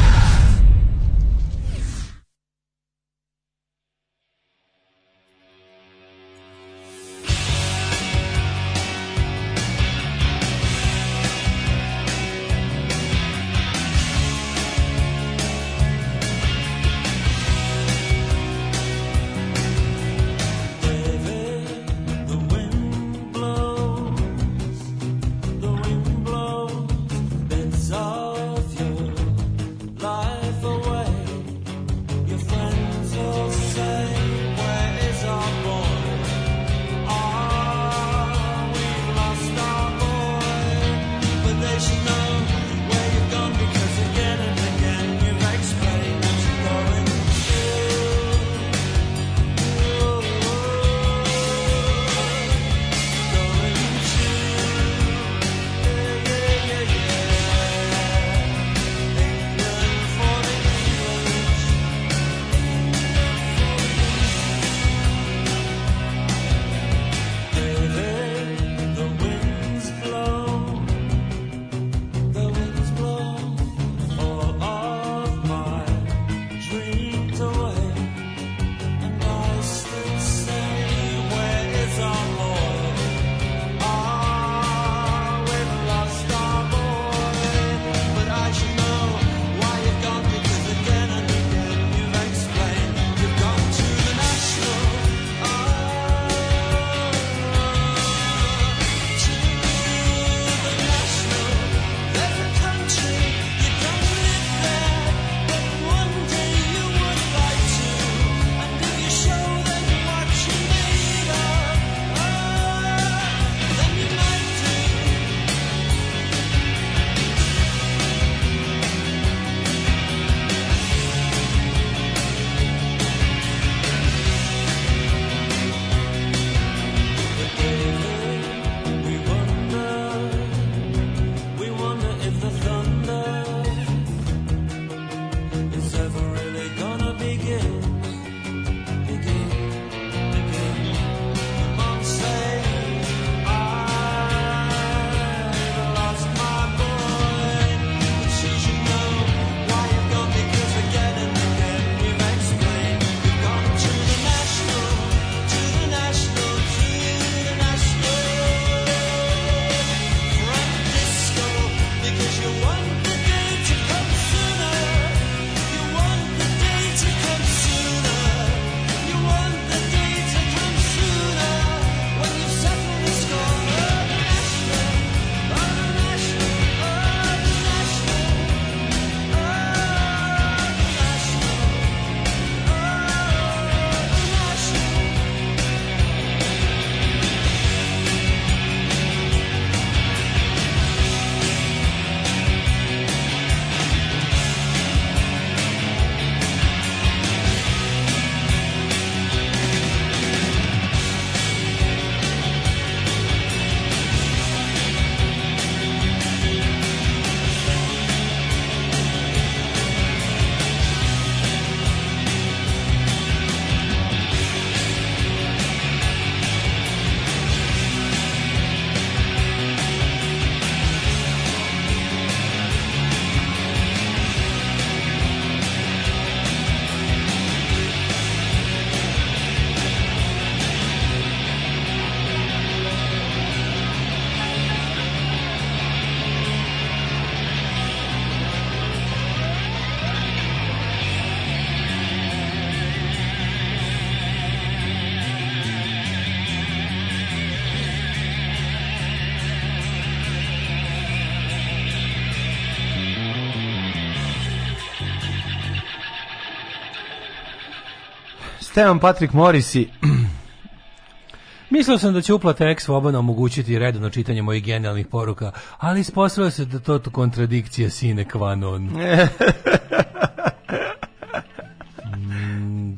Stevan Patrick Morrisi.
Mislio sam da će uplata ex Vobana omogućiti redovno čitanje mojih genijalnih poruka, ali ispostavilo se da to kontradikcija sine qua non.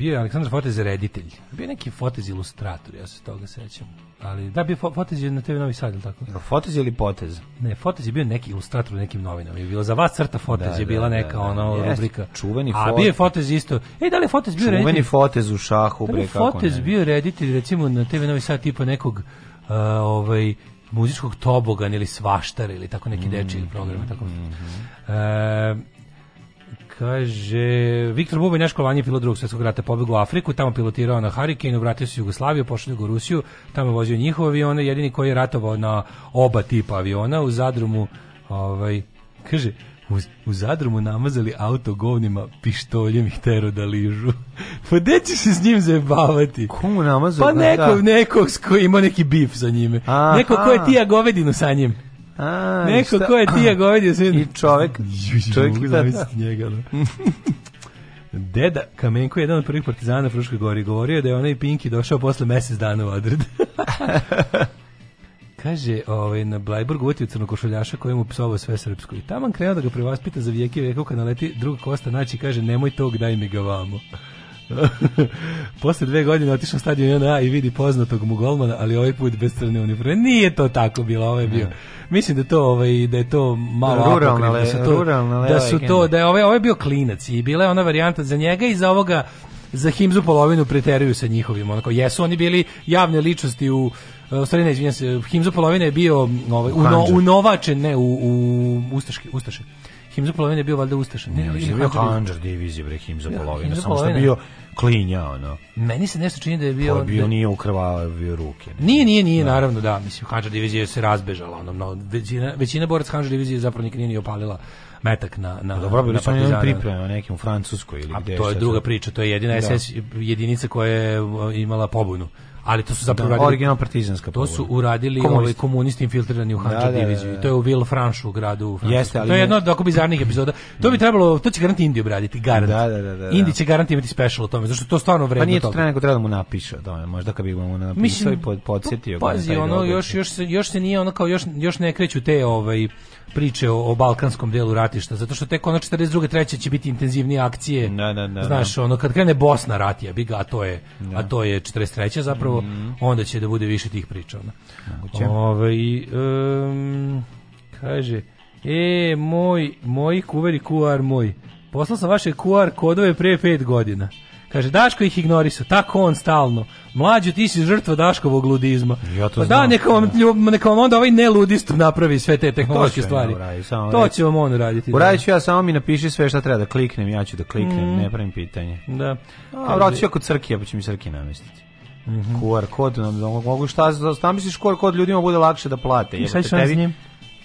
Mm, bio je Aleksandar Fotez reditelj. Bio je neki Fotez ilustrator, ja se toga sećam. Ali da bio Fo- Fotez je na TV Novi Sad, ili tako?
Fotez ili potez?
Ne, Fotez je bio neki ilustrator u nekim novinama. Je bilo za vas crta Fotez
Da,
je bila
da,
neka
da, da.
ono
Jeste,
rubrika.
čuveni
A
Fotez.
bio je Fotez isto. Ej, da li je Fotez bio
Čuveni
reditelj?
Fotez u šahu,
Da
bre, kako
Fotez
ne.
bio reditelj recimo na TV Novi Sad tipa nekog a, ovaj muzičkog tobogan ili svaštar ili tako neki dečiji program tako. E, kaže Viktor Bubanj naš kolanje pilot drugog svjetskog rata pobegao u Afriku, tamo pilotirao na Hurricane, vratio se u Jugoslaviju, pošao u Rusiju, tamo je vozio njihove avione, jedini koji je ratovao na oba tipa aviona, u Zadrumu ovaj, kaže, u, u Zadrumu namazali auto govnima, pištoljem ih tero da ližu. pa gde ćeš se s njim zajebavati?
Komu namazali?
Pa
Da,
nekog,
da.
nekog s koji ima neki bif sa njime.
Aha.
Neko ko je tija govedinu sa njim.
A,
Neko
šta-
ko je tija govedinu sa njim.
I čovek, čovek
mogu
da,
njega. Deda Kamenko, jedan od prvih partizana na Fruškoj gori, govorio je da je onaj Pinki došao posle mesec dana u odred. Kaže, ovaj, na Blajburgu u crnokošuljaša koji mu psovao sve srpsko. I taman krenuo da ga prevaspita za vijeke vekov kad naleti drug Kosta naći kaže nemoj tog, daj mi ga vamo. Posle dve godine otišao stadion JNA i vidi poznatog mu golmana, ali ovaj put bez crne uniforme. Nije to tako bilo, ovo je bio. Mislim da to ovaj da je to malo
Ruralna
da su to
ruralna
da su to da je ovaj ovaj bio klinac i bila je ona varijanta za njega i za ovoga za Himzu polovinu preteruju sa njihovim onako jesu oni bili javne ličnosti u u stvari ne izvinjam se Himzu polovina je bio ovaj uno,
Handžar.
unovačen ne u, u ustaški ustaše Himzu polovina je bio valjda ustaša ne,
Ne, je bio.
Handžar
divizije, bre, Himza
Bio
polovina,
Himza
samo što je bio klinja, ono.
meni se nešto čini da je
Bio,
bio
bio
da-
nije ukrvavio ruke. ne.
Nije, nije, nije, naravno da, mislim, Hanđar divizija se razbežala, ono, no, većina, većina boraca Hanđar divizije zapravo nikad nije ni opalila metak na, na,
Dobro, bili
na
su oni priprema nekim u Francuskoj ili
A
gde.
to je druga priča, to je jedina
Da.
SS jedinica koja je imala pobunu. Ali to su zapravo
Da, original partizanska
to su uradili
Komunisti.
ovaj, komunisti infiltrirani u
Da, da, da,
diviziju.
da.
I to je u Villefranche u gradu u.
Jeste, ali
to je jedno od oko bizarnih epizoda. To bi trebalo, to će garant Indiju obraditi, garant.
Da, da, da, da, da.
Indi će garant imati special o tome, zašto je to stvarno vredno
Pa nije to treba, nego treba da mu napiše tome, možda kad bi mu napisao i pod, podsjetio
Pazi, ono,
događaj.
još, još, se, još se nije ono kao, još, još ne kreću te ovaj, priče o, o balkanskom delu ratišta, zato što tek ono 42. treće će biti intenzivnije akcije.
Da, da, da,
Znaš, ono, kad krene Bosna rat je, biga, a to je, a to je 43. zapravo,
Mhm.
onda će da bude više tih priča. Ono. Ovaj, em, kaže, e, moj, moj kuveri QR moj, poslao sam vaše QR kodove pre pet godina. Kaže, Daško ih ignorisao, tako on stalno. Mlađo, ti si žrtva Daškovog ludizma.
Ja to
pa da,
znam.
neka vam, neka vam onda ovaj neludist napravi sve te tehnološke
To
stvari.
samo
to će vam on uraditi. da.
Uradit ću ja, samo mi napiši sve šta treba da kliknem, ja ću da kliknem,
Mm.
ne pravim pitanje.
Da.
A vrat ću ja kod Crkija, pa će mi Crkija namestiti. QR kod, mogu šta, šta misliš QR kod ljudima bude lakše da plate?
I šta
jebote,
ćeš s njim?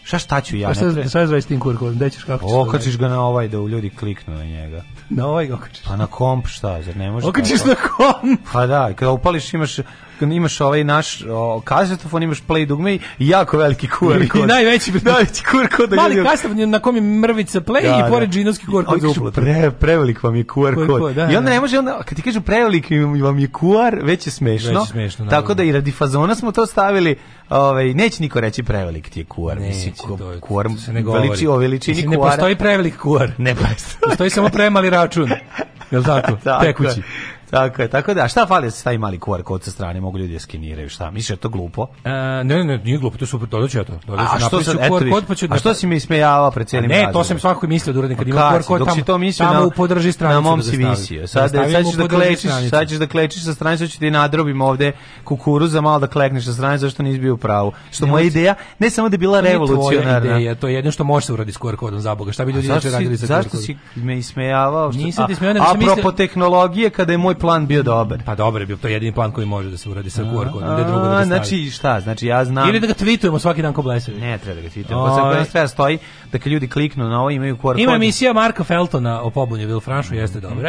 Šta šta ću ja?
Šta, šta je s tim kodom? Gde ćeš, kako ćeš?
Okačiš ga na ovaj da ljudi kliknu na njega.
Na ovaj ga okačiš.
Pa na komp šta, zar ne može?
Okačiš na kom?
Pa da, kada upališ imaš kad imaš ovaj naš o, kazetofon, imaš play dugme i jako veliki QR kod.
I najveći,
najveći QR kod. da
Mali kastav na kom je mrvica play
Da,
i pored
da.
džinovski QR kod za uplatu.
Pre, prevelik vam je QR
QR
kod.
kod, da,
I onda
da.
ne može, onda, kad ti kažu prevelik vam je QR, već je smešno.
Već je smešno.
Tako da i radi fazona smo to stavili, ovaj, neće niko reći prevelik ti je QR.
Neće,
Mislim, QR,
se ne govori.
veliči, o veličini
Mislim, ne
QR.
postoji prevelik QR.
Ne postoji.
Postoji samo premali račun. Jel tako?
Tako
Tekući.
Tako je, tako da, a šta fali da se stavi mali QR kod sa strane, mogu ljudi da skeniraju, šta? Misliš da je to glupo?
E, ne, ne, ne, nije glupo, to je super, dodat ću ja to. Dodat ću,
A što sad, eto
kod, pa ću...
a što si mi ismejavao pred cijelim
Ne, to sam svakako mislio da uradim kad
Pa
ima QR kod tamo,
si to mislio
tamo
na,
u podrži stranicu
na mom
da
si visio. Sad,
stavim
sad, ćeš da klečiš,
stranicu.
sad ćeš da klečiš sa stranice, ću ti nadrobim ovde kukuruza, malo da klekneš sa stranice, zašto nisi bio u pravu. Što moja ideja, ne samo da je bila revolucionarna.
ideja, to je jedino što može se uraditi s QR kodom za Boga. Šta bi ljudi
Zašto
radili sa QR
zašto
kodom?
si me ismejavao?
Nisam ti ismejavao, sam
tehnologije, kada je moj plan bio dobar.
Pa dobro je bio, to je jedini plan koji može da se uradi sa QR kodom, gde drugo da stavi.
Znači, šta? Znači, ja znam...
Ili da ga tweetujemo svaki dan ko blesavi.
Ne treba da ga tweetujemo. Pa sad treba stoji da kad ljudi kliknu na ovo imaju QR kod.
Ima emisija Marka Feltona o pobunju Vilfranšu, jeste dobro.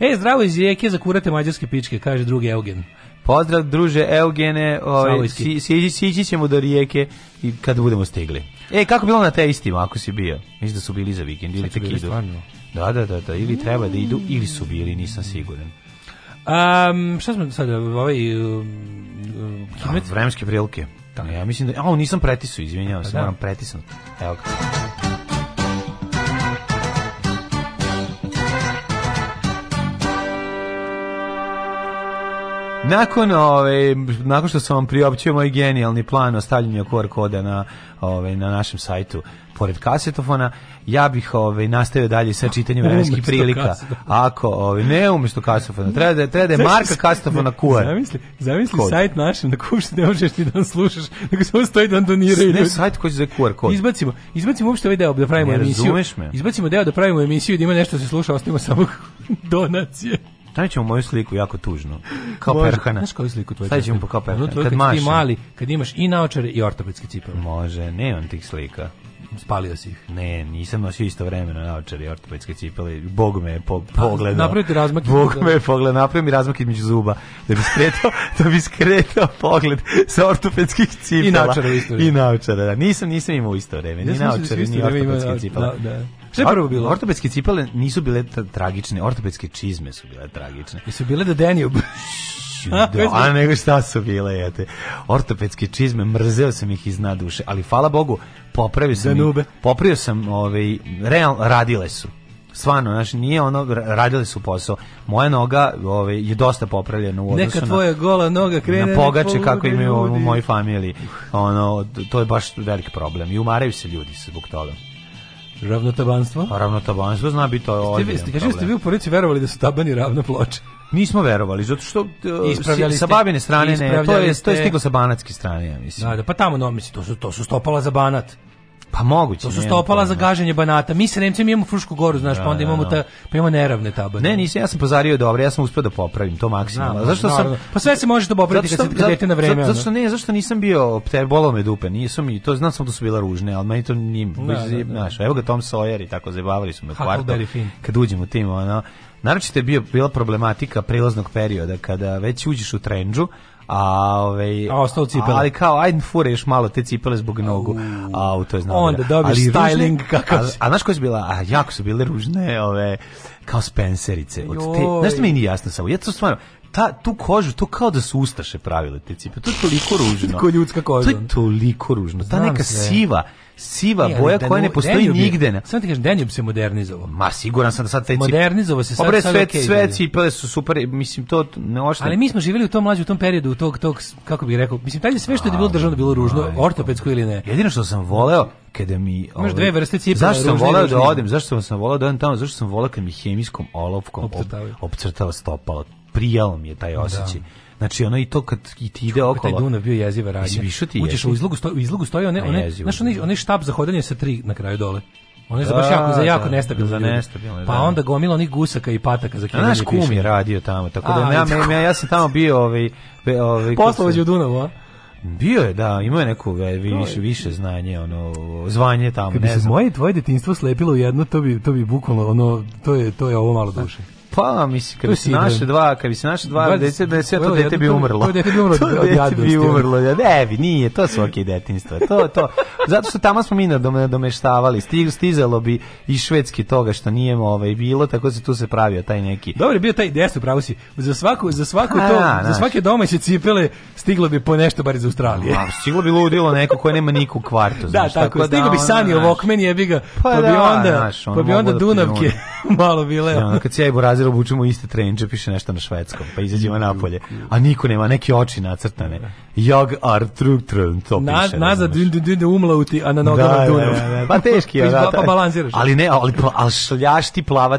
E, zdravo iz Rijeke, za kurate mađarske pičke, kaže drugi Eugen.
Pozdrav druže Eugene, ovaj, si, si, sići ćemo do rijeke i kad budemo stigli. E, kako bilo na te istima ako si bio? Mislim da su bili za vikend ili tek idu. Da, da, da, da, ili treba da idu ili su bili, nisam siguran.
Um, šta smo sad, ovaj... Um,
A,
Hidmet?
vremenske prilike. Ja mislim da... A, nisam pretisao, izvinjavam se,
da.
moram pretisnuti. Evo ga. Nakon, ove, nakon što sam vam priopćio moj genijalni plan o stavljanju QR koda na, ove, na našem sajtu pored kasetofona, ja bih ove, nastavio dalje sa čitanjem vremenskih prilika.
kasetofona.
Ako, ove, ne umesto kasetofona, treba da, treba da je marka kasetofona QR.
Zamisli, zamisli
Kod.
sajt našem da kušte ne možeš ti da slušaš, nego samo stoji da doniraju.
Ne sajt koji se zove QR kod.
Izbacimo, izbacimo uopšte ovaj deo da pravimo
Ne
emisiju.
razumeš me.
Izbacimo deo da pravimo emisiju da ima nešto da se sluša, ostavimo samo donacije.
Stavit ćemo moju sliku jako tužno. Kao
Može.
perhana.
Znaš koju sliku tvoju?
Stavit ćemo kao perhana.
Ono tvoje
Kad
kad,
mašem.
ti mali, kad imaš i naočare i ortopedske cipele.
Može, nemam tih slika.
Spalio si ih.
Ne, nisam nosio isto vremeno naočare i ortopedske cipele. Bog me je po, pogledao.
napravite razmak
Bog
između-
me je pogledao, napravio mi razmak između zuba. Da bi skretao, da bi skretao pogled sa ortopedskih cipela.
I naočara u isto vreme.
I naočara, da. Nisam, nisam imao isto vreme. Ni
da
naočare, ni ortopedske cipele.
da, da. Šta je prvo bilo?
Ortopedske cipele nisu bile tragične, ortopedske čizme su bile tragične.
Jesu bile da Danube?
Da, a nego šta su bile, jete. Ortopedske čizme, mrzeo sam ih iz dna duše, ali hvala Bogu, popravio sam ih, popravio sam, ovaj, real, radile su. Stvarno, znači nije ono, ra- radile su posao. Moja noga ovaj, je dosta popravljena u odnosu
Neka tvoja gola noga krene.
na, na pogače kako imaju u mojoj familiji. Ono, to je baš veliki problem. I umaraju se ljudi zbog toga.
Ravnotabanstvo?
A ravnotabanstvo zna biti to ozbiljan
ste, kaže, ste vi u porodici verovali da su tabani ravna ploča?
Nismo verovali, zato što uh, sa babine strane ne, to je, to je stiglo sa banatske strane, ja mislim.
Da, da, pa tamo, no, mislim, to su, to su stopala za banat.
Pa moguće.
To su stopala za gaženje banata. Mi se Nemci imamo Frušku goru, znaš,
Da,
pa onda
da,
imamo
da.
ta, pa imamo neravne tabane.
Ne, nisam, ja sam pozario dobro, ja sam uspio da popravim to maksimalno. Zašto sam
naravno. Pa sve se može to popraviti kad se- dete na vreme,
Zato, što ne, zašto nisam bio te bolo me dupe, nisu mi, to znam sam da su bile ružne, ali meni to nije,
Da, da, da.
znaš, evo ga Tom Sawyer i tako zabavili su me u kvartu. Kad uđemo tim, ono, naročito je bio, bila problematika prilaznog perioda, kada već uđeš u trendžu, a ovaj
A ostalo cipele.
ali kao ajde fure još malo te cipele zbog nogu a to je znamo
Onda
da.
dobiješ styling kakav
a, a znaš koje su bila a jako su bile ružne ove kao spencerice od te znaš što mi nije jasno samo ja to stvarno ta, tu kožu, to kao da su ustaše pravile te cipe. To je toliko ružno.
Ko ljudska koža.
To je toliko ružno. Ta
Znam
neka
sve.
siva, siva
E, ali
boja koja ne postoji nigde. Na...
Samo ti kažem, Danube se modernizovao.
Ma siguran sam da sad te cipe...
Modernizovao se, sad-
Obre,
sad
sve,
okej
sve
dalje.
cipele su super, mislim, to ne ošte...
Ali mi smo živjeli u tom mlađu, u tom periodu, tog, tog, kako bih rekao, mislim, tad je sve što je bilo državno bilo ružno, ortopedsko ili ne.
Jedino što sam voleo kada mi ovaj,
dve vrste cipela,
Zašto sam voleo da odem? Zašto sam voleo da odem tamo? Zašto sam voleo kad mi hemijskom olovkom ob, opcrtava stopalo. Prijalo mi je taj osjećaj. Znači ono i to kad i ti ide
Taj
okolo.
Dunav bio jeziva radnja.
Ti
Uđeš u izlogu, stoji, u izlogu stoji one, one, znaš, onaj,
da.
onaj štab za hodanje sa tri na kraju dole. On je
Da,
baš jako, za jako
da,
nestabilne
za
ljude.
nestabilne,
Pa
da.
onda gomila onih gusaka i pataka za kidanje
naš kum je radio tamo, tako da ja, ja, ja sam tamo bio ovaj, ovaj
Poslovođe u Dunavu, a?
Bio je, da, imao je neko ve- više, više znanje, ono, zvanje tamo,
Kad bi
ne
se
znam.
moje i tvoje detinjstvo slepilo u jedno, to bi, to bi bukvalno, ono, to je, to je ovo malo duše.
Pa, mislim, kad bi se naše dva, kad bi se naše dva dece, da se to dete bi umrlo.
to dete bi umrlo od-
To dete bi umrlo. Ja, Ne, bi, nije, to su okej detinjstva. To, to. Zato što tamo smo mi nadome- domeštavali. Stig, stizalo bi i švedski toga što nije ovaj, bilo, tako se tu se pravio taj neki.
Dobro je bio taj desno, pravo si. Za svaku, za svaku to, za svake domaće cipele stiglo bi po nešto bar iz Australije.
A, stiglo bi ludilo neko koje nema niku kvartu.
Da, tako. Stiglo bi
ono,
Sani Walkman jebi ga,
Pa
pa, bi
da,
onda, pa bi onda
mogu da
Dunavke malo bile.
Kad se ja i Burazir obučemo iste trenče, piše nešto na švedskom, pa izađemo napolje. A niko nema, neke oči nacrtane. Jag ar trug trun, to
Na,
piše.
nazad dun, umlauti, a na nogama
Da,
Dunav.
da, da, Pa teški je,
Pa
da,
pa balansiraš.
Ali ne, ali, ali šljaš ti plava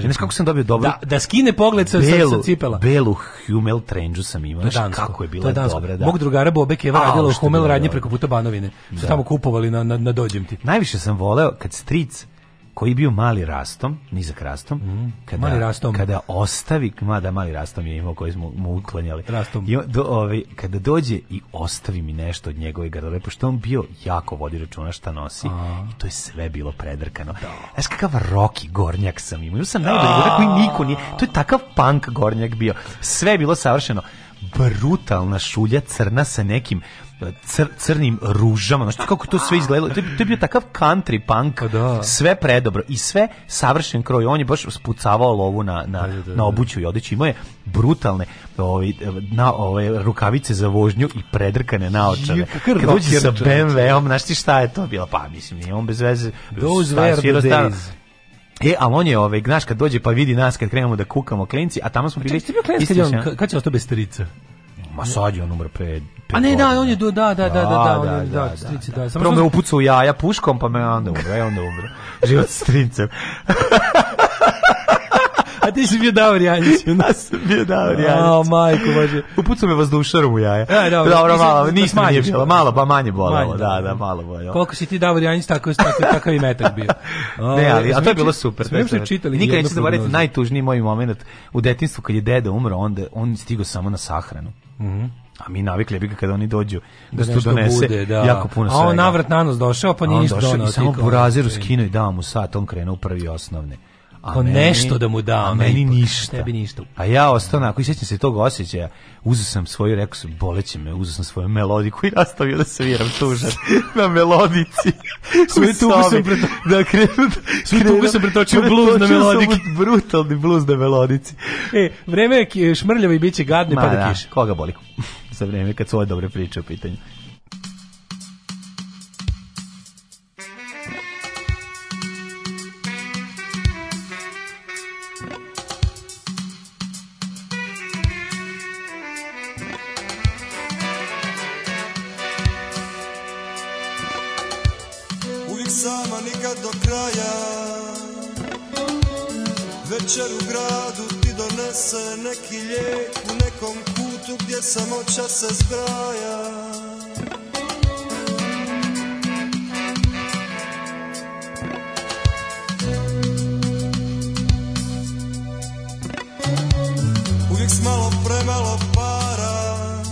Znaš
ti.
kako sam dobio dobro?
Da, da skine pogled sa,
belu,
sa cipela.
belu Hummel trendžu sam imao. Znaš
dansko.
kako je bila
je dansko.
dobra, da.
Mog drugara Bobek je radila u Humel radnje preko puta Banovine. Su tamo kupovali na, na, na dođem ti.
Najviše sam voleo kad stric koji je bio mali rastom, nizak rastom, kada,
Mhm. Mali rastom.
kada ostavi, mada mali rastom je imao koji smo mu uklanjali,
Rastom.
I do, ovaj, kada dođe i ostavi mi nešto od njegove garderobe, pošto on bio jako vodi računa šta nosi, i to je sve bilo predrkano. Znaš kakav roki gornjak sam imao, imao sam najbolji gornjak koji niko nije, to je takav punk gornjak bio, sve je bilo savršeno, brutalna šulja crna sa nekim cr, crnim ružama, znači kako to sve izgledalo, to je, to je bio takav country punk,
da.
sve predobro i sve savršen kroj, on je baš spucavao lovu na, na, na obuću i odeću, imao je brutalne ovaj, na, ove rukavice za vožnju i predrkane naočare. Kad uđe sa. BMW-om, znaš ti šta je to bilo? Pa mislim, nije on bez veze.
Those were the days.
E, ali on je, ovaj, znaš, kad dođe pa vidi nas kad krenemo da kukamo klinci, a tamo smo bili...
Čekaj, ti bio klinac kad kad će ostao bez strica?
Ma sad je on umro pre...
A ne, da, on je do, da, da, da, da, da, on je, da, strici, da. Samo
Prvo
što-
me upucao u jaja puškom, pa me onda umro, e onda umro. Život s strincem.
A ti si bio Davor Janjić.
Ja sam bio Davor Janjić.
A, majko, bože.
Upucao me vazdušarom u jaja.
E, dobro,
dobro malo,
da smanjiš
nije bilo, malo, pa manje bolelo,
Manje,
da,
da.
da, malo bolelo.
Koliko si ti Davor Janjić, tako, tako, takav i metak bio.
Ne, ali, a to je
Smo
bilo super.
smo juče čitali
Nikad neću zaboraviti najtužniji moj moment u detinjstvu kad je deda umro, onda on stigao samo na sahranu. A mi navikli bi ga kada oni dođu da, se tu
nešto
donese
bude, da.
jako puno
A
svega.
on navrat na nos došao, pa
A
nije ništa donao.
I samo burazeru skinuo i dao mu sat, on krenuo u prvi osnovne. A
Kao nešto da mu da,
A meni ništa.
tebi ništa.
A ja ostao onako, i sjećam se tog osjećaja, uzeo sam svoju, rekao sam, boleće me, uzeo sam svoju melodiku i nastavio da sviram tužan na melodici.
Svoju tugu sam preto-
Da krenu,
Svoju tugu sam pretočio bluz na
u Brutalni bluz na melodici.
E, vreme je šmrljavo i bit će gadne, pa da kiše.
Koga boli? Za vreme kad su ove dobre priče u pitanju.
Donese neki lijek U nekom kutu gdje samoća se zbraja Uvijek s malo premalo para.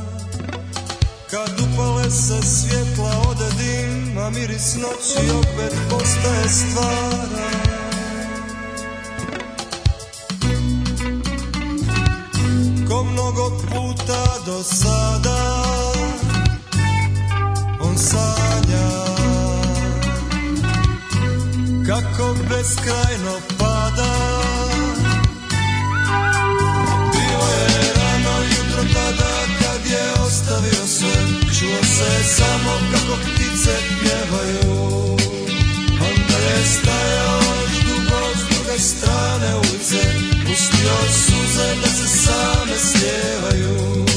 Kad upale se svjetla ode dim A miris noći opet postaje stvara Mnogo puta do sada. On sanja Kako beskrajno pada. Bilo je rano jutro tada kad je ostavio sve. Čuo se samo kako ptice pjevaju. Onda je stajao još s druge strane ulice Pustio suze da se same slijevaju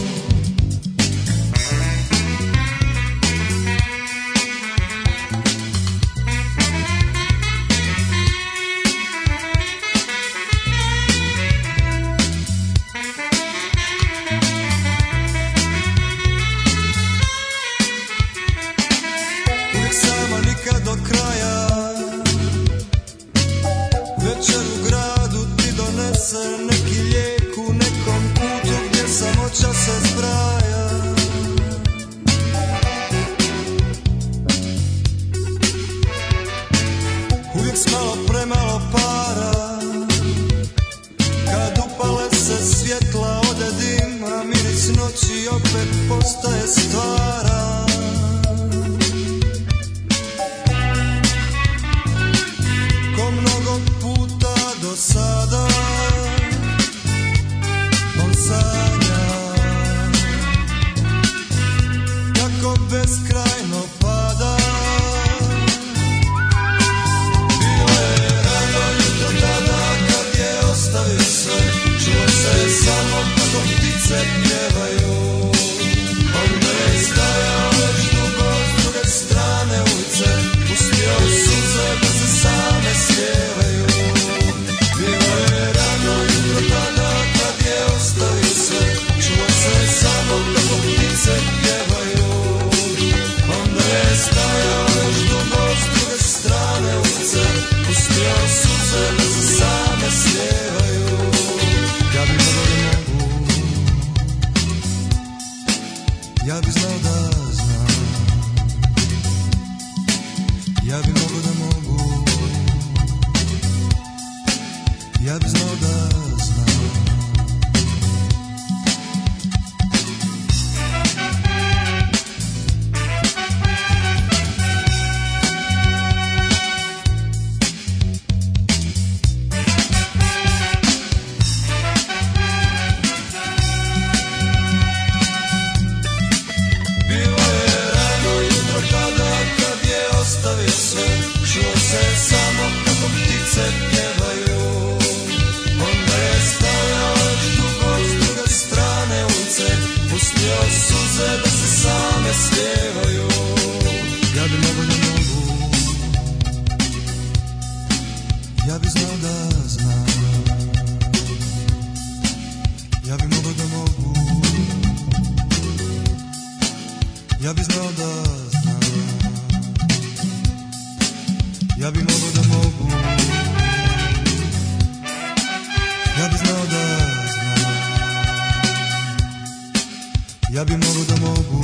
Ja bi mogo da mogu.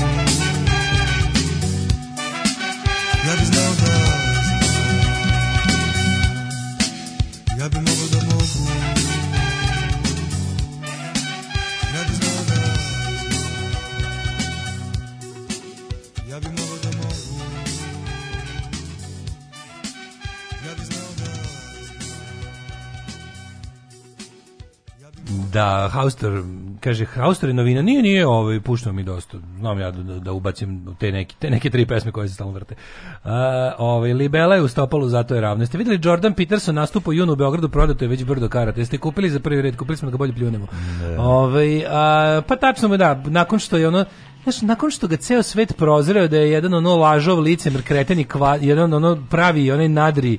Ja bi znao da Ja bi mogo da mogu. Ja bi znao da Ja bi mogo da mogu. Ja bi znao da Da,
Hauster, kaže, Hauster je novina, nije, nije, ovaj, puštao mi dosta, znam ja da, da ubacim te neke, te neke tri pesme koje se stalno vrte. Uh, ovaj, Libela je u stopalu, zato je ravno. Ste videli Jordan Peterson nastupa u junu u Beogradu, prodato je već brdo karata. Jeste kupili za prvi red, kupili smo da ga bolje pljunemo. Ovaj, a, pa tačno mu da, nakon što je ono, Znaš, nakon što ga ceo svet prozreo da je jedan ono lažov lice, kreten i kva, jedan ono pravi, onaj nadri,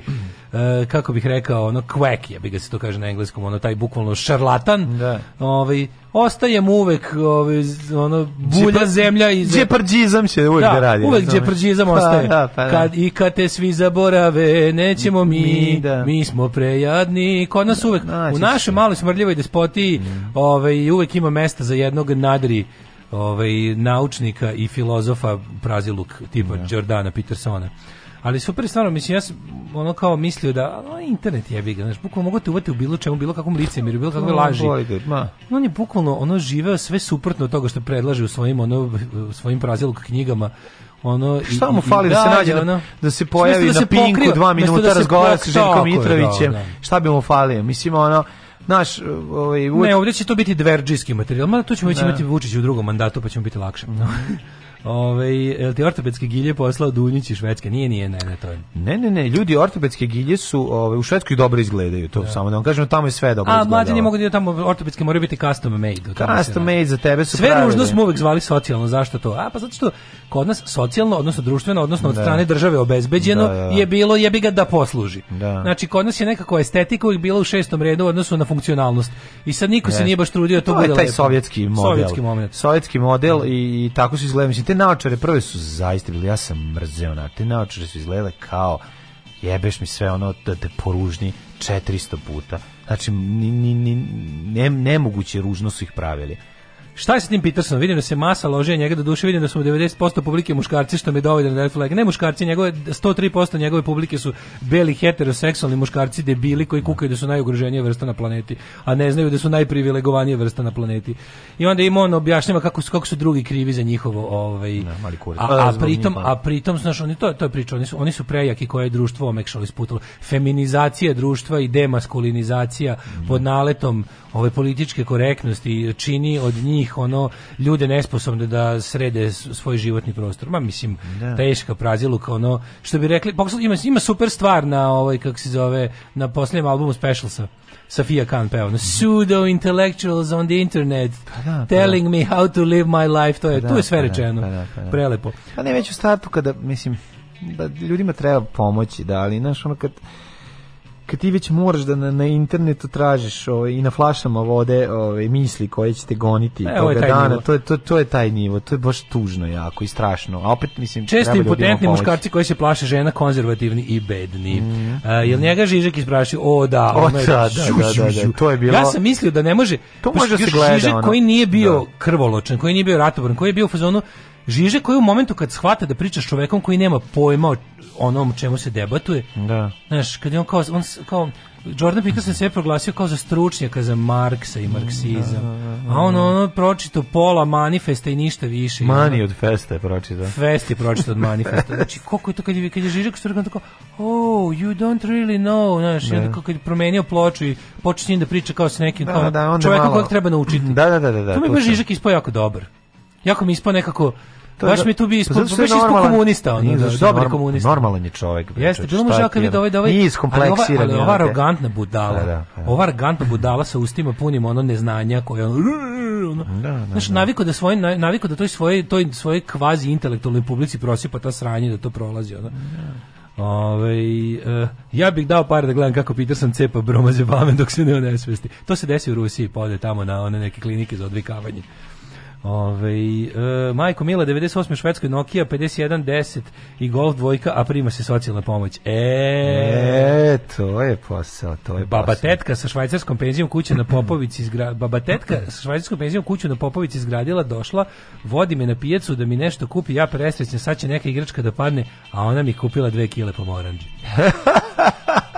e, kako bih rekao, ono quack, ja bi ga se to kaže na engleskom, ono taj bukvalno šarlatan,
Da.
ovaj, ostaje mu uvek ovaj, ono, bulja
Džepar-
zemlja i
džepardžizam će uvek da radi,
Uvek džepardžizam
Pa,
ostaje.
da, pa da.
Kad, I kad te svi zaborave, nećemo mi,
Mi,
mi,
da.
smo prejadni. Kod nas uvek,
naći
u našoj
se.
maloj smrdljivoj despotiji, ovaj, uvek ima mesta za jednog nadri ovaj, naučnika i filozofa praziluk tipa Jordana Petersona. Ali super je stvarno, mislim, ja sam ono kao mislio da a, internet jebi ga, znaš, bukvalno mogu te uvati u bilo čemu, bilo kakvom licemjeru, bilo kakve laži.
ga, ma.
On je bukvalno ono živeo sve suprotno od toga što predlaže u svojim ono u svojim praziluk knjigama. Ono i-
Šta mu fali
i
da se
dalje,
nađe da,
ono,
da se pojavi
da
na
se
Pinku
pokrio,
dva
umesto
minuta
da se
razgovara sa Željkom
je,
Mitrovićem.
da, da.
Šta bi mu falio? Mislim ono naš ovaj
Ne, ovdje će to biti dverđijski materijal, mada to ćemo već
Da.
imati Vučić u drugom mandatu, pa ćemo biti lakše. Ove, jel ti ortopedske gilje poslao Dunjić iz Švedske? Nije, nije, ne, ne, to je.
Ne, ne, ne, ljudi ortopedske gilje su ovaj u Švedskoj dobro izgledaju, to samo da vam kažem, tamo je sve dobro
A,
izgledalo.
mlađi ne mogu da tamo, ortopedske moraju biti custom made. se
Custom made za tebe su
Sve ružno smo uvek zvali socijalno, zašto to? A, pa zato što kod nas socijalno, odnosno društveno, odnosno od
Da.
strane države obezbeđeno,
Da, da, da.
je bilo jebi ga da posluži.
Da.
Znači, kod nas je nekako estetika uvijek bila u šestom redu u odnosu na funkcionalnost. I sad niko se
Jeste.
nije baš trudio da to,
to
bude
je taj
lepo.
sovjetski model.
Sovjetski moment.
Sovjetski model i, i tako su izgledali. Mislim, te naočare prve su zaista bili, ja sam mrzeo na te naočare su izgledale kao jebeš mi sve ono da te poružni 400 puta. Znači, ni, ni, ni, ne, nemoguće ružno su ih pravili.
Šta je sa tim Petersonom? Vidim da se masa lože njega do duše, vidim da su mu 90% publike muškarci, što me dovoljno da red flag. Ne muškarci, njegove 103% njegove publike su beli heteroseksualni muškarci debili koji kukaju da su najugroženija vrsta na planeti, a ne znaju da su najprivilegovanija vrsta na planeti. I onda im on objašnjava kako su kako su drugi krivi za njihovo ovaj
mali kurac.
a,
A,
a pritom
pa.
a pritom znaš oni to to je priča oni su oni su prejaki koje je društvo omekšalo isputalo feminizacija društva i demaskulinizacija pod naletom ove političke korektnosti čini od njih ono ljude nesposobne da srede svoj životni prostor ma mislim
Da.
teška praziluka ono što bi rekli pogledaj, ima ima super stvar na ovaj kako se zove na posljednjem albumu Specialsa Safia Khan peva ono, pseudo intellectuals on the internet
da, pa
telling me how to live my life to je
Pa
tu
da,
je sve
pa da,
rečeno
pa da, pa da.
prelepo
Pa ne već u startu kada, mislim, da ljudima treba pomoći, da, ali, znaš, ono kad, kad ti već moraš da na, na internetu tražiš ovaj, i na flašama vode ovaj, misli koje će te goniti
E,
toga dana,
nivo.
to je, to, to je taj nivo, to je baš tužno jako i strašno, a opet, mislim,
Često impotentni muškarci koji se plaše žena konzervativni i bedni. A, jel njega Žižek isprašio? O da,
Mm. O,
ono je-
da, da,
žu,
da,
žu,
da, to je bilo-
Ja sam mislio da ne može...
To može da se gleda,
Žižek
ono.
koji nije bio
Da.
krvoločan, koji nije bio ratoboran, koji je bio u fazonu Žižek koji u momentu kad shvata da priča s čovekom koji nema pojma o onom čemu se debatuje,
Da.
Znaš, kad je on kao, on kao Jordan Peterson se je proglasio kao za stručnjaka za Marksa i marksizam. A on ono pročito pola manifesta i ništa više.
Mani od festa je pročitao.
Fest je pročito od manifesta. Znači, koliko je to kad je, kad je Žižak stvarno on tako, oh, you don't really know, znaš, i onda
Da.
kako kad je promenio ploču i njim da priča kao sa nekim,
Da,
kao
da,
čovjekom
malo-
kojeg treba naučiti.
Da, da, da, da, da,
To mi je baš
sam.
Žižak ispao jako dobar. Jako mi ispao nekako,
To
baš
da-
mi tu bi ispao,
Pa
baš
normalan-
komunista, ono, da, dobri
norm-
komunista.
Normalan je čovjek.
Jeste, bilo mu
je,
vidi ovaj, da ovaj, ali ova, ali ova arogantna budala,
Da, da, da.
ova arogantna budala sa ustima punim ono neznanja koje on, ono,
Da,
znaš, naviko da svoj, naviko da toj svojoj, toj svojoj kvazi intelektualnoj publici prosipa ta sranje da to prolazi, ono. Ove, e, ja bih dao pare da gledam kako Peterson cepa bromaze pamen dok se ne onesvesti. To se desi u Rusiji, pode tamo na one neke klinike za odvikavanje. Ove, e, Majko Mila, 98. Švedskoj Nokia 5110 i Golf dvojka, a prima se socijalna pomoć. E,
E, to je posao, to je
Baba
posao.
tetka sa švajcarskom penzijom kuće na Popovici izgra... Baba tetka sa švajcarskom penzijom kuću na Popovici izgradila, došla, vodi me na pijacu da mi nešto kupi, ja presrećna, sad će neka igračka da padne, a ona mi kupila dve kile pomoranđe.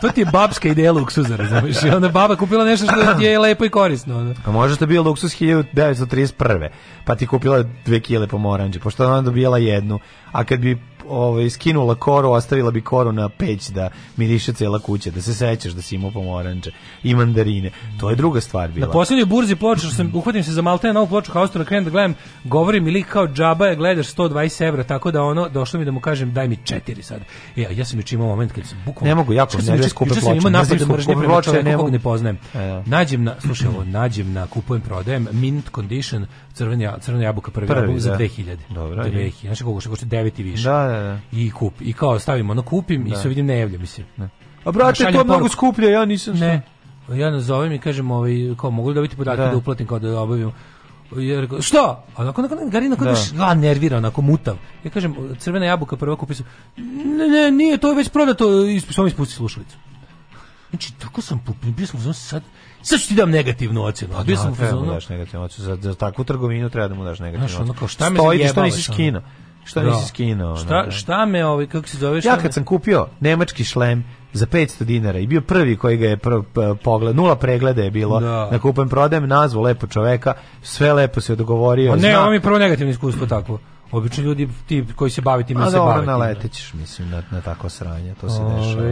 to ti je babska ideja luksuza, razumiješ? I onda baba kupila nešto što je lepo i korisno. ono.
A možda to bio luksus 1931. Pa ti kupila dve kile pomoranđe, pošto ona dobijala jednu. A kad bi ovaj, skinula koru, ostavila bi koru na peć da miriše cela kuća, da se sećaš da si imao pomoranđe i mandarine. To je druga stvar bila.
Na posljednjoj burzi ploča, što sam, uhvatim se za Maltene novu ploču Haustora, krenem da gledam, govori mi lik kao džaba je, gledaš 120 evra, tako da ono, došlo mi da mu kažem daj mi četiri sad. E, ja sam juče imao moment kad sam bukvalno...
Ne mogu, jako nervira
juče-
skupe ploče.
imao napad
Mrzim
mržnje prema čoveku
ne
kog
mogu.
ne poznajem.
E, da.
Nađem na, slušaj ovo, nađem na, kupujem, prodajem, mint condition, crveni, ja- crvena jabuka prvi,
Prvi,
album za
da.
2000.
Dobro,
2000, znači koliko što košta 9 i više.
Da, da, da.
I kup, i kao stavim ono, kupim i
Da.
sve vidim ne javlja mi se.
A brate, to je mnogo skuplje, ja nisam...
Ne. Ja nazovem i kažem, ovaj, kao, mogu li dobiti podatke
Da.
da, uplatim kao da obavim jer što? A onako, onako, Gari onako
Da.
da. ga nervira, onako mutav. Ja kažem, crvena jabuka prva kupi su, ne, ne, nije, to je već prodato, isp- samo ispusti slušalicu. Znači, tako sam, bio sam sad, sad ću ti dam negativnu ocjenu. A bio sam u
Pa treba mu daš negativnu ocenu. Za, za takvu trgovinu treba da mu daš negativnu
Znaš, ono
ocenu.
kao, šta me
Stoji što nisi
ono?
Skinuo. Što
Da.
nisi skinuo.
šta,
da.
šta me, ovaj, kako se zove, šta
Ja
me-
kad sam kupio nemački šlem za 500 dinara i bio prvi koji ga je prv, p- pogled, nula pregleda je bilo
Da.
na kupujem prodajem, nazvu lepo čoveka, sve lepo se dogovorio.
A ne,
zna-
ovo mi je prvo negativno iskustvo takvo. Obično ljudi ti koji se bave time
A
se bave. time.
naletećeš, mislim, na, na tako sranje, to se dešava.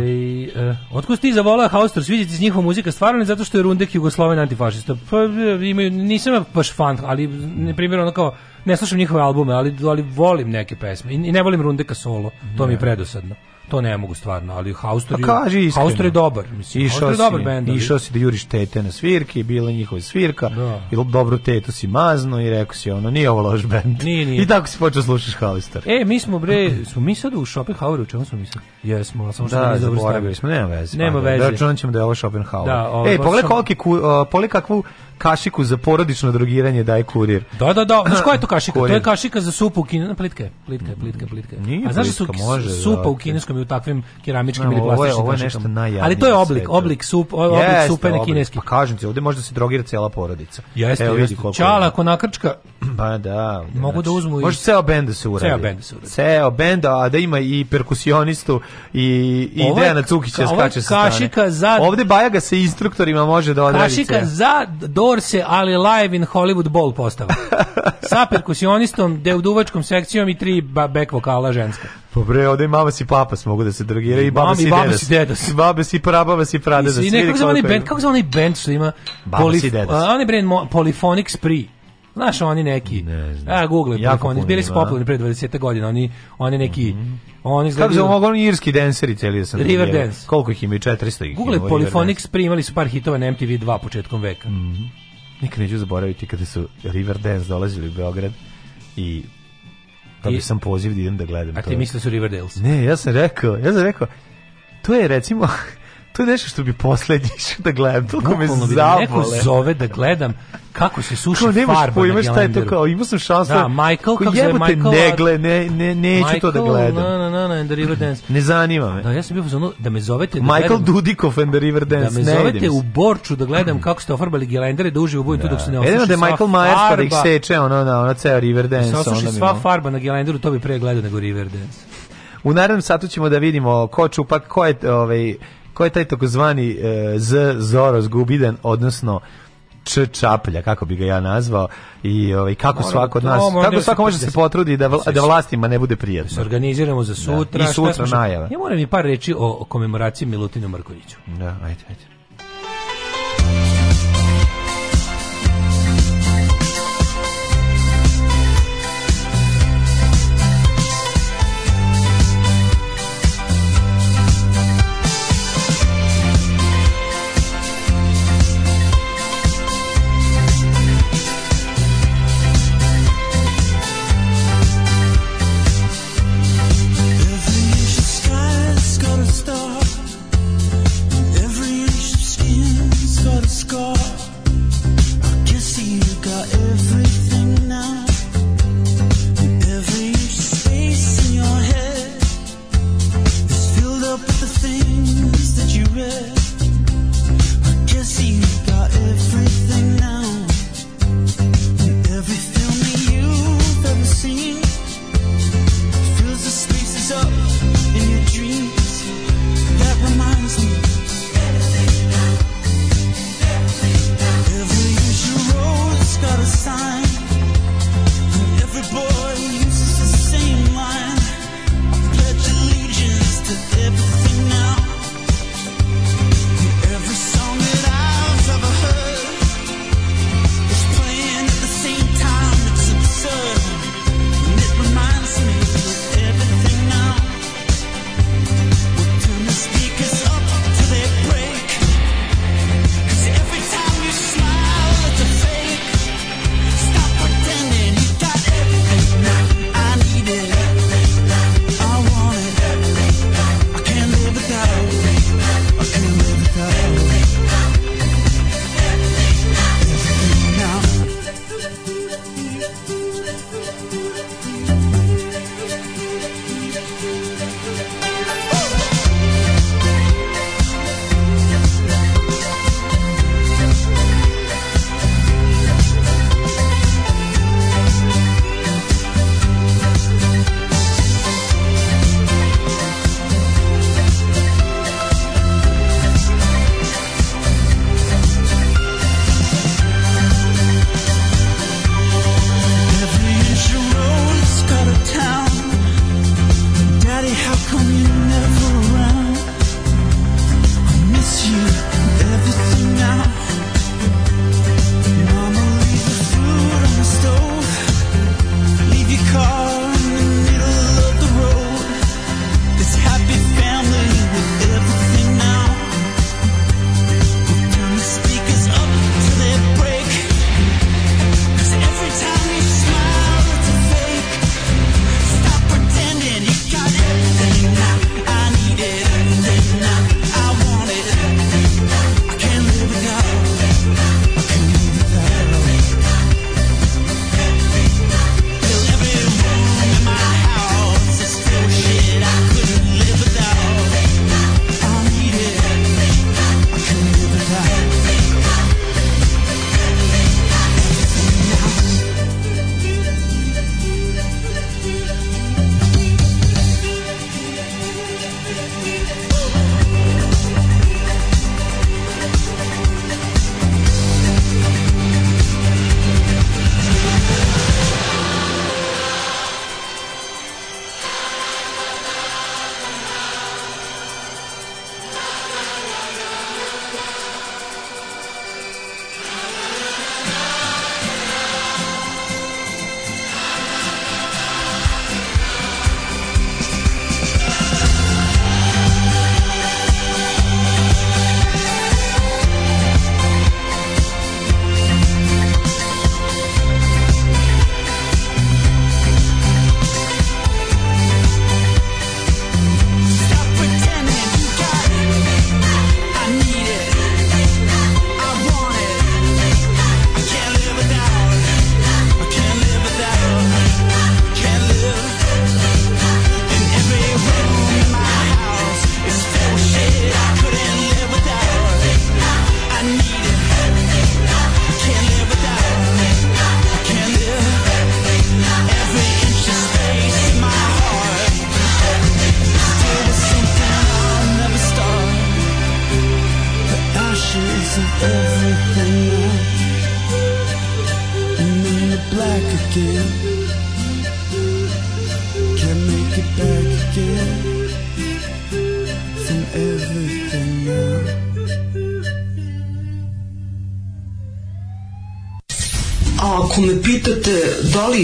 E, otkud ti zavolao Haustor, sviđa ti se njihova muzika stvarno ili zato što je Rundek Jugosloven antifašista? Pa e, imaju, nisam ja baš fan, ali ne primjer ono kao, ne slušam njihove albume, ali, ali volim neke pesme. I, ne volim Rundeka solo, to mi je
Ne.
predosadno. To ne mogu stvarno, ali Haustor,
Pa kaži iskreno.
Haustor je dobar. Mislim,
Išao
Haustor je dobar bend.
išao si da juriš tete na svirki, bila je njihova svirka,
Da.
i dobru tetu si mazno i rekao si ono, nije ovo loš bend.
Nije, nije.
I tako si počeo slušaš Halister.
E, mi smo bre, smo mi sad u Schopenhaueru, čemu smo mi sad? Jesmo, samo što
Da,
dobro
zaboravili smo, nema veze.
Nema
Pa,
veze.
Računat ćemo da je ovo Schopenhauer.
Da, ovo-
Ej, pogledaj
baš-
koliki ku, uh, pogledaj kakvu kašiku za porodično drogiranje daje kurir.
Da, da, da. Znaš koja je to kašika? To
Kurir.
je kašika za supu u kineskom. Plitka je, plitka je, plitka je, plitka je.
Nije
A znaš da su
plitka, može
supa
da-
u kineskom i u takvim keramičkim
No,
ili
ovo je-
plastičnim
ovo je
kašikama.
nešto
Ali to je oblik,
svetu.
oblik, sup, oblik
Jeste,
supe na kineski.
Pa kažem ti, ovde može da se drogira cela porodica.
Jeste,
Evo vidi koliko
Čala, ako nakrčka,
Pa da.
Mogu da uzmu i-
Može ceo bend da se uradi.
Ceo bend da se uradi.
Ceo bend, a da ima i perkusionistu i, i
Ovo je-
Dejana Cukića
ovo je
skače sa strane.
kašika za-
Ovde Bajaga sa instruktorima može da odradi
kašika za Dorse, ali live in Hollywood Bowl postava. Sa perkusionistom, deuduvačkom sekcijom i tri ba back vokala ženska.
Pa bre, ovde i mama si papa mogu da se drogira i baba si
i baba
dedas.
si dedas.
I baba si prababa si pradedas.
I ne, kako
Vidi
zove onaj band, kako zove onaj band što ima
Baba si dedas.
a, onaj band mo- Polyphonic Spree. Znaš, oni neki.
Ne.
A, Google
Jako puno
Bili su
a?
popularni pre 20 godina. Oni, oni neki... Oni
Kako se
izgledaju...
mogu oni irski denseri celi da sam
River dance.
Koliko ih ima? i 400 ih
Google
ima u River
Polyphonic
Dance.
Spree imali su par hitova na MTV 2 početkom veka.
Nikad neću zaboraviti kada su River Dance dolazili u Beograd i dobio
I-
sam poziv da idem da gledam
A
to.
ti misliš da su Riverdales?
Ne, ja sam rekao, ja sam rekao, to je recimo, to je nešto što bi poslednji išao da gledam, toliko me
me neko
zabole.
zove da gledam kako se suši
Kao nemaš
farba
pojma šta je to kao, imao sam šansu.
Da, Michael, kako zove Michael,
ne
a-
gle, ne, ne, neću to da
Michael,
gledam.
Na, na, na, na, and the Riverdance.
Ne zanima me.
Da, ja sam bio u fazonu da me zovete da
Michael
gledam,
Dudikov and the River
da
Dance,
me
ne ide
zovete u. Borču da gledam kako ste ofarbali gelendere da uživo budem tu dok se ne osuši
Jedino da je Michael Myers pa da ih seče ono na ono ceo River
Da se
Dance.
osuši sva farba na gelenderu, to bi pre gledao nego Riverdance.
U narednom satu ćemo da vidimo ko čupa, ko je, ovaj, ko je taj takozvani e, Z Zoros Gubidan, odnosno Č Čaplja, kako bi ga ja nazvao, i ovaj, kako
Moram-
svako od nas,
moram
kako
da
svako
se-
može da se
da se-
potrudi da, vla-
se-
da vlastima ne bude
Se
prijatno.
organiziramo za sutra.
I
šta
sutra najava.
Ja moram i par reći o, o komemoraciji Milutinu Markoviću.
Da, ajde, ajde.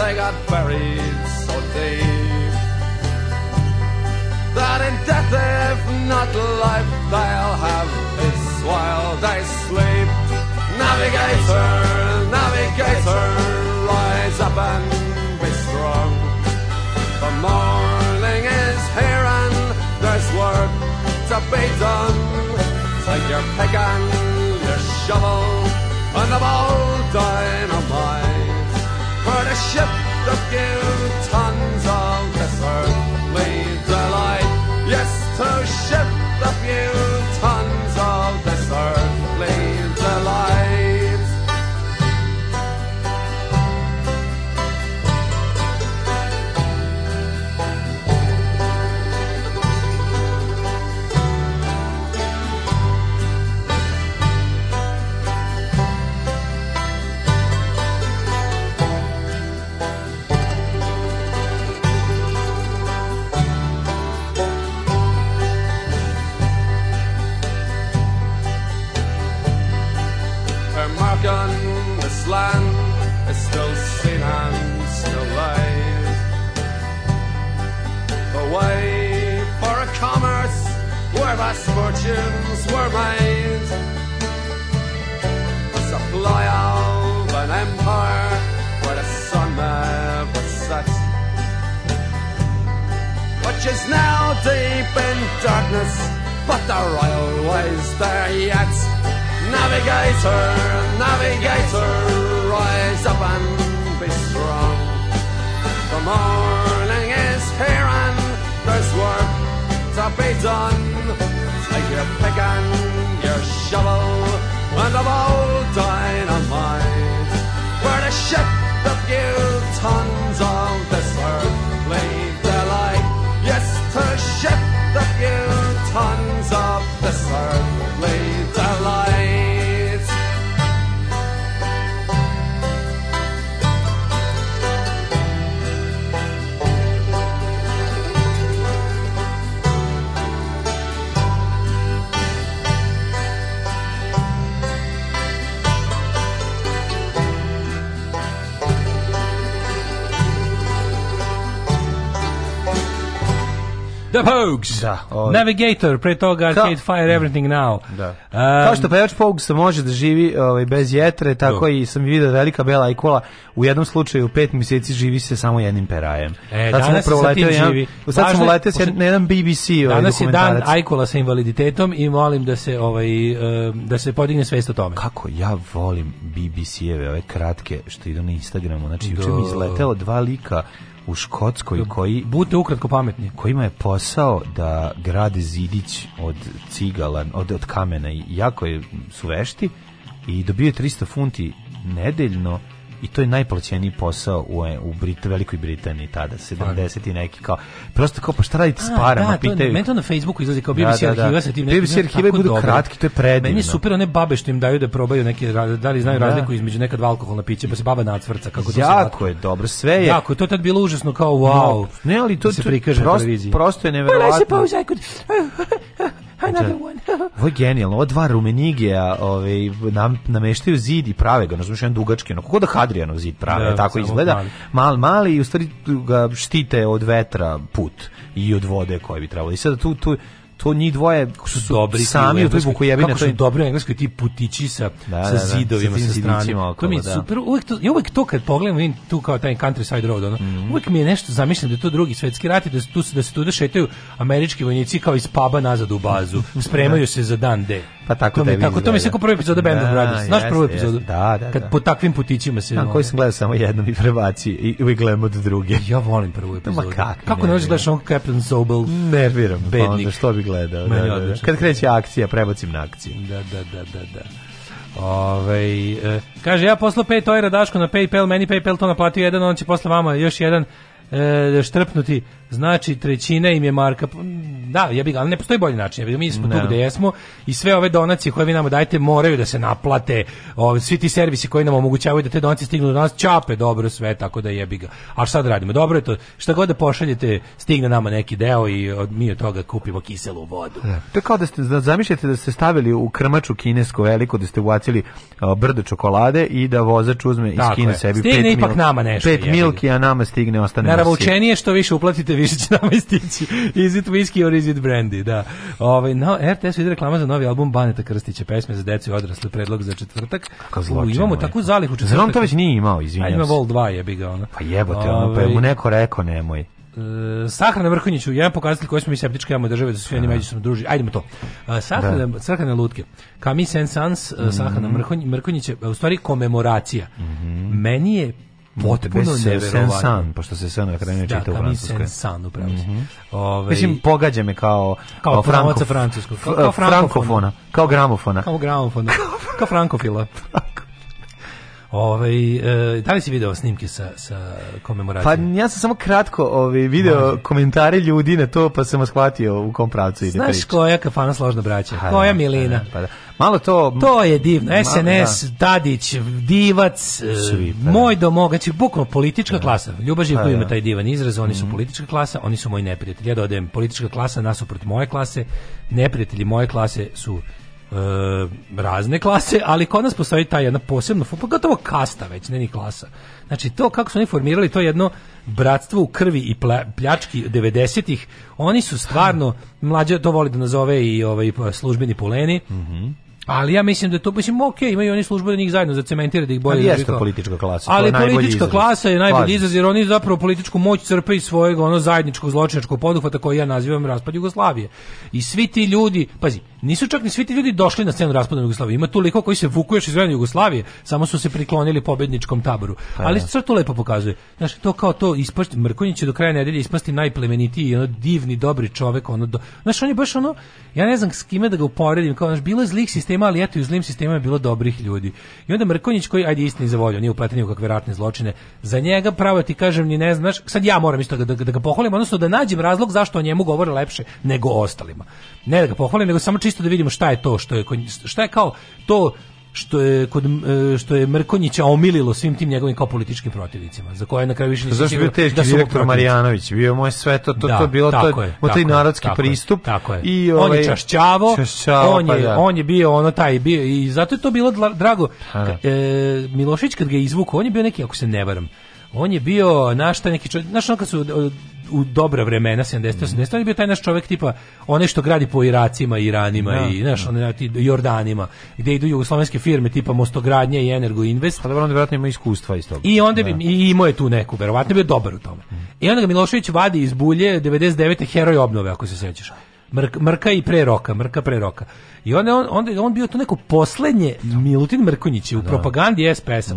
they got buried so deep that in death, if not life, they'll have peace while they sleep. Navigator, navigator, rise up and be strong. The morning is here and there's work to be done. Take your pick and your shovel and the bold dynamite a few tons of made. The supply of an empire where the sun never sets. Which is now deep in darkness, but the royal way's there yet. Navigator, navigator, rise up and be strong. The morning is here and there's work to be done. Take your pick and shovel and a bowl dynamite. For to shift a few tons of this earthly
The Pogues.
Da, ovaj.
Navigator, pre toga Arcade Fire, Everything Now.
Da.
Um,
Kao što pevač Pogues može da živi ovaj, bez jetre, tako i sam vidio velika bela ajkola u jednom slučaju pet mjeseci živi se samo jednim perajem.
E,
Sad sam
danas
upravo
sa tim
leteo jedan-
živi.
Sad sam
Važno je-
leteo s jed- na jedan BBC ovaj,
Danas je dan. Ajkola sa invaliditetom i molim da se ovaj da se podigne svest o tome.
Kako ja volim BBC-eve, ove kratke što idu na Instagramu. Znači, juče
Da.
mi izletelo dva lika u Škotskoj koji
Budite ukratko pametni.
kojima je posao da grade zidić od cigala, od, od kamena i jako je, su vešti i dobio 300 funti nedeljno i to je najplaćeniji posao u, u Brit, Velikoj Britaniji tada, 70 i neki kao, prosto kao pa šta radite s parama,
da,
pitaju.
meni to na Facebooku izlazi kao
Da,
BBC
da, da.
arhiva sa tim
BBC
nekim-
arhive
tako
budu
dobro.
kratki, to je predivno.
Meni je super one babe što im daju da probaju neke, ra- da li znaju
Da.
razliku između neka dva alkoholna pića, pa se baba nacvrca kako to se
Jako je dobro, sve je...
Jako, to je tad bilo užasno kao wow.
Ne, ali to,
da se prikaže na
prosto, je neverovatno.
Another one.
Ovo je genijalno, ova dva rumenigija ovaj, nam, nameštaju zid i prave ga, znaš, jedan dugački, ono, kako da Hadrijanov zid prave,
Da,
tako izgleda,
mali.
mali. mali i u stvari ga štite od vetra put i od vode koje bi trebalo. I sada tu, tu to njih dvoje su, su
dobri
sami u toj Vukojevini.
Kako su dobri u engleskoj ti putići sa,
Da,
sa
da, da,
zidovima
sa
sa, to mi je
da.
super. Uvijek to, ja uvijek to kad pogledam vidim tu kao taj countryside road, ono,
Mhm.
uvijek mi je nešto zamišljam da je to drugi svetski rat i da, tu, da se tu da šetaju američki vojnici kao iz paba nazad u bazu. Spremaju se za dan D.
Pa tako
to mi,
tebi
tako, to mi je sve kao prva epizoda Band of
Da,
Brothers. Znaš prvu
jeste,
epizodu?
Da, da,
Kad
da.
po takvim putićima se...
Na koji sam gledao samo jednom i prebaci i uvijek gledam od druge.
Ja volim prvu epizodu.
kakvi
Kako ne možeš gledaš on Captain Sobel?
Nerviram, pa
Bednik.
što bi gledao. Da, da, da. Kad kreće akcija, prebacim na akciju.
Da, da, da, da, da. Ove, e, kaže, ja poslao 5 ojera Daško na Paypal, meni Paypal to naplatio jedan, on će posle vama još jedan e, štrpnuti, znači trećina im je marka. Da, ja bih, ali ne postoji bolji način. Ja bih, mi smo
Ne.
tu gde jesmo i sve ove donacije koje vi nama dajete moraju da se naplate. Ove, svi ti servisi koji nam omogućavaju da te donacije stignu do nas, čape dobro sve, tako da jebi ga. A šta da radimo? Dobro je to. Šta god da pošaljete, stigne nama neki deo i od, mi od toga kupimo kiselu vodu.
To je kao da ste, da zamišljate da ste stavili u krmaču kinesko veliko, da ste ubacili brdo čokolade i da vozač uzme i
Tako
skine
je.
sebi
Stigne
pet
ipak
mil-
nama nešto,
Pet
ga.
milki, a nama stigne, ostane na
Naravučenije što više uplatite, više će nama istići. Is it whisky or is it brandy? Da. Ovaj no, RTS ide reklama za novi album Baneta Krstića, pesme za decu i odrasle, predlog za četvrtak.
Kakav
U,
zločin,
imamo
ovaj.
takvu zalihu četvrtak.
Zar on to već nije imao,
A
izvinjam
ima
se.
Vol 2 jebi ga ono.
Pa jebote, ono, pa je
Ovaj,
mu neko rekao nemoj.
E, sahrana Vrhunjiću, jedan pokazatelj koji smo mi septička jama države da su svi oni međusobno druži. Ajdemo to. E, sahrana, sahrana lutke. Kami Sensans,
Mhm.
mm sahrana Mrkonj, Mrkonjić je u stvari komemoracija. Meni je potpuno neverovatno.
Sensan, pošto se sve na kraju
Da,
čita u
Camille
francuskoj.
Saint-Saëns, upravo si.
Mhm.
Ovaj,
Mislim, pogađa me kao,
Kao
franko-
pravaca francuskog, kao- kao
frankofona, kao gramofona.
Kao gramofona, kao frankofila. Ovaj e, da li si video snimke sa, sa
Pa
komemoracijom?
ja sam samo kratko ovaj, video komentare ljudi na to, pa sam shvatio u kom pravcu ide
Znaš
priča.
koja kafana složna braća?
Pa
koja
da,
Milina?
pa da, pa da. Malo to...
To je divno.
Ma-
SNS, Tadić, Divac, e,
Svi, pa da.
moj domog, znači bukvalno politička klasa. Ljubav Živko
Pa da.
ima taj divan izraz, oni su politička klasa, oni su moji neprijatelji. Ja dodajem politička klasa nasuprot moje klase, neprijatelji moje klase su e, razne klase, ali kod nas postoji ta jedna posebna, pa gotovo kasta već, ne ni klasa. Znači to kako su oni formirali to jedno bratstvo u krvi i pljački 90-ih, oni su stvarno, mlađe to voli da nazove i ovaj službeni puleni, Ali ja mislim da je to mislim ok, imaju oni službu da njih zajedno zacementira da ih bolje
Ali jeste
drži kao-
politička klasa, to je
Ali politička
izraz.
klasa je najbolji izraz jer oni zapravo političku moć crpe iz svojeg ono zajedničkog zločinačkog poduhvata koji ja nazivam raspad Jugoslavije. I svi ti ljudi, pazi, nisu čak ni svi ti ljudi došli na scenu raspada Jugoslavije. Ima tu liko koji se vuku još iz vremena Jugoslavije, samo su se priklonili pobedničkom taboru.
Pa
Ali
da.
sve to lepo pokazuje. Znaš, to kao to ispasti Mrkonjić će do kraja nedelje ispasti najplemenitiji, ono divni, dobri čovek, ono do, znaš, on je baš ono, ja ne znam s kime da ga uporedim, kao znaš, bilo je zlih sistema, ali eto i u zlim sistemima je bilo dobrih ljudi. I onda Mrkonjić koji ajde istini za volju, nije upleten u kakve ratne zločine. Za njega pravo ti kažem ni ne znaš, sad ja moram isto da, da, da ga pohvalim, odnosno da nađem razlog zašto o njemu govore lepše nego o ostalima. Ne da ga pohvalim, nego samo čisto da vidimo šta je to, što je šta je kao to što je kod e, što je Mrkonjića omililo svim tim njegovim kao političkim protivnicima za koje na kraju više
je bio teški
da su
direktor. Marijanović? Bio je moj sve to, to,
Da,
to je bilo to,
je,
taj
je,
narodski
tako je,
pristup.
tako je.
I,
on
ovaj,
je čašćavo,
čašćavo,
on,
pa
je,
da.
on je bio ono taj bio i zato je to bilo drago.
Pa
e, Milošić kad ga je izvukao, on je bio neki ako se ne varam On je bio naš taj neki čovjek, znaš kad su u dobra vremena 70 80 on je bio taj naš čovjek tipa onaj što gradi po Iracima, Iranima
Da,
i znaš onaj ti Jordanima gdje idu jugoslovenske firme tipa Mostogradnja i Energo Invest
Pa dobro, on vjerojatno ima iskustva iz toga.
i onda bi i imao je tu neku, verovatno je bio dobar u tome. I onda ga Milošević vadi iz bulje 99. heroj obnove, ako se sećaš. Mrk, mrka i pre roka, mrka pre roka. I onda je on, onda on bio to neko poslednje Milutin Mrkonjić u propagandi SPS-a.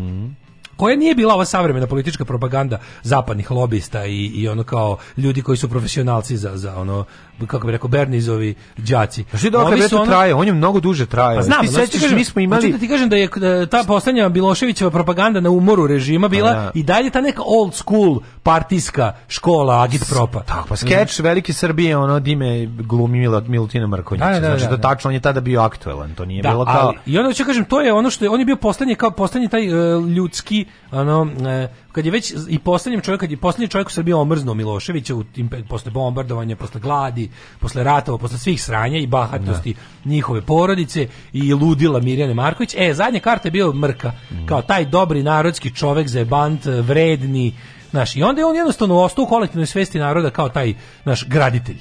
Koja nije bila ova savremena politička propaganda zapadnih lobista i, i ono kao ljudi koji su profesionalci za, za ono, kako bi rekao, Bernizovi đaci.
Ti dokle to
ono-
traje? On je mnogo duže trajao.
pa znam,
ti sećaš,
kažem,
mi smo imali...
da ti kažem da je e, ta poslednja Miloševićeva propaganda na umoru režima bila
Pa da.
i dalje ta neka old school partijska škola agitpropa.
Tako, pa skeč Velike Srbije, ono dime glumi Milo, Milutina Mrkonjića.
Da, da,
znači,
da,
to
da.
tačno, on je tada bio aktuelan, to nije
Da,
bilo kao...
ali, I onda ću kažem, to je ono što je, on je bio poslednji, kao poslednji taj e, ljudski, ono, e, kad je već i poslednji čovjek, kad je poslednji čovjek u Srbiji omrznuo Miloševića u tim, posle bombardovanja, posle gladi, posle ratova, posle svih sranja i bahatosti njihove porodice i ludila Mirjane Marković. E, zadnja karta je bio Mrka, kao taj dobri narodski čovjek, zajebant, vredni, Znaš, i onda je on jednostavno ostao u kolektivnoj svesti naroda kao taj naš graditelj.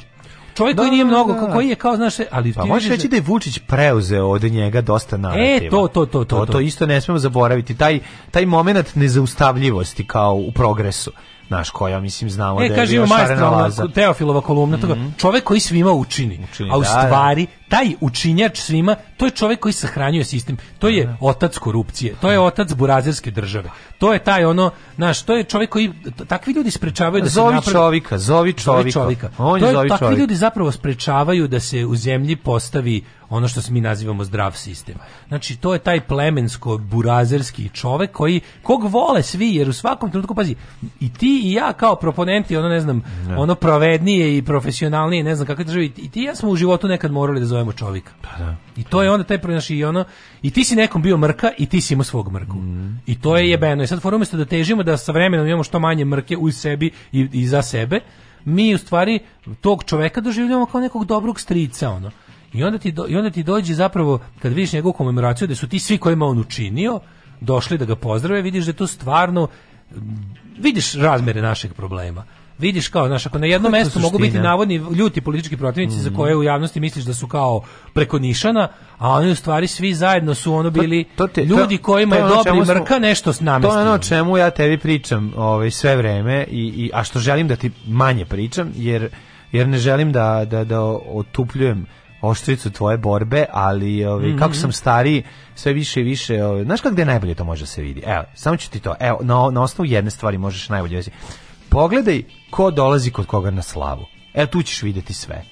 Čovjek koji
Da,
nije mnogo,
da.
koji je kao, znaš, ali
Pa možeš reći da je Vučić preuzeo od njega dosta narativa.
E, to, to, to, to,
to.
to.
isto ne smemo zaboraviti. Taj, taj moment nezaustavljivosti kao u progresu. Znaš, koja, mislim, znamo da
E,
je
kaže ima majstor, Teofilova kolumna, toga, čovek koji svima učini,
Učini,
a u
da, da.
stvari, taj učinjač svima, to je čovek koji sahranjuje sistem, to je otac korupcije, to je otac burazerske države, to je taj ono, znaš, to je čovek koji, takvi ljudi sprečavaju da se
Zovi
napravi-
čovika, zovi
Zovi
čovika.
čovika.
On
to
je
je,
zovi
takvi ljudi zapravo sprečavaju da se u zemlji postavi ono što se mi nazivamo zdrav sistem. Znači, to je taj plemensko burazerski čovek koji, kog vole svi, jer u svakom trenutku, pazi, i ti i ja kao proponenti, ono ne znam, ono pravednije i profesionalnije, ne znam kakve države, i ti i ja smo u životu nekad morali da zovemo čovjeka. I to je onda taj znaš, i ono i ti si nekom bio mrka i ti si imao svog mrku. I to je jebeno. I sad umjesto da težimo da sa vremenom imamo što manje mrke u sebi i, i za sebe, mi u stvari tog čoveka doživljavamo kao nekog dobrog strica ono. I onda ti do, i onda ti dođe zapravo kad vidiš njegovu komemoraciju da su ti svi kojima on učinio došli da ga pozdrave, vidiš da je to stvarno vidiš razmere našeg problema. Vidiš kao, znaš, ako na jednom
to
mestu mogu biti navodni ljuti politički protivnici za koje u javnosti misliš da su kao preko nišana, a oni u stvari svi zajedno su ono bili
te-
ljudi
to-
kojima
to
je
ono
dobri
čemu smo-
mrka nešto s
To je ono čemu ja tebi pričam ovaj, sve vreme, i, i, a što želim da ti manje pričam, jer, jer ne želim da, da, da otupljujem oštricu tvoje borbe, ali ovaj,
Mhm.
kako sam stariji, sve više i više, ovaj, znaš kako gde najbolje to može da se vidi? Evo, samo ću ti to, evo, na, na osnovu jedne stvari možeš najbolje vidjeti. Pogledaj ko dolazi kod koga na slavu. Evo, tu ćeš vidjeti sve.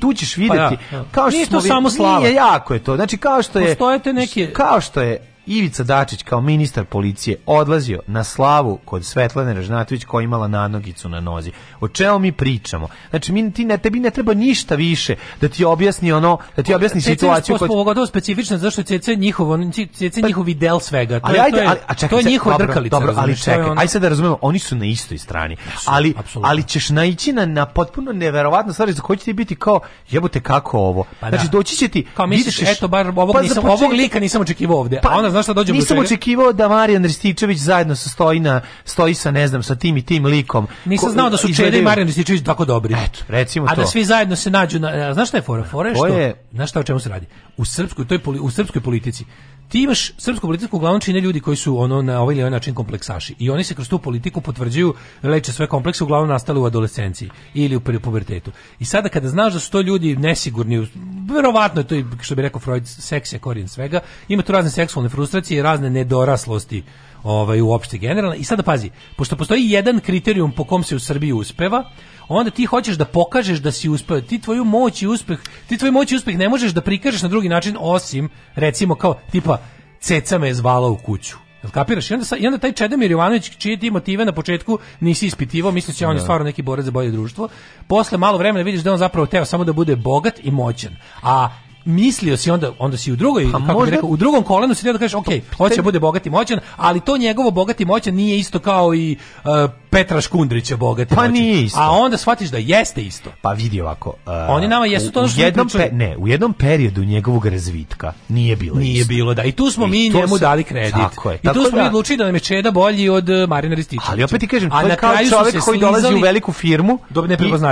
Tu ćeš vidjeti,
da, da.
kao što
Nije to samo slava.
Nije, jako je to. Znači, kao što je...
Postoje te neke-
Kao što je Ivica Dačić kao ministar policije odlazio na slavu kod Svetlane Ražnatović koja je imala nadnogicu na nozi. O čemu mi pričamo? Znači mi ti ne tebi ne treba ništa više da ti objasni ono, da ti objasni
je
situaciju kod
pogotovo specifična zašto je CC njihov, on- CC njihovi del svega. To
ali
je,
ajde,
to je,
ali, a čekaj,
to je njihova drkalica.
Dobro, ali čekaj,
ono-
aj sad da razumemo, oni su na istoj strani. Ali,
apsolutno.
ali ćeš naići na, na potpuno neverovatno stvari za koje će ti biti kao, jebote kako ovo.
Pa da.
znači doći će ti...
Kao misliš,
ćeš-
eto, bar ovog,
Pa
nisam,
početak-
ovog lika nisam očekivao ovde.
Pa,
a onda znaš šta dođe do
Nisam očekivao da Marijan Rističević zajedno sa stoji na stoji sa ne znam sa tim i tim likom.
Nisam znao da su Čeda i Marijan Rističević tako dobri.
Eto, recimo
A
to.
da svi zajedno se nađu na a, znaš šta je fora? Fora je
To
što
je-
znaš šta o čemu se radi? U srpskoj toj u srpskoj politici ti imaš srpsku politiku uglavnom čine ljudi koji su ono na ovaj ili onaj način kompleksaši i oni se kroz tu politiku potvrđuju leče sve komplekse uglavnom nastale u adolescenciji ili u pu- pubertetu. I sada kada znaš da su to ljudi nesigurni, verovatno je to što bi rekao Freud seks je korijen svega, ima tu razne seksualne frustracije i razne nedoraslosti ovaj uopšte generalno i sada pazi pošto postoji jedan kriterijum po kom se u Srbiji uspeva onda ti hoćeš da pokažeš da si uspeo ti tvoju moć i uspeh ti tvoju moć i uspeh ne možeš da prikažeš na drugi način osim recimo kao tipa ceca me je zvala u kuću Jel kapiraš? I onda, I onda taj Čedomir Jovanović, čije ti motive na početku nisi ispitivao, misliš da on je stvarno neki borac za bolje društvo. Posle malo vremena vidiš da on zapravo teo samo da bude bogat i moćan. A mislio si onda onda si u drugoj kako bi
možda-
rekao u drugom kolenu si da kažeš ok, hoće da bude bogat i moćan, ali to njegovo bogat i moćan nije isto kao i uh, Petra Škundrića bogate
Pa
noći.
nije isto.
A onda shvatiš da jeste isto.
Pa vidi ovako. uh,
Oni nama jesu to što
jednom
pričali.
ne, u jednom periodu njegovog razvitka nije bilo
Nije
isto.
bilo, da. I tu smo
I
mi njemu
se-
dali kredit.
Tako je.
I
Tako
tu smo
da-
mi odlučili da nam je Čeda bolji od uh, Marina Rističevića.
Ali opet ti kažem,
A
to je kao čovjek koji dolazi u veliku firmu
do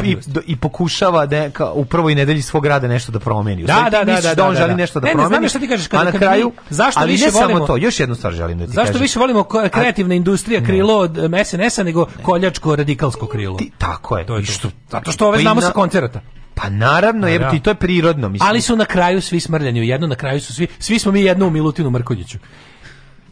i, i, do- i pokušava da u prvoj nedelji svog rada nešto da promeni. U
Da,
stvari ti
da, da,
misliš
da,
on
da,
želi
da.
nešto da
Ne, ne,
promeni.
znam šta ti kažeš, kada-
na kraju,
mi- zašto
ali
više
ne samo
volimo-
to, još jednu stvar želim da ti
Zašto
kažem.
više volimo kreativna industrija krilo od um, SNS-a nego koljačko radikalsko krilo?
Tako je.
To je
I
to.
što-
Zato što ove
Pa
znamo
na-
sa koncerata.
Pa naravno, jer
Da.
ti to je prirodno. Mislim,
Ali su na kraju svi smrljani u jedno, na kraju su svi, svi smo mi jedno u Milutinu Mrkonjiću.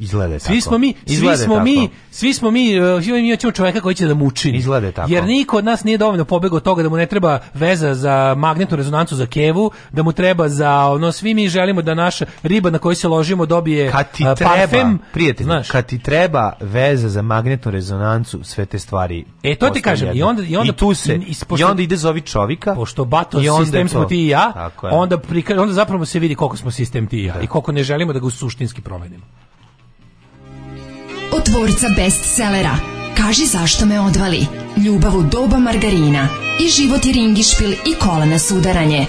Izgleda je tako.
Svi smo mi, svi
Izgleda je
smo
tako.
mi, svi smo mi, uh, svi mi hoćemo čoveka koji će da mučini.
Izgleda tako.
Jer niko od nas nije dovoljno pobegao od toga da mu ne treba veza za magnetnu rezonancu za kevu, da mu treba za ono svi mi želimo da naša riba na koju se ložimo dobije
kad ti
uh,
treba,
parfem,
prijatelj,
znaš.
kad ti treba veza za magnetnu rezonancu, sve te stvari.
E, to ti kažem, i onda- i onda-
tu se,
i-
i,
pošto-
onda ide zovi čovika.
Pošto bato
i onda
sistem
to.
smo ti i ja, onda, prika, onda zapravo se vidi koliko smo sistem ti i ja i koliko ne želimo da ga suštinski promenimo.
Od tvorca bestsellera Kaži zašto me odvali, Ljubav u doba margarina i Život je ringišpil i kola na sudaranje.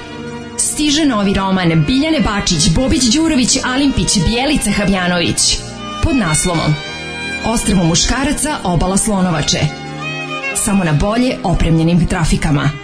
Stiže novi roman Biljane Bačić, Bobić Đurović, Alimpić, Bjelica Habjanović. Pod naslovom Ostrvo muškaraca, obala slonovače. Samo na bolje opremljenim trafikama.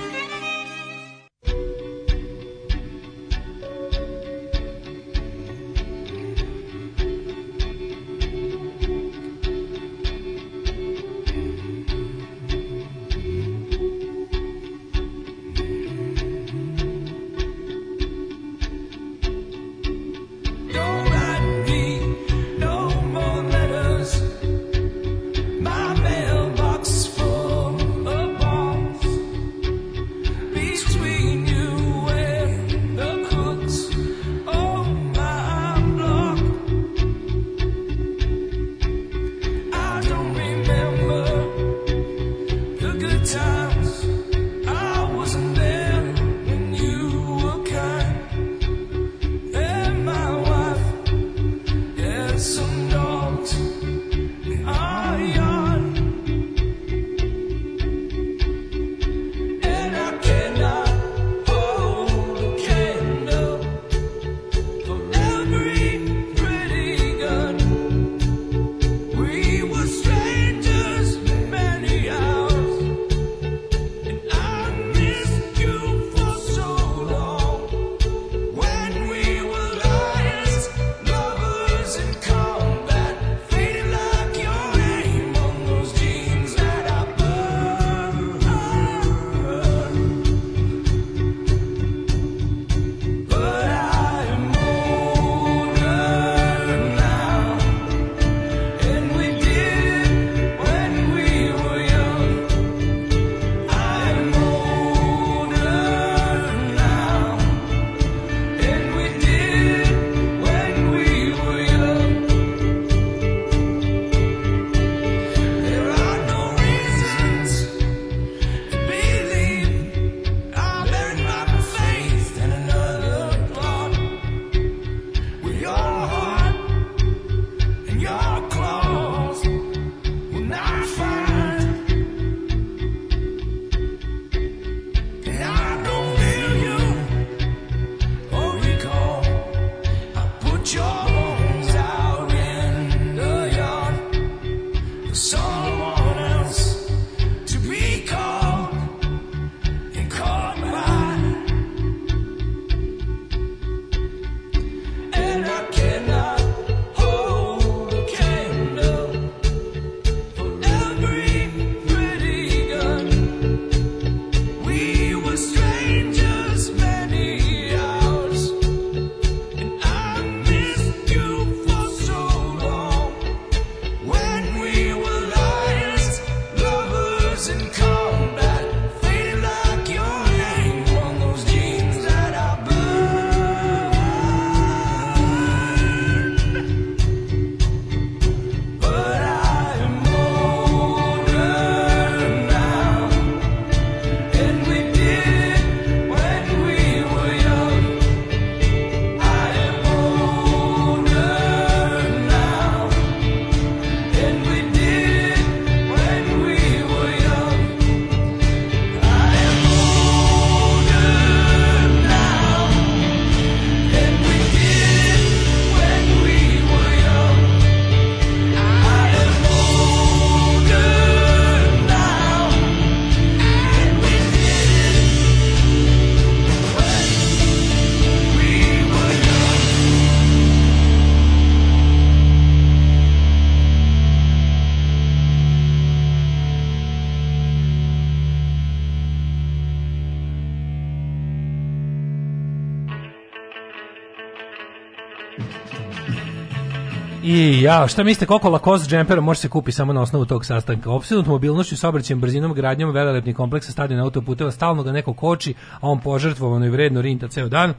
I ja, šta mislite koliko Lacoste džempera može se kupi samo na osnovu tog sastanka? Opsednut mobilnošću, saobraćajem, brzinom, gradnjom velelepnih kompleksa stadiona autoputeva, stalno ga neko koči, a on požrtvovano i vredno rinta ceo dan.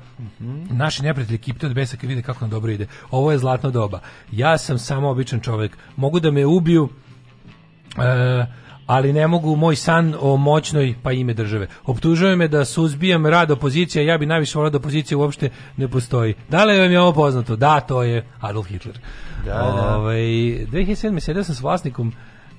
Naši neprijatelji kipte od besa kad vide kako nam dobro ide. Ovo je zlatno doba. Ja sam samo običan čovek. Mogu da me ubiju, e, ali ne mogu moj san o moćnoj pa ime države. Optužuje me da suzbijam rad opozicije, ja bi najviše volao da opozicija uopšte ne postoji. Da li vam je ovo poznato? Da, to je Adolf Hitler.
Da, da.
Ovaj 2007. sedeo sam s vlasnikom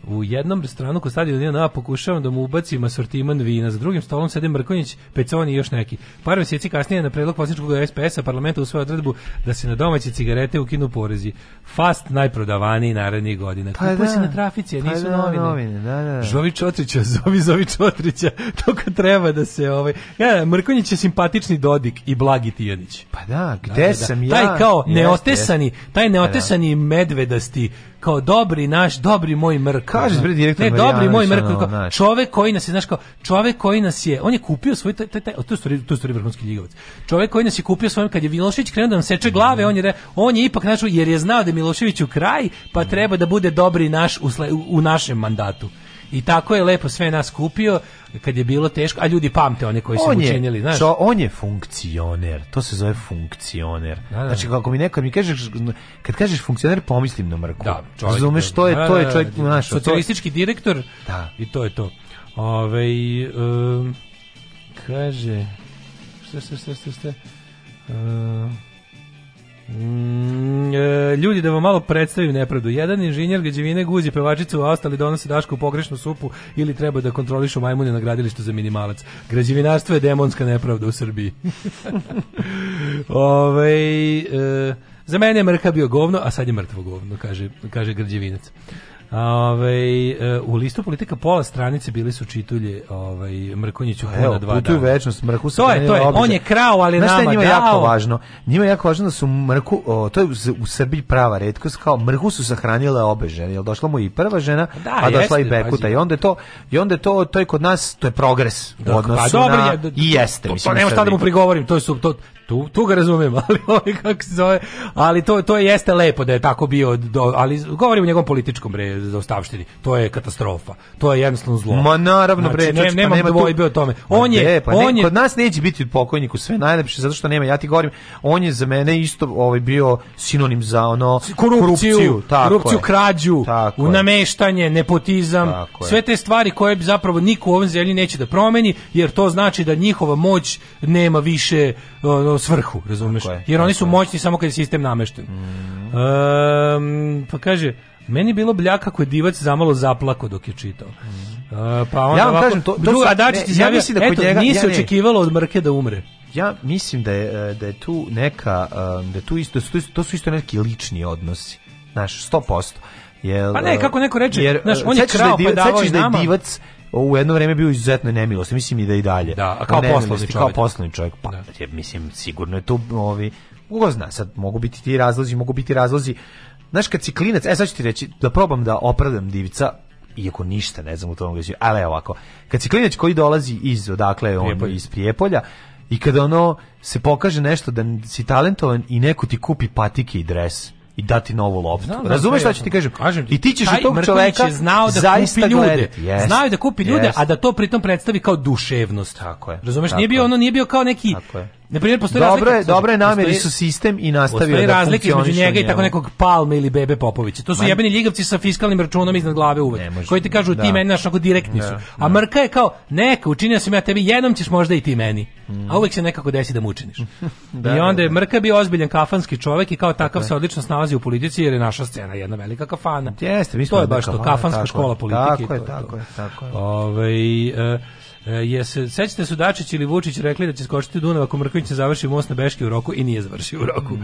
u jednom restoranu kod stadiona Dinama pokušavam da mu ubacim asortiman vina. Za drugim stolom sede Mrkonjić, Peconi i još neki. Par mjeseci kasnije na predlog poslaničkog SPS-a parlamenta usvoja odredbu da se na domaće cigarete ukinu porezi. Fast najprodavaniji narednih godina.
Pa
Kupuje se
da.
na trafici, a
Pa
nisu
da,
novine.
novine, da, da.
Zovi Čotrića, zovi, zovi Čotrića. To kad treba da se ovaj ja, Mrkonjić je simpatični Dodik i Blagi Tijanić.
Pa da, gde sam ja?
Taj kao neotesani, taj
Pa da.
neotesani medvedasti kao dobri naš, dobri moj mrk.
Kažeš, bre, direktor
Ne, dobri moj mrk, kao, čovek koji nas je, znaš kao, čovek koji nas je, on je kupio svoj, taj, taj, taj, to je to je vrhunski ljigavac. Čovek koji nas je kupio svojim, kad je Milošević krenuo da nam seče glave, on je, re- on je ipak našao, jer je znao da Milošević u kraj, pa treba da bude dobri naš u, u, u našem mandatu. I tako je lepo sve nas kupio kad je bilo teško, a ljudi pamte one koji su
on
učinili, znaš.
čo- on je funkcioner, to se zove funkcioner.
Da, da.
Znači, kako mi neko, mi kažeš, kad kažeš funkcioner, pomislim na mrku.
Da, čovjek.
Razumeš, to je,
Da,
to je
da,
čovjek,
da,
znaš, to je-
socijalistički direktor.
Da.
I to je to. Ove, um, kaže, šta, šta, šta, šta, šta, Uh, mm, e, ljudi da vam malo predstavim nepravdu. Jedan inženjer građevine guzi pevačicu, a ostali donose dašku u pogrešnu supu ili treba da kontrolišu majmune na gradilištu za minimalac. Građevinarstvo je demonska nepravda u Srbiji. Ove, e, za mene je mrka bio govno, a sad je mrtvo govno, kaže, kaže građevinac. Ove, e, u listu politika pola stranice bili su čitulje ovaj, Mrkonjiću
Pa
puna
Evo,
dva dana.
večnost, Mrku
To je, to je, on je krao, ali
Znaš je
nama
njima
dao.
jako važno? Njima je jako važno da su Mrku, o, to je u, u Srbiji prava retkost, kao Mrku su sahranile obe žene, jel došla mu i prva žena,
Da,
a došla
jeste,
i Bekuta. I onda je to, i onda je to, to je kod nas, to je progres u
Da,
odnosu
pa dobro,
na,
je,
i jeste.
To,
mislim,
to
u
nema šta da mu prigovorim, to su to tu, tu ga razumem, ali ovaj kako se zove, ali to to jeste lepo da je tako bio, do, ali govorim o njegovom političkom bre zaostavštini. To je katastrofa. To je jednostavno zlo.
Ma naravno bre,
znači, ne,
pa nema tu-
dvojbe o tome. On je,
gde, pa ne,
on je
kod nas neće biti pokojniku sve najlepše zato što nema ja ti govorim on je za mene isto ovaj bio sinonim za ono
korupciju,
tako
korupciju,
je.
krađu,
Tako
u
je.
nameštanje, nepotizam,
Tako
sve te stvari koje bi zapravo niko u ovom zemlji neće da promeni, jer to znači da njihova moć nema više ono, svrhu, razumeš?
Je,
Jer oni su
je.
moćni samo kad je sistem namešten. Ehm, pa kaže, meni je bilo bljaka kako je divac zamalo zaplako dok je čitao. E, pa onda
Ja vam
ovako-
kažem, to- to
Drugo,
su-
a Dačić
ne, ja mislim da kod
eto,
njega-
nije se
ja ne.
očekivalo od Mrke da umre.
Ja mislim da je e, da je tu neka e, da je tu isto da su to, su isto neki lični odnosi. Znaš, 100%. Jel,
Pa ne, kako neko reče,
jer,
znaš, on je
sećaš da
krao pa davao
sećaš
i
da je
nama.
divac u jedno vreme bio izuzetno nemilosti, mislim i da i dalje.
Da, a kao poslovni
Kao
čovjek.
poslovni čovjek. Pa, je, mislim, sigurno je tu ovi, ko zna, sad mogu biti ti razlozi, mogu biti razlozi. Znaš, kad si klinac, e sad ću ti reći, da probam da opravdam divica, iako ništa ne znam u tom gađu, ali ovako, kad si klinac koji dolazi iz, odakle, on,
Prijepolja.
iz Prijepolja, i kada ono se pokaže nešto da si talentovan i neko ti kupi patike i dres i dati novu loptu.
Znam,
Razumeš šta ću ti kažem?
Kažem ti,
I ti ćeš od tog čoveka
je znao da kupi ljude.
Jest,
znao da kupi ljude,
jest.
a da to pritom predstavi kao duševnost.
Tako je.
Razumeš,
tako
nije bio ono, nije bio kao neki. Na primjer, postoji
Dobro
razlika.
je, dobro je nameri
postoji-
su sistem i nastavio da
razlika između njega i tako nekog Palme ili Bebe Popovića. To su
Ma-
jebeni ljigavci sa fiskalnim računom iznad glave uvek.
može.
Koji ti kažu ti
Da.
meni naš direktni
Da,
su.
da.
A Mrka je kao neka, učinio sam ja tebi, jednom ćeš možda i ti meni.
Mm.
A uvek se nekako desi da mu učiniš.
Da,
I onda je
da, da.
Mrka bio ozbiljan kafanski čovjek i kao takav
je.
se odlično snalazi u politici jer je naša scena jedna velika kafana.
Jeste, mi smo
to je baš to, kafanska škola politike.
Tako je, tako je, tako je.
E, je se, sećate su Dačić ili Vučić rekli da će skočiti u Dunav ako Mrković ne završi most na Beški u roku i nije završio u roku.
Mm.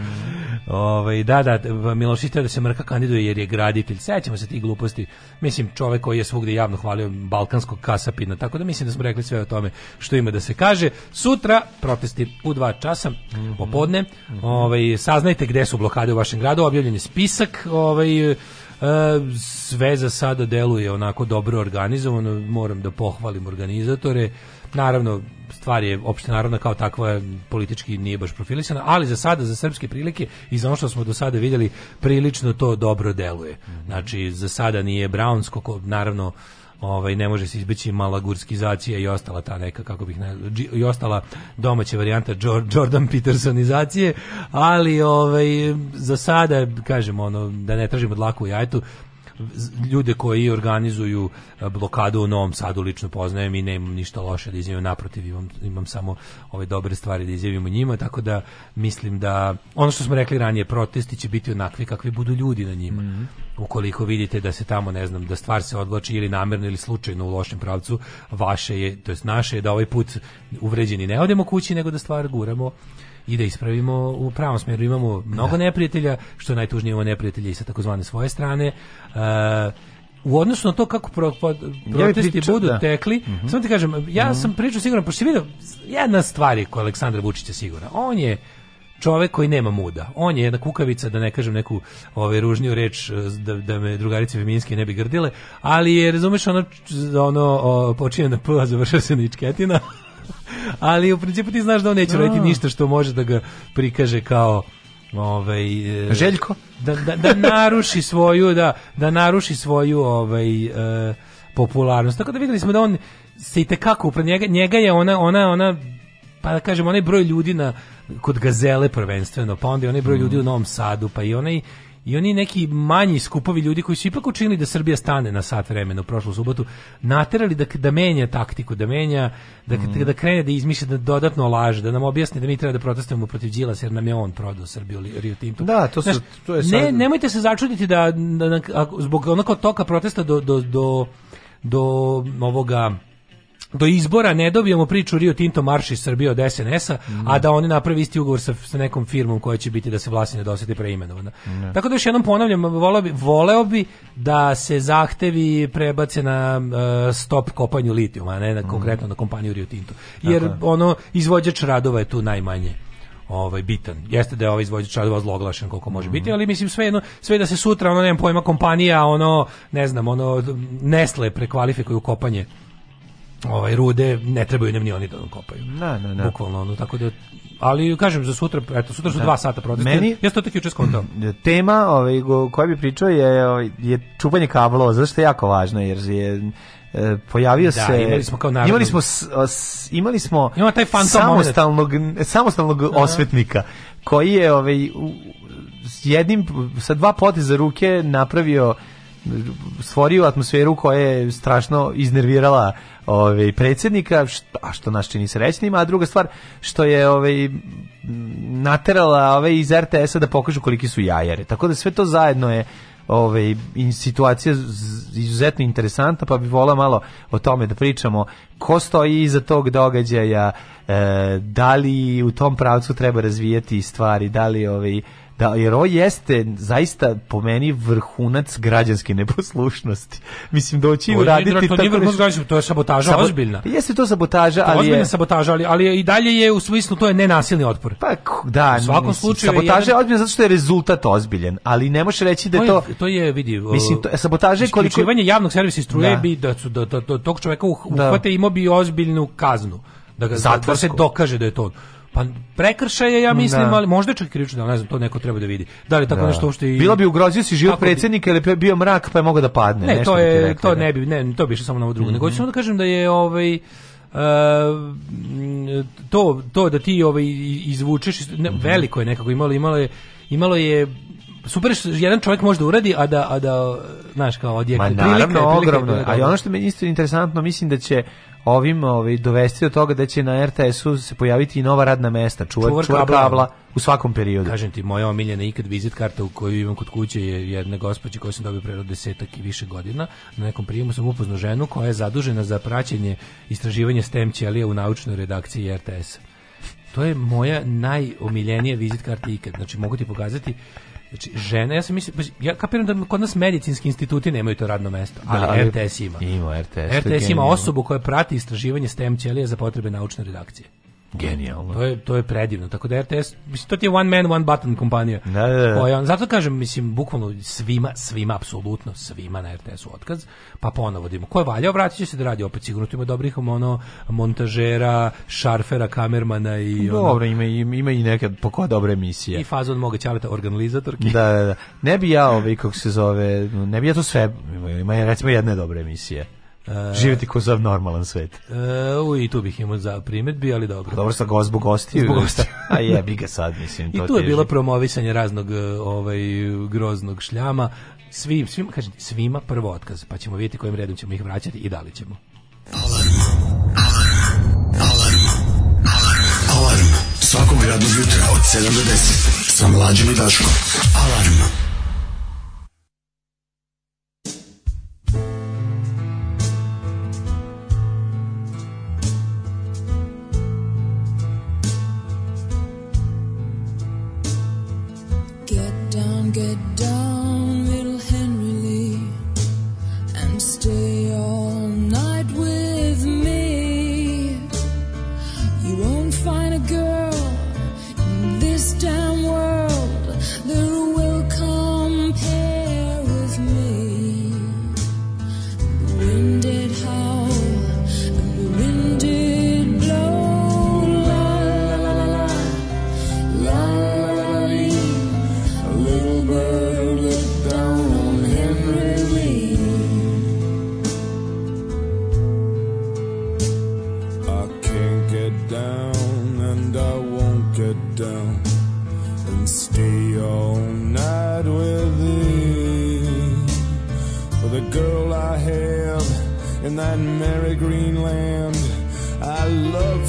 Ovaj, da, da, Milošić da se Mrka kandiduje jer je graditelj. Sećamo se tih gluposti. Mislim, čovek koji je svugde javno hvalio balkanskog kasapina, tako da mislim da smo rekli sve o tome što ima da se kaže. Sutra protesti u dva časa,
Mhm.
popodne. Ovaj, saznajte gde su blokade u vašem gradu, objavljen je spisak, ovaj, sve za sada deluje onako dobro organizovano, moram da pohvalim organizatore. naravno stvar je opšte narodna kao takva politički nije baš profilisana, ali za sada za srpske prilike i za ono što smo do sada vidjeli prilično to dobro deluje. Znači za sada nije Brownsko ko- naravno ovaj ne može se izbeći malagurskizacija i ostala ta neka kako bih ne, i ostala domaća varijanta Jor- Jordan Petersonizacije, ali ovaj za sada kažemo ono da ne tražimo dlaku u jajetu ljude koji organizuju a, blokadu u Novom Sadu lično poznajem i nemam ništa loše da izjavim naprotiv imam, imam samo ove dobre stvari da izjavim o njima tako da mislim da ono što smo rekli ranije protesti će biti onakvi kakvi budu ljudi na njima. Ukoliko vidite da se tamo ne znam da stvar se odvlači ili namerno ili slučajno u lošem pravcu vaše je to jest naše je da ovaj put uvređeni ne odemo kući nego da stvar guramo i da ispravimo u pravom smjeru. Imamo mnogo neprijatelja, što je najtužnije imamo neprijatelja i sa takozvane svoje strane. E, u odnosu na to kako pro, po- protesti
pričao,
budu
da.
tekli, samo ti kažem, ja sam pričao sigurno, pošto si vidio, jedna stvar je kod Aleksandra Vučića sigurna. On je čovek koji nema muda. On je jedna kukavica, da ne kažem neku ovaj, ružniju reč, eh, da, da me drugarice feminske ne bi grdile, ali je, razumeš, ono, ono o, počinje na P, a završava se na ičketina. ali u principu ti znaš da on neće raditi ništa što može da ga prikaže kao ovaj e,
Željko?
da, da, da naruši svoju da da naruši svoju ovaj e, popularnost. Tako da videli smo da on se i tekako upra njega, njega je ona ona ona pa da kažem onaj broj ljudi na kod Gazele prvenstveno, pa onda i onaj broj ljudi u Novom Sadu, pa i onaj i oni neki manji skupovi ljudi koji su ipak učinili da Srbija stane na sat vremena u prošlu subotu, naterali da, da menja taktiku, da menja, da, da krene da izmišlja, da dodatno laže, da nam objasni da mi treba da protestujemo protiv Đilasa jer nam je on prodao Srbiju li- Rio Tinto.
Da, to su- to je
ne,
sad-
nemojte se začuditi da, da, da- zbog onako toka protesta do, do, do, do ovoga do izbora ne dobijemo priču Rio Tinto marš iz Srbije od SNS-a, a da oni napravi isti ugovor sa, sa nekom firmom koja će biti da se vlasine dosete preimenovana. Tako da još jednom ponavljam, voleo bi, voleo bi da se zahtevi prebace na e, stop kopanju litijuma, a ne na, konkretno na kompaniju Rio Tinto. Jer
Tako
ono, izvođač radova je tu najmanje ovaj bitan. Jeste da je ovaj izvođač radova zloglašen koliko može biti, ali mislim sve jedno, sve da se sutra ono nemam pojma kompanija, ono ne znam, ono Nestle prekvalifikuju kopanje ovaj rude, ne trebaju nam ni oni da nam kopaju.
Na, na, na.
Bukvalno ono, tako da ali kažem za sutra, eto sutra su
Da.
dva sata protesta.
Meni-
ja sam to tek juče skontao.
tema ovaj, koju bi pričao je, ovaj, je čupanje kablova, zato što je jako važno, jer je e, pojavio
Da,
se
imali smo kao narodno-
imali smo s- s- imali smo
Ima taj
samostalnog samostalnog osvetnika koji je ovaj s jednim sa dva poteza ruke napravio stvorio atmosferu koja je strašno iznervirala ovaj predsjednika, a što nas čini srećnim, a druga stvar što je ovaj naterala ove iz RTS-a da pokažu koliki su jajare. Tako da sve to zajedno je ovaj situacija izuzetno interesantna, pa bi volao malo o tome da pričamo ko stoji iza tog događaja, e, da li u tom pravcu treba razvijati stvari, da li ovaj da, jer ovo jeste zaista po meni vrhunac građanske neposlušnosti. Mislim, doći i
To
uraditi
to nije
tako
vrhunac
nešto-
to je sabotaža
Sabo-
ozbiljna.
Jeste to sabotaža,
To je
ali
ozbiljna
je...
sabotaža, ali, ali i dalje je u smislu to je nenasilni otpor.
Pa da,
U svakom
mislim,
slučaju
sabotaža je
jedan-
ozbiljna zato što je rezultat ozbiljen, ali ne možeš reći da je to...
to je vidi
Mislim, to- sabotaža je koliko-
javnog servisa struje
Da.
bi da su da, da, da tog čoveka uh,
Da.
uhvate imao bi ozbiljnu kaznu da ga da, da se dokaže da je to pa prekršaj je ja mislim
Da.
ali možda čak i krivično ne znam to neko treba da vidi da li tako
Da.
nešto uopšte i
Bilo bi ugrozio si život predsjednika ili bio mrak pa je mogao da padne.
ne,
nešto
to je
rekli,
to
da.
ne bi ne to bi išlo samo na ovo drugo. Nego
Mhm.
ću samo da kažem da je ovaj e, to to da ti ovaj izvučeš iz- ne,
Mhm.
veliko je nekako imalo imalo je imalo je super jedan čovjek može da uradi a da a da znaš kao odjekne
Ma
Prilika prilika
ogromno.
bila
je. A ono što mi je isto interesantno, mislim da će ovim ovaj, dovesti do toga da će na RTS-u se pojaviti i nova radna mesta, čuvar,
Čuvar
čuvar,
kabla.
kabla. u svakom periodu.
Kažem ti, moja omiljena ikad vizit karta u koju imam kod kuće je jedna gospođa koju sam dobio pre desetak i više godina. Na nekom prijemu sam upoznao ženu koja je zadužena za praćenje istraživanja STEM ćelija u naučnoj redakciji RTS. To je moja najomiljenija vizit karta ikad. Znači, mogu ti pokazati Znači, žene, ja sam mislim, ja kapiram da kod nas medicinski instituti nemaju to radno mesto, ali,
Da, ali
RTS ima.
ima RTS,
RTS ima osobu koja prati istraživanje STEM ćelija za potrebe naučne redakcije.
Genijalno.
To je, to je predivno. Tako da RTS, mislim, to ti je one man, one button kompanija.
Da, da, da.
Koja, zato kažem, mislim, bukvalno svima, svima, apsolutno svima na RTS-u otkaz, pa ponovo dimo. Ko je valjao, vratit će se da radi opet sigurno. Tu ima dobrih ono, montažera, šarfera, kamermana i ono,
Dobro, ima, ima, ima i nekad poko dobre emisije.
i fazon moga ćaleta organizatorki.
Da, da, da. Ne bi ja, ovaj, kako se zove, ne bi ja to sve, ima, ima recimo jedne dobre emisije. Živjeti ko sav normalan svet.
E, u, I tu bih imao za primetbi, ali dobro.
Dobro sa go zbog gostiju.
Zbog gostiju.
A jebi ga sad, mislim.
I
to
tu je
teži.
bilo promovisanje raznog e, ovaj groznog šljama. Svim, svima, kažem svima prvo otkaz, pa ćemo vidjeti kojim redom ćemo ih vraćati i da li ćemo.
Alarm svakog radnog jutra od 7 do 10 sa mlađim i Daškom.
get
done.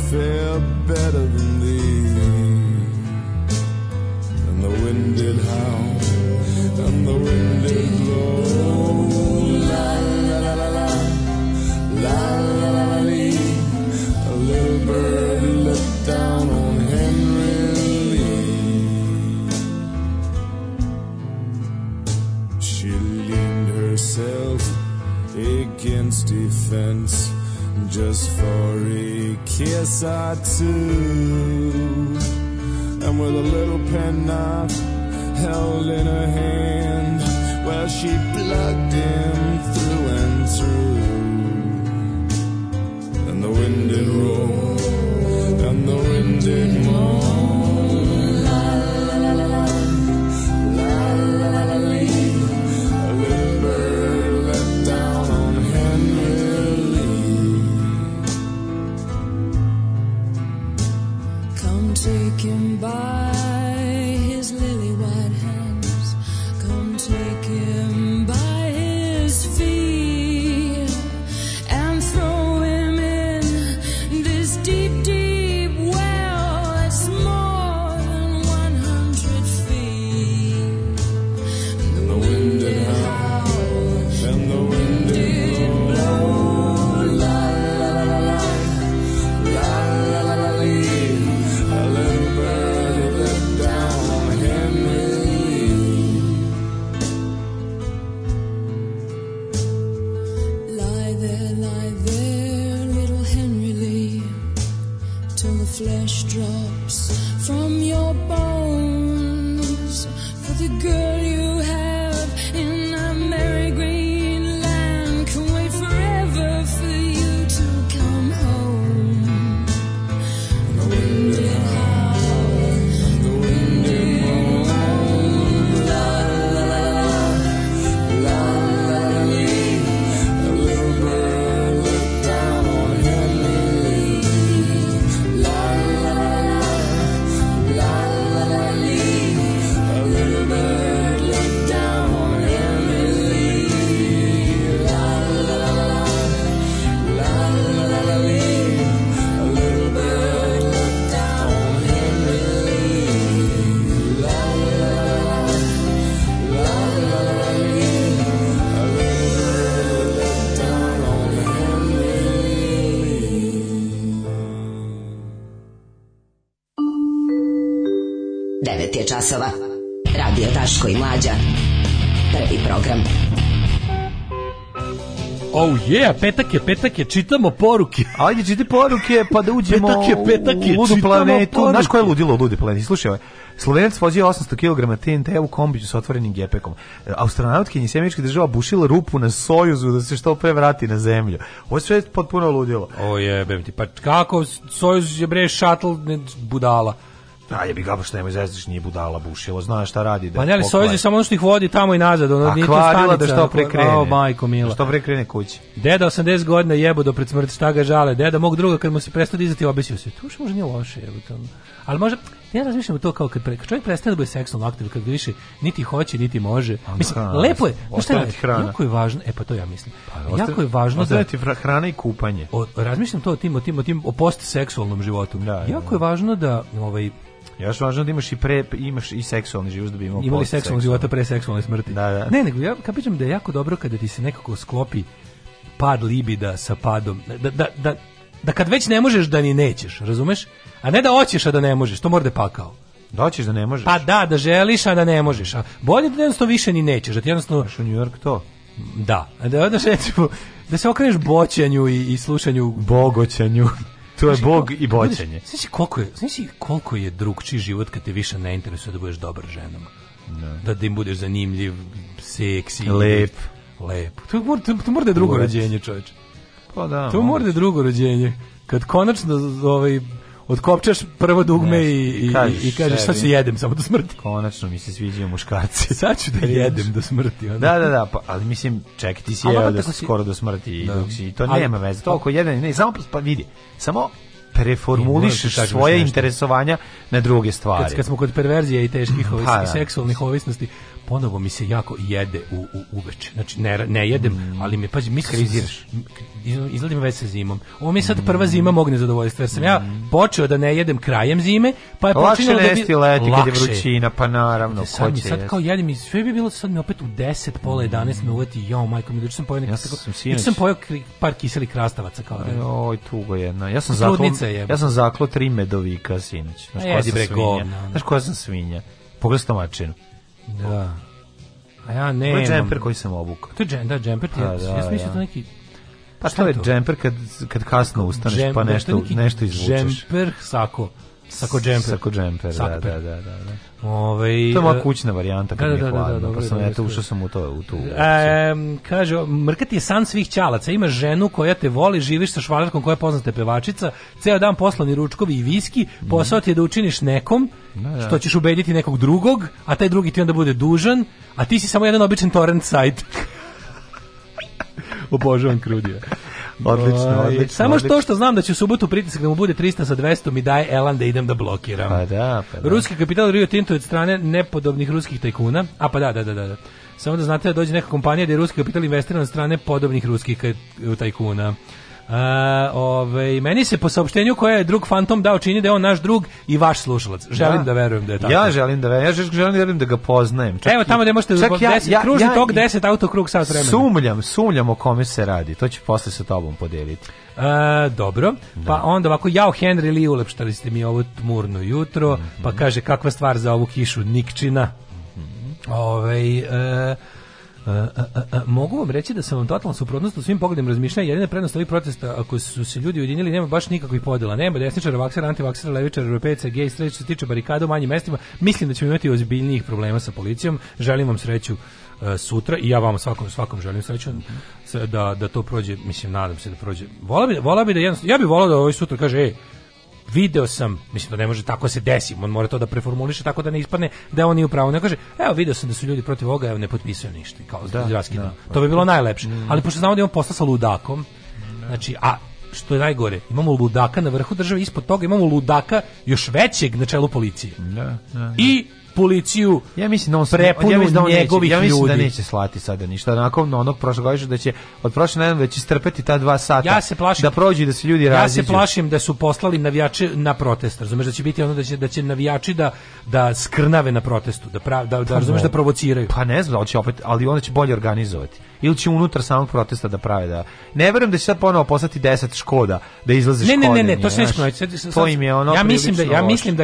Fair better than thee. And the wind did howl, and the wind did blow. La la la la la, la la la la lee. A little bird looked down on Henry Lee. She leaned herself against a fence just or two. And with a little penknife held in her hand, well, she plugged him through and through. And the wind did roll, and the wind did moan.
Petak je, petak je, čitamo poruke.
Ajde, čiti poruke, pa da uđemo
Petak je, petak je,
u ludu planetu. Znaš ko je ludilo u ludi planeti? Slušaj, ovaj, Slovenac vozio 800 kg TNT u kombiću sa otvorenim gepekom. E, Astronautkinji sjemeničkih država bušila rupu na Sojuzu da se što pre vrati na zemlju. Ovo je sve potpuno ludilo.
O jebem ti, pa kako Sojuz je bre šatl budala.
A je bi ga što nemoj zezdiš, nije budala bušilo, znaš šta radi. Da
Pa ne, ali. Sojuz je samo ono što ih vodi tamo i nazad, ono
A
nije to
kvarila da što pre krene.
O, majko mila.
Da što pre krene kući.
Deda 80 godina jebo do pred smrti, šta ga žale. Deda mog druga kad mu se prestao dizati obesio se. To što možda nije loše, jebote. ono. Ali može ja razmišljam to kao kad, pre, kad čovjek prestane da bude seksualno aktivan, kad više niti hoće, niti može. Mislim,
hrana,
lepo je. Znaš šta je
hrana.
Jako je važno, e pa to ja mislim.
Ostaje-
jako je važno da
ostaje ti fra- hrana i kupanje.
o, razmišljam to o tim, o tim, o tim, o postseksualnom životu. jako je važno da ovaj,
Još važno da imaš i pre imaš i seksualni život da bi imao
imali seksualnog života pre seksualne smrti.
Da, da.
Ne, nego ja kapiram da je jako dobro kada ti se nekako sklopi pad libida sa padom. Da, da, da, da kad već ne možeš da ni nećeš, razumeš? A ne da hoćeš a da ne možeš, to mora da pakao.
Da hoćeš da ne možeš.
Pa da, da želiš, a da ne možeš. A bolje da jednostavno više ni nećeš, da ti jednostavno...
u New York to?
Da, a da odeš recimo, da se okreneš boćanju i, i slušanju...
Bogoćanju. To je bog i boćanje.
Znaš, koliko je, znaš koliko je drugčiji život kad te više ne interesuje da budeš dobar ženama. Da, da im budeš zanimljiv, seksi.
Lep.
Lep. To mora, to, to mora da je drugo rođenje, čoveče.
Pa da.
To mora da je drugo rođenje. Kad konačno ovaj, otkopčaš prvo dugme
Nešto.
i,
kažeš
i kažeš sad ću jedem samo do smrti.
Konačno mi se sviđaju muškarci.
Sad ću da jedem do smrti. ono.
Da, da, da, pa, ali mislim, čekaj, ti si jeo
onda
da si skoro do smrti
Da.
dok si, to
Ali-
nema veze, to oko jedan, ne, samo, pa vidi, samo preformulišeš svoje interesovanja na druge stvari.
Kad, kad smo kod perverzije i teških ovaj,
Pa, da.
seksualnih ovisnosti, ponovo mi se jako jede u, u uveče. Znači, ne, ne jedem, ali mi, pazi, mi
Kriziraš.
Izgleda mi već sa zimom. Ovo mi je sad prva zima mog nezadovoljstva, jer sam ja počeo da ne jedem krajem zime, pa je
Lakše
počinjalo da bi...
nesti leti kad je
Lakše.
vrućina, pa naravno, ko
Sad mi sad kao jedem i sve bi bilo sad mi opet u 10, pola 11 me uvati, jao majko mi, juče sam pojeo neki,
Ja sam sinoć-
sam pojeo par kiselih krastavaca kao da.
Oj, tugo jedna. Ja sam zaklo, ja sam zaklo tri medovika sinoć. Znaš koja sam svinja? Znaš koja sam svinja? Pogledaj stomačinu.
Da. A ja
To
ne.
je džemper koji sam obukao.
To je džem, da, džemper ti.
Pa
Ja,
da,
ja sam mislio
da.
to neki
Pa
Šta
to je
to?
džemper kad, kad kasno ustaneš,
Džem-
pa
da,
nešto,
to
nešto izvučeš.
Džemper, sako. Sako džemper.
Sako džemper, da, da, da, da. da.
Ovaj,
To je moja
e,
kućna varijanta kad
da,
mi je
da, da, da,
hladno,
dobro,
pa sam eto ušao sam u to, u tu.
E, kaže, mrkati je san svih ćalaca. Imaš ženu koja te voli, živiš sa švalerkom koja je poznata pevačica, ceo dan poslani ručkovi i viski, posao ti je da učiniš nekom,
da.
što ćeš ubediti nekog drugog, a taj drugi ti onda bude dužan, a ti si samo jedan običan torrent sajt. Obožavam krudija.
Odlično,
Ovaj,
odlično,
Samo što
odlično.
što znam da će u subotu pritisak da mu bude 300 sa 200 mi daje elan da idem da blokiram.
Pa da, pa da.
Ruski kapital Rio Tinto od strane nepodobnih ruskih tajkuna. A pa da, da, da, da. da. Samo da znate da dođe neka kompanija da je ruski kapital investiran od strane podobnih ruskih tajkuna. A, ovaj, meni se po saopštenju koje je drug Fantom dao čini da je on naš drug i vaš slušalac. Želim da, verujem da je tako.
Ja želim da verujem, ja želim da verujem da ga poznajem. Čak
Evo tamo gde možete
čak
zbog
ja-
10
ja-
kružni
ja-
tok 10 autokrug sat vremena.
Sumljam, sumljam o kome se radi. To ću posle sa tobom podeliti.
E, dobro, pa onda ovako, jao Henry Lee, ulepštali ste mi ovo tmurno jutro, pa kaže kakva stvar za ovu kišu Nikčina. Ovaj, e, e, e, e, e, mogu vam reći da sam vam totalno suprotnost u svim pogledima razmišljanja, jedina prednost ovih protesta, ako su se ljudi ujedinili, nema baš nikakvih podela, nema desničara, vaksera, antivaksera, levičara, europeca, gej, straight, što se tiče barikada u manjim mestima, mislim da ćemo imati ozbiljnijih problema sa policijom, želim vam sreću e, sutra i ja vam svakom svakom želim sreću sa- da da to prođe mislim nadam se da prođe. Vola bi vola bi da jednostavno ja bih volao da ovaj sutra kaže ej video sam, mislim da ne može tako se desi, on mora to da preformuliše tako da ne ispadne da on nije u pravu. Ne kaže, evo video sam da su ljudi protiv ovoga, evo ne potpisuju ništa, kao da, raskidno. To bi bilo najlepše. Ali pošto znamo da imamo posla sa ludakom, znači, a što je najgore, imamo ludaka na vrhu države, ispod toga imamo ludaka još većeg na čelu policije.
Da, da.
I policiju
Ja mislim da on
prepunu
ja mislim da on neće, ja mislim da
ljudi.
neće slati sada ništa. Nakon onog prošlogodišnjeg da će od prošle nedelje da će strpeti ta dva sata.
Ja se plašim
da prođu i da se ljudi
Ja
raziđu.
se plašim da su poslali navijače na protest. Razumeš da će biti ono da će da će navijači da da skrnave na protestu, da prav, da, da razumeš da provociraju.
Pa ne znam, da li će opet, ali onda će bolje organizovati. Ili će unutar samog protesta da prave da... Ne verujem da će sad ponovo poslati 10 škoda da izlaze
Ne, ne, ne, ne,
škodenje,
to se
znaš.
neće ponoviti. Sad- sad-
To im je ono
ja mislim da
prilično
ja
loše.
mislim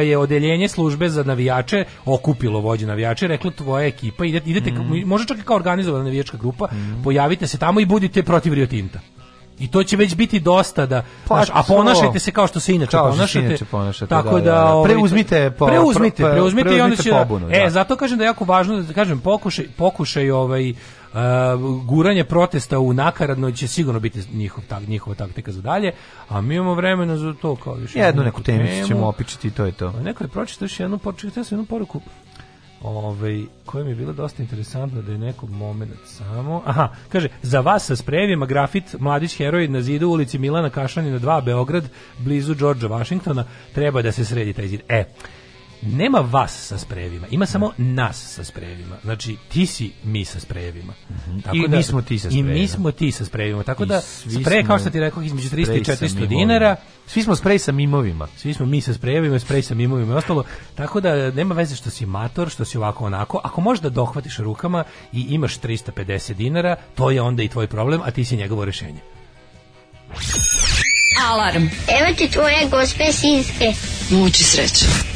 da skupilo vođe navijače, reklo tvoja ekipa, idete, idete može čak i kao organizovana navijačka grupa, pojavite se tamo i budite protiv Rio Tinta. I to će već biti dosta da
Pa
znaš, a ponašajte se kao što se inače
Kao
ponašate.
inače ponašate,
Tako
da,
da,
da, da.
ovaj,
Preuzmite po-
preuzmite,
pro-
preuzmite, i onda
preuzmite
će
pobunu,
E,
da.
zato kažem da je jako važno da kažem pokušaj pokušaj ovaj uh, guranje protesta u nakaradno će sigurno biti njihov tak, njihova taktika za dalje, a mi imamo vremena za to kao još
Jednu neku temicu ćemo opičiti i to je to.
a Neko je pročitao još jednu, pročitao sam jednu poruku ovaj, koja mi je bila dosta interesantna da je neko moment samo. Aha, kaže, za vas sa sprejevima grafit Mladić heroj na zidu u ulici Milana Kašanina 2, Beograd, blizu Georgea Washingtona, treba da se sredi taj zid. E, nema vas sa sprejevima, ima samo nas sa sprejevima. Znači, ti si mi sa sprejevima. Tako
Mhm. I mi smo ti sa
I
sprejevima.
mi smo ti sa sprejevima. Tako
I
da, sprej, kao što ti rekao, između 300 i
sprej sa
400
mimovima.
dinara,
Svi smo sprej sa mimovima.
svi smo mi sa sprejevima, sprej sa mimovima i ostalo. Tako da nema veze što si mator, što si ovako onako. Ako možeš da dohvatiš rukama i imaš 350 dinara, to je onda i tvoj problem, a ti si njegovo rešenje.
Alarm
Evo ti tvoje gospe sinske.
Muči sreće.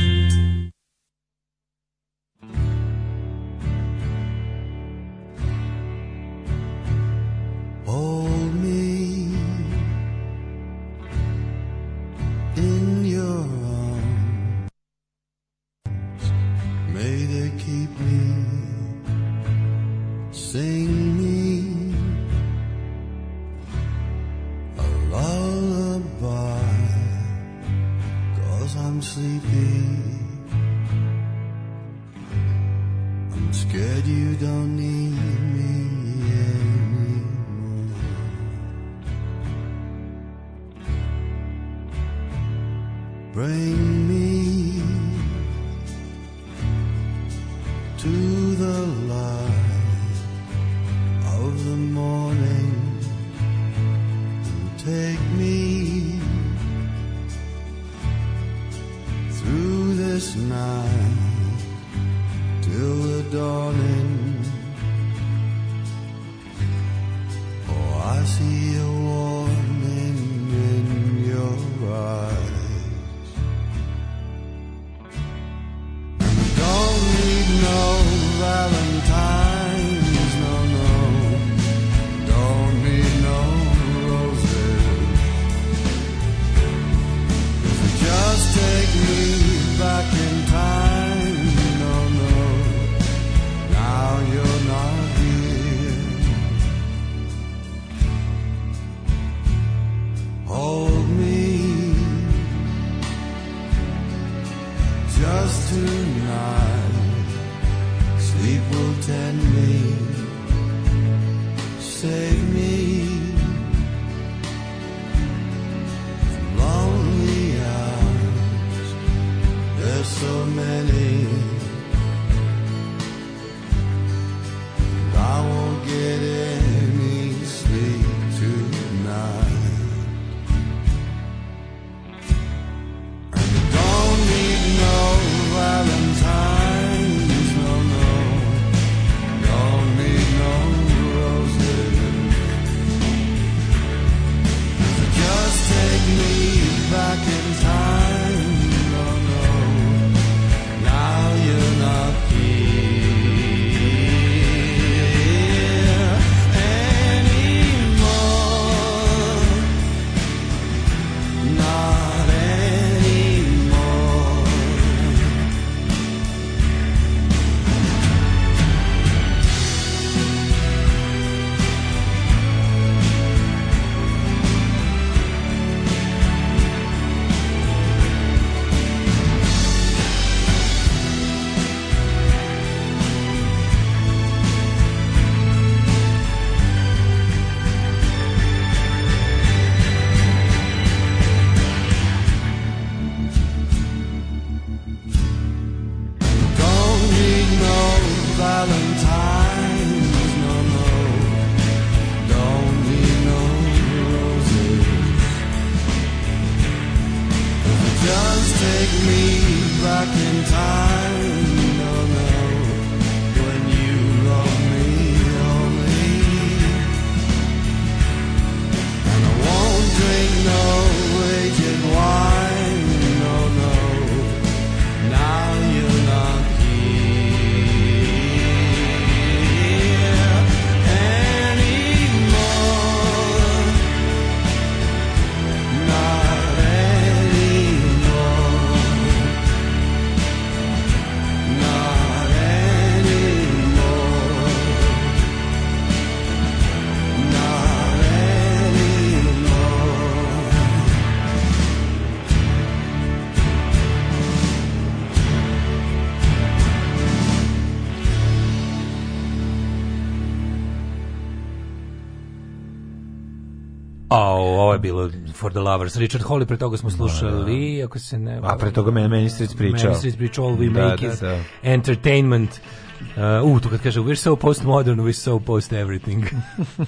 bilo For the Lovers. Richard Holly, pre toga smo da, slušali, da, ako se ne...
A pre toga meni, meni Street pričao.
Meni Street pričao All We
da,
Make
da,
Is
da.
Entertainment. Uh, uh, to kad kaže We're so postmodern, we're so post everything.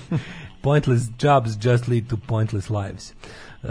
pointless jobs just lead to pointless lives. Uh,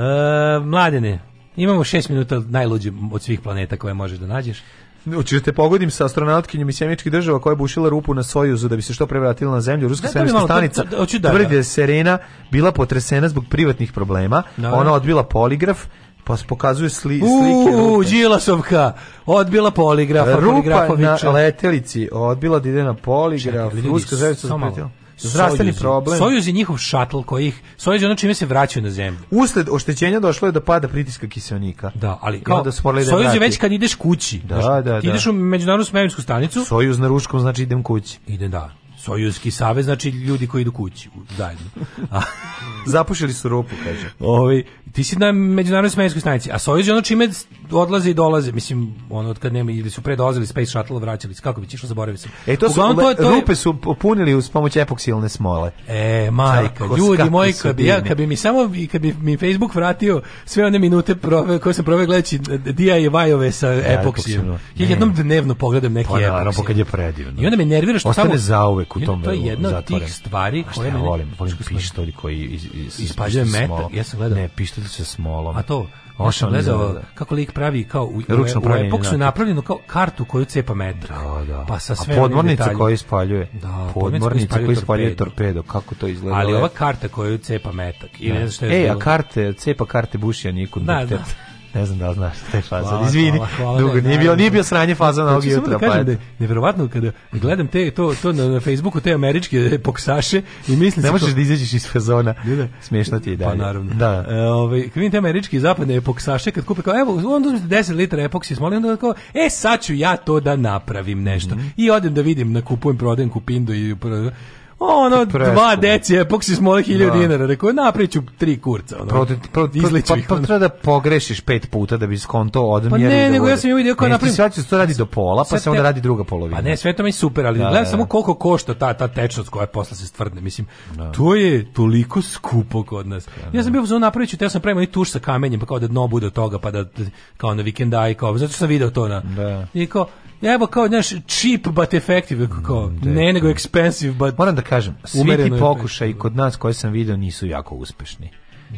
mladene, imamo šest minuta najluđe od svih planeta koje možeš da nađeš.
Hoćeš da te pogodim sa astronautkinjom iz sjemeničkih država koja je bušila rupu na Sojuzu da bi se što pre vratila na zemlju. Ruska
Da, da,
svemirska stanica
da-
tvrdi da je Serena bila potresena zbog privatnih problema.
Da.
Ona odbila poligraf, pa se pokazuje sli, slike
Uuu. Đilasovka, odbila poligrafa,
Rupa na letelici odbila da ide na poligraf.
Čekaj, ljudi,
Ruska
samo
zapretila. Zdravstveni problem.
Sojuz je njihov šatl koji ih, Sojuz je ono čime se vraćaju na zemlju.
Usled oštećenja došlo je do pada pritiska kiseonika.
Da, ali kao,
da
Sojuz je već kad ideš kući.
Da, da, da.
ideš u međunarodnu svemirsku stanicu,
Sojuz na ruškom znači idem kući.
ide da. Sojuzki savez znači ljudi koji idu kući zajedno. A,
Zapušili su rupu, kaže.
ovaj, ti si na međunarodnoj svemirskoj stanici, a Sojuz je ono čime odlaze i dolaze, mislim, ono od kad nema, ili su pre dolazili Space Shuttle, vraćali se, kako bi išlo, zaboravio sam.
E to su
Uglavnom,
le-
to je-
rupe su punili uz pomoć epoksilne smole.
E, majka,
Kako-
ljudi moji, kad bi, ja, kad bi mi samo, kad bi mi Facebook vratio sve one minute prove, koje sam proveo gledajući DIY-ove sa epoksijom.
epoksijom,
Ja jednom dnevno pogledam neki
Pa naravno, kad je predivno.
I onda me nervira što
Ostane
tamo...
zauvek u tom
To je jedna od tih stvari koje
ja volim, volim pištolj koji iz, iz,
Ispaljuje metak,
smolom.
ja sam gledao.
Ne, pištolj sa smolom.
A to, ja
Ovo
sam
mi
gledao
izgleda.
kako lik pravi kao u,
Ručno
u, u epoksu je napravljeno kao kartu koju cepa metak.
Da, da.
Pa sa sve
podmornica
detaljima.
koja ispaljuje.
Da,
podmornica koja ispaljuje
torpedo.
Kako to izgleda?
Ali ova karta koju cepa metak. I ne znam šta je
Ej, a karte, cepa karte bušija niku.
Da, da.
Ne znam da li znaš taj.
Hvala,
Izvini,
hvala, hvala,
dugo, nije bio, nije bio sranje fazona ovog
Hoću samo
jutra.
da kažem
pa
da je neverovatno kada gledam te to to na, na Facebooku te američke poksaše i mislim
Ne možeš
kao-
da izađeš iz fazona. Smiješno ti je
Pa
dalje.
naravno.
Da.
E, ovaj, kad vidim te američki zapadne epoksaše, kad kupe kao, evo, onda uzmete 10 litara epoksi smoli, onda kao, e, sad ću ja to da napravim nešto.
Mhm.
I odem da vidim, nakupujem, prodajem kupindo i pro- ono,
Preskupo.
dva deci epoksi smole 1000
Da.
dinara. Rekao, napravit ću tri kurca. Ono,
Pro, pro, pro, pa, pa treba da pogrešiš pet puta da bi skonto odmjeru.
Pa ne,
da
nego ja sam imao ideju kao napravim-
Sad će to radi do pola, pa se onda
te-
radi druga polovina.
Pa ne, sve to mi super, ali
Da,
gledam
da,
samo koliko košta ta ta tečnost koja posle se stvrdne. Mislim, to je toliko skupo kod nas. Ja sam bio uzeo napravit ću, teo sam prema i tuš sa kamenjem, pa kao da dno bude od toga, pa da kao na vikendaj, kao, zato što sam video to na...
Da.
I kao, evo kao, znaš, cheap but effective, kao, ne nego expensive but...
Moram da kažem, svi ti pokušaj kod nas koje sam video nisu jako uspešni.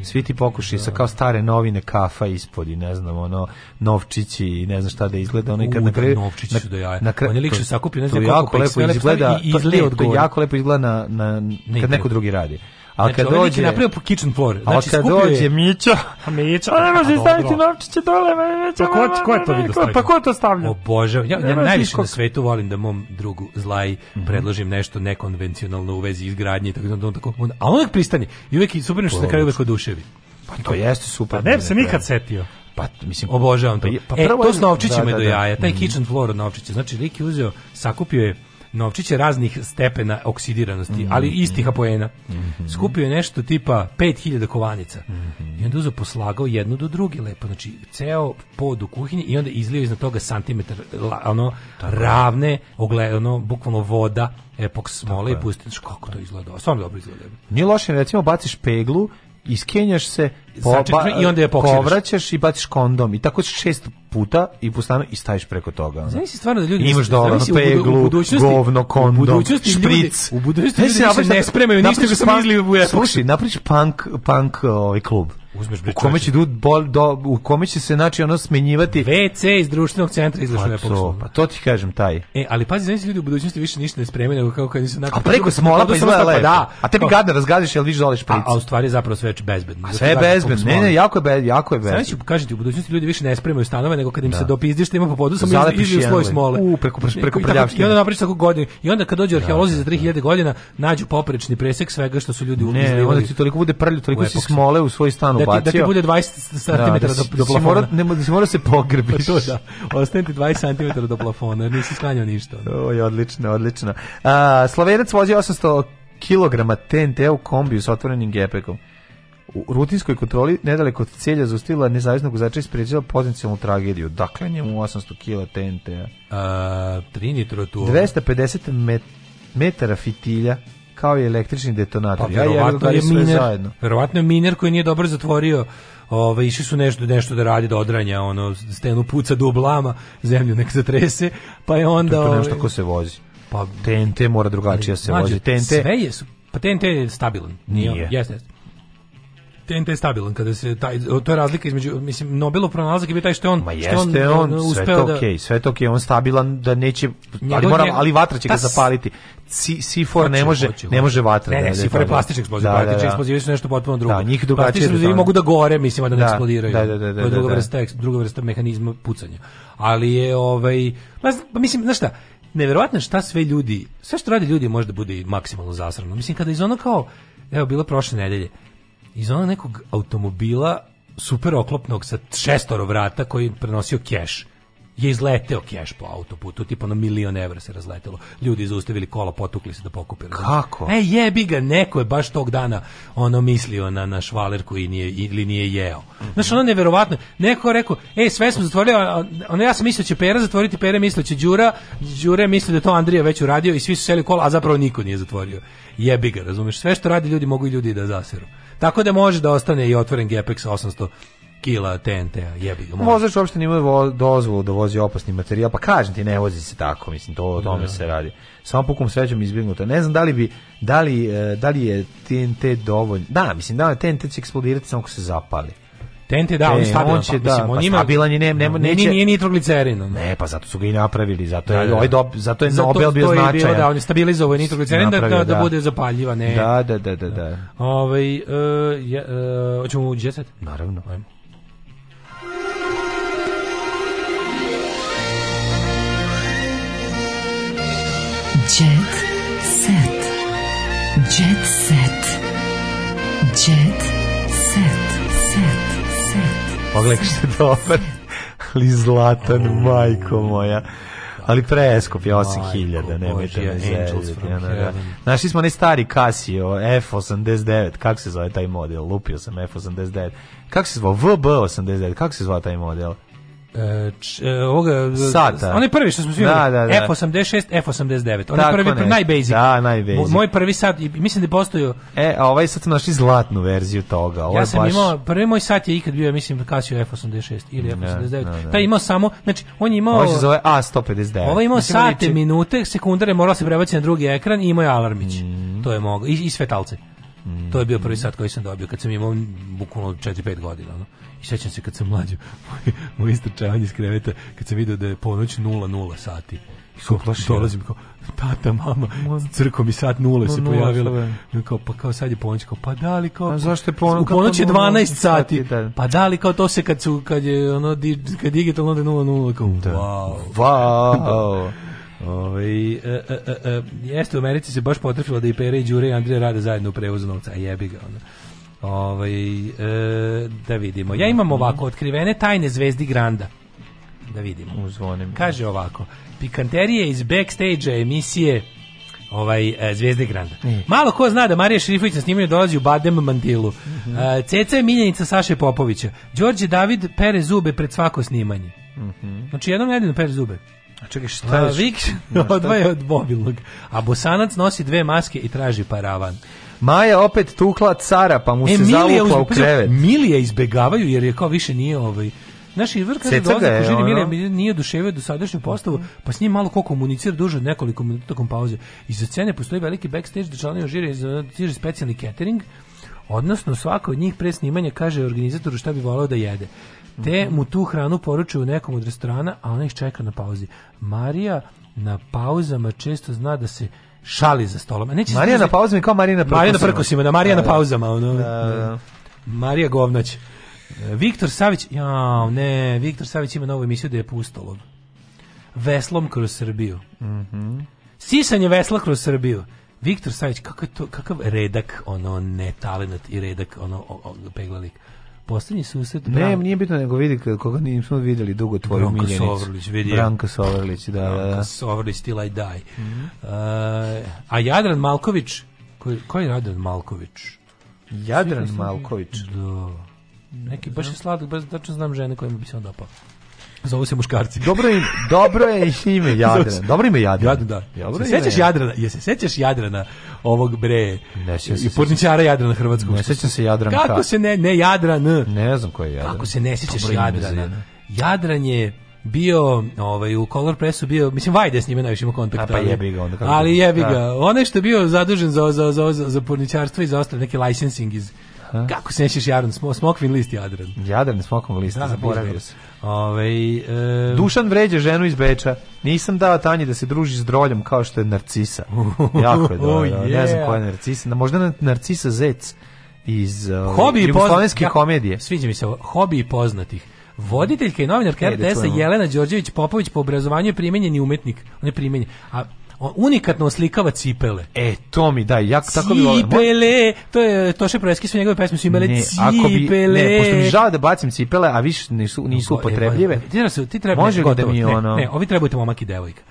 Svi ti pokušaj sa kao stare novine kafa ispod i ne znam, ono, novčići i ne znam šta da izgleda, ono i kad
U,
na
da,
kraju...
novčići su do jaja.
na kraju-
On je lik
to-
što sakupi, ne
to
znam ih
lepo izgleda, to- ne,
od
to jako lepo izgleda na, na, kad
ne.
neko drugi radi. A
Znači,
kad
ovaj
dođe...
napravio po kitchen floor. Znači,
kad
je-
dođe Mićo,
A Mića,
a ne može staviti novčiće dole, ma Mićo,
Pa ko, ko je to stavio?
Pa ko to stavlja?
Obožavam. Ja, ja najviše na svetu volim da mom drugu Zlaj
Mhm.
predložim nešto nekonvencionalno u vezi izgradnje i tako da on tako on, a on uvek pristani. I uvek i super što na kraju uvek oduševi.
Pa to jeste super.
Pa ne bi se nikad setio.
Pa, mislim,
Obožavam to.
Pa pa
e, to s novčićima
da,
do
da, da.
jaja. Taj
Mhm.
kitchen floor od novčića. Znači, lik je uzeo, sakupio je novčiće raznih stepena oksidiranosti,
Mhm.
ali istih apoena. Skupio je nešto tipa 5000 kovanica.
Mhm.
I onda uzeo poslagao jednu do druge lepo. Znači, ceo pod u kuhinji i onda izlio iznad toga santimetar ono, ravne, ogle, ono, bukvalno voda, epoks smole i pusti. Znaš kako to izgleda. Stvarno dobro izgleda.
Nije loše, recimo baciš peglu, iskenjaš se, po,
Sačekaš i onda je
povraćaš i baciš kondom i tako šest puta i pustano i staviš preko toga.
Zamisli stvarno da ljudi
imaš
u budu-
peglu,
u budućnosti-
govno, kondom,
u budućnosti ljudi-
špric.
u budućnosti ljudi ne spremaju ništa, samo
punk-
izliju u.
Slušaj, napraviš punk, punk ovaj klub.
Uzmeš bre
u kome će du, bol, do, u kome će se znači ono smenjivati
WC iz društvenog centra izlaš u
pa
epoksu.
to, pa to ti kažem taj.
E, ali pazi, znači ljudi u budućnosti više ništa ne spremaju nego kako kad nisu
A preko smola pa izgleda lepo.
Da,
a tebi gadno razgadiš, jel viš dole špric.
A, a u stvari je zapravo sve bezbedno.
A sve je bezbedno. Ne, ne, jako je bezbedno, jako je bezbedno.
Znači, kažete, u budućnosti ljudi više ne spremaju stanove, nego kad im
Da.
se dopizdiš ima po podu, samo izliju sloj
jenove.
smole.
U, preko- preko prljavštine.
I onda napriš tako godinu. I onda kad dođu arheolozi za 3000 godina, nađu poprečni presek svega što su ljudi
Ne,
izlivali
onda ti toliko bude prlju, toliko
u epoksu.
smole u svoj stan
Da ti,
ubacio.
da ti bude 20 cm
Da, da
do,
si-
do
da
plafona.
morao- ne, da si morao se pogrbiš.
Pa to da, ostane ti 20 cm do plafona, nisi sklanjao ništa.
Oj, odlično, odlično. A, Slovenac vozi 800 kg TNT u kombiju s otvorenim gepekom. U rutinskoj kontroli nedaleko od celja zaustavila nezavisnog vozača i sprečila potencijalnu tragediju. Dakle, njemu 800 kg TNT-a.
A, trinitro tu.
250 met, metara fitilja kao i električni detonator.
Pa
ja
je miner,
zajedno.
verovatno je miner koji nije dobro zatvorio Ove, išli su nešto, nešto da radi, da odranja, ono, stenu puca do oblama, zemlju nek zatrese, pa je onda...
To
ovaj,
nešto ko se vozi.
Pa,
TNT mora drugačije se
mlađe,
vozi. TNT,
Sve je, pa TNT je stabilan.
Nije.
Jeste, jeste. TNT je stabilan kada se taj to je razlika između mislim Nobelov pronalazak je bio taj što je on
Ma
što je
jeste on,
ono,
sve
uspeo
to
da
okej, sve to okej, on stabilan da neće, ali
Njegov-
mora,
njegov-
ali vatra će ga
ta
zapaliti. C- C4 ne može,
hoće,
ne može vatra.
Ne, ne,
da- da-
C4 je
da-
plastični eksploziv,
da, da,
plastični
da.
eksplozivi su nešto potpuno drugo.
Da, njih drugačije
Plastični
detone.
mogu da gore, mislim, da ne
Da,
eksplodiraju.
da, da, da, da,
to je druga
da.
vrsta, druga vrsta mehanizma pucanja. Ali je, ovaj, pa, mislim, znaš šta, neverovatno šta sve ljudi, sve što rade ljudi može da bude maksimalno zasrano. Mislim, kada iz ono kao, evo, bilo prošle nedelje, iz onog nekog automobila super oklopnog sa šestoro vrata koji je prenosio keš je izleteo keš po autoputu, tipa ono milion evra se razletelo. Ljudi zaustavili kola, potukli se da pokupe. razumeš?
Kako?
E, jebi ga, neko je baš tog dana ono mislio na, na švaler koji nije, ili nije jeo. Znaš, ono neverovatno. Neko je rekao, ej, sve smo zatvorili, ono ja sam mislio da će Pera zatvoriti, Pera mislio da će Đura, je mislio da je to Andrija već uradio i svi su seli kola, a zapravo niko nije zatvorio. Jebi ga, razumeš? Sve što radi ljudi mogu i ljudi da zaseru. Tako da može da ostane i otvoren gepek sa 800 kila TNT-a, jebi ga.
Vozač uopšte nije imao dozvolu da vozi opasni materijal, pa kažem ti ne vozi se tako, mislim to o tome
Da.
se radi. Samo pukom srećom izbjegnuto. Ne znam da li bi da li e, da li je TNT dovoljno. Da, mislim da TNT će eksplodirati samo ako se zapali.
TNT da, on je
E,
stabilan,
on će,
pa,
da,
mislim, on
pa
ima-
stabilan je, ne, nema,
Ne,
neće,
nije, nije nitroglicerin.
Ne, pa zato su ga i napravili, zato je,
Da, da, da.
ovaj dob, zato je
Zato
Nobel bio značajan.
bilo da on je stabilizovao nitroglicerin da, da, da
da.
bude zapaljiva, ne.
Da, da, da, da, da.
Ovaj uh, ja, uh, hoćemo u jet set?
Naravno.
Ajmo.
Jet set. Jet set.
Pogledaj što je dobar. Ali zlatan, majko moja. Ali preskup je 8000, nemojte me zezati. da. Našli smo onaj stari Casio F89, kako se zove taj model? Lupio sam F89. Kako se zvao? VB89, kako se zvao taj model?
E, č, e, ovoga,
Sata.
Onaj prvi što smo svi
Da, da, da.
F86, F89. Onaj
Tako
prvi, najbasic.
Da, najbasic.
Mo- Moj prvi sat, mislim da je postojao
E, a ovaj sad smo našli zlatnu verziju toga. Ovo
ja sam
baš...
imao, prvi moj sat je ikad bio, mislim, Casio F86 ili F89.
da, da.
Taj je imao samo, znači, on je imao...
Ovo se zove A159.
Ovo je imao
Mislim,
sate,
liči-
minute, sekundare, moralo se prebaciti na drugi ekran i imao je alarmić.
Mm.
To je mogao. I, i svetalce. To je bio prvi sat koji sam dobio kad sam imao bukvalno 4-5 godina. No. I sećam se kad sam mlađo, moj, moj istrčavanje iz kreveta, kad sam vidio da je ponoć 0-0 sati. I kao, dolazim kao, tata, mama, crko mi sat nula se
Ma, nula,
pojavila. I kao, pa kao sad je ponoć, kao, pa da li kao...
A zašto je ponoć?
U ponoć je
Kako nula
12 sati.
da.
Pa da li kao to se kad su, kad je ono, di, kad digitalno onda je 0-0, kao, wow.
Wow.
Ovaj e, e, e, e, jeste u Americi se baš potrefilo da i Pere i Đure i Andrija rade zajedno u prevozu novca, a jebi ga ono. Ovaj e, da vidimo. Ja imam ovako otkrivene tajne zvezdi Granda. Da vidimo.
Uzvonim.
Kaže ovako. Pikanterije iz backstage emisije ovaj e, Zvezde Granda. Malo ko zna da Marija Šrifović na snimanju dolazi u Badem Mantilu. E, Ceca je miljenica Saše Popovića. Đorđe David pere zube pred svako snimanje. Znači jednom nedeljno pere zube.
A čekaj, šta
A,
je?
Vik odvaja od mobilnog. A Bosanac nosi dve maske i traži paravan.
Maja opet tukla cara, pa mu se
Milija
zavukla u krevet.
Milija izbegavaju jer je kao više nije ovaj Naš Irvar kada
Ceca
dolazi
je, ono.
Milija Milija nije oduševio do sadašnju postavu, pa s njim malo ko komunicira duže od nekoliko minuta tokom pauze. Iza scene postoji veliki backstage da članovi žiri stiže specijalni catering, odnosno svako od njih pre snimanja kaže organizatoru šta bi voleo da jede. Te mu tu hranu poručuju nekom od restorana, a ona ih čeka na pauzi. Marija na pauzama često zna da se šali za stolom. Neće se
Marija na pauzama i kao Marija na
Marija na
prkosima.
prkosima, da Marija na
Da, da.
pauzama. Ono,
Da, da.
Marija Govnać. E, Viktor Savić, jao, ne, Viktor Savić ima novu emisiju da je pustolov. Veslom kroz Srbiju.
Mhm.
Sisanje vesla kroz Srbiju. Viktor Savić, kakav, to, kakav redak, ono, netalenat i redak, ono, o, o, pegla lik. Poslednji susret...
Ne,
Bran-
nije bitno nego vidi koga nismo videli dugo tvoju
Branko
miljenicu.
Sovrlić, vidi je.
Branko Sovrlić, da, da, da.
Branko Sovrlić, Still I Die. Uh, a Jadran Malković, koji, koji je Jadran Malković?
Jadran Malković.
Da. Neki baš je sladak, baš tačno znam žene kojima bi se on dopao. Zovu se muškarci.
Dobro je, dobro je ime Jadran. Dobro ime Jadran.
Jadran, da.
Dobro
se sećaš Jadrana? Je se sećaš Jadrana ovog bre?
Ne sjećam se.
I porničara Jadrana hrvatskog.
Ne sjećam se Jadranka.
Kako se ne ne Jadran?
Ne znam ko je Jadran.
Kako se ne
za
Jadrana? Jadran je bio ovaj u Color Pressu bio mislim Vajda je s njime najviše imao kontakt
A pa jebi ga onda kako
ali
bi-
jebi
da.
ga onaj što je bio zadužen za za za za, za porničarstvo i za ostale neki licensing iz Kako se nećeš Jadran, smo, Smokvin list Jadran.
Jadran smokvom lista,
Da,
zaboravio se.
Ovaj e,
Dušan vređa ženu iz Beča. Nisam dao Tanji da se druži s droljom kao što je Narcisa. jako je dobro.
Oh,
Ne znam
yeah.
koja je Narcisa. Na- Možda Narcisa Zec iz uh,
Hobi
jugoslovenske
poznat-
komedije.
Sviđa mi se ovo. Hobi poznatih. Voditeljka i novinarka
da
RTS-a. Jelena Đorđević Popović po obrazovanju je primenjeni umetnik. On je primenjen. A unikatno oslikava cipele.
E, to mi daj, jak tako bi voleo.
Cipele, to je Toše Proeski sve njegove pesme su imale
Ne, ako bi,
cipele.
ne, pošto mi žao da bacim cipele, a više nisu, nisu upotrebljive.
Ti se- ti treba
Može li da mi
ne,
ono-
Ne, ovi trebujete momak i devojka.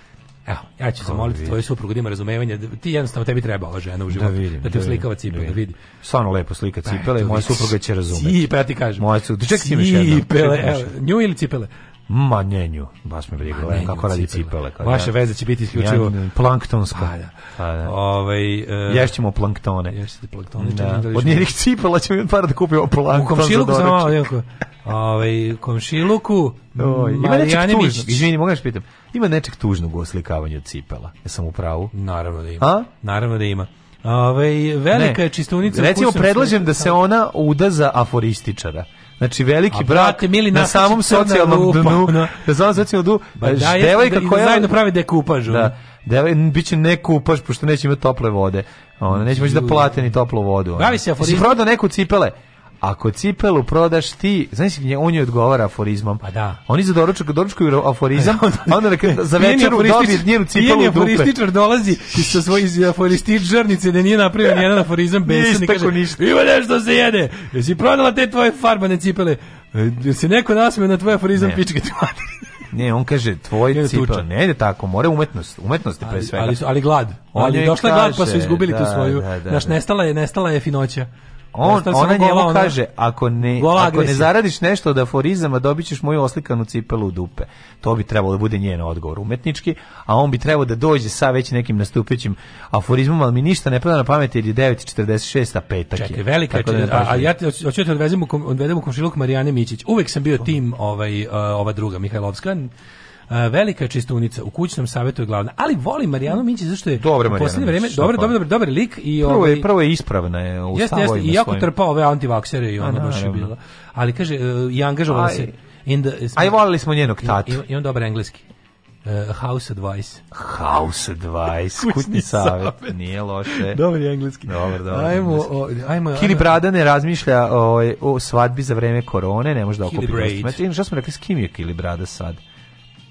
Evo, ja ću zamoliti tvoju suprugu da ima razumevanja. da- Ti jednostavno tebi treba ova žena u životu. Da,
vidim,
te
da
uslikava
vidim,
cipele,
da
da vidi.
Stvarno lepo slika
Pa,
cipele
eto,
moja supruga će razumeti.
Cipe, ja ti kažem.
Moja su, čekaj ti imaš.
Cipele, nju ili cipele?
Ma ne nju, baš me briga, gledam kako radi
cipele.
kad
Vaša
ja-
veza će biti isključivo-
Ja, planktonska.
Pa, da.
Pa, da.
Ovaj, e,
Ješćemo planktone.
Ješćete planktone,
Da.
da
Od njenih cipela ćemo imati para da kupimo
U
plankton
komšiluku
za
sam malo, jako. Ovaj, komšiluku,
Oj, ima nečeg tužnog, izvini, mogu pitam, ima nečeg tužnog u oslikavanju cipela, ja sam u pravu?
Naravno da ima.
A?
Naravno da ima. Ovaj velika
Ne.
je čistunica. u
Recimo, predlažem da se ona uda za aforističara. Znači, veliki
A,
brak
brate, mili,
na samom socijalnom
rupa,
dnu,
ono.
na samom socijalnom dnu,
Ba da,
devojka
da-
koja...
da zajedno prave dekupaž, ono.
Da, devoj, biće ne kupaš, pošto neće imati tople vode. Ona neće moći da plate ni toplu vodu. ona.
Bavi se aforizmom.
prodao neku cipele? Ako cipelu prodaš ti, znaš, on je odgovara aforizmom. Pa
da.
Oni za doručak, doručkuju aforizam, a onda neka, za večeru dobije njenu cipelu dupe.
aforističar dolazi sa svoje iz aforistič žarnice da nije napravio nijedan aforizam besan i kaže
ništa.
ima nešto se jede. Jesi prodala te tvoje farbane cipele? E, se neko nasmeo na tvoj aforizam
Ne.
pičke ti
Ne, on kaže tvoj cipel.
tuča.
Ne ide tako, mora umetnost. Umetnost je pre
ali,
svega.
ali, su- ali glad.
On
ali došla je glad pa su
kaže,
izgubili tu
da,
svoju.
da, da,
Naš
da.
nestala je nestala je finoća.
On, ona njemu
ona-
kaže, ako ne, ako ne zaradiš nešto od aforizama, dobit ćeš moju oslikanu cipelu u dupe. To bi trebalo da bude njen odgovor umetnički, a on bi trebao da dođe sa već nekim nastupećim aforizmom, ali mi ništa ne pada na pamet jer je 9.46, a petak je.
Čekaj, velika je,
Tako da ne
a, a ja te hoću da te odvezem u, odvedem u komšiluk Marijane Mićić. Uvek sam bio tim ovaj, a, ova druga, Mihajlovska. Velika čistunica, u kućnom savjetu je glavna. Ali volim Marijanu Mićić, zašto je
Dobra
u poslednje vreme,
Mićić,
dobar,
šta
dobar, lik i
Prvo
ovaj,
je, prvo je ispravna je u
Jeste, jeste, i jako trpao ove antivaksere i ono
A,
baš je bilo. Ali kaže, e, i angažovala
Aj.
se. In the,
A i volili smo njenog tatu.
I, i on dobar engleski. Uh, house advice.
House advice,
Kućni
kućni savjet,
savjet.
nije loše.
Dobar je engleski.
Dobar, dobar.
Ajmo,
engleski.
o, ajmo.
Kili Brada ne razmišlja o, o svadbi za vreme korone, ne može da
Kili
okupi
Braid.
gostima. Znači, Šta smo rekli, s kim je Kili Brada sad?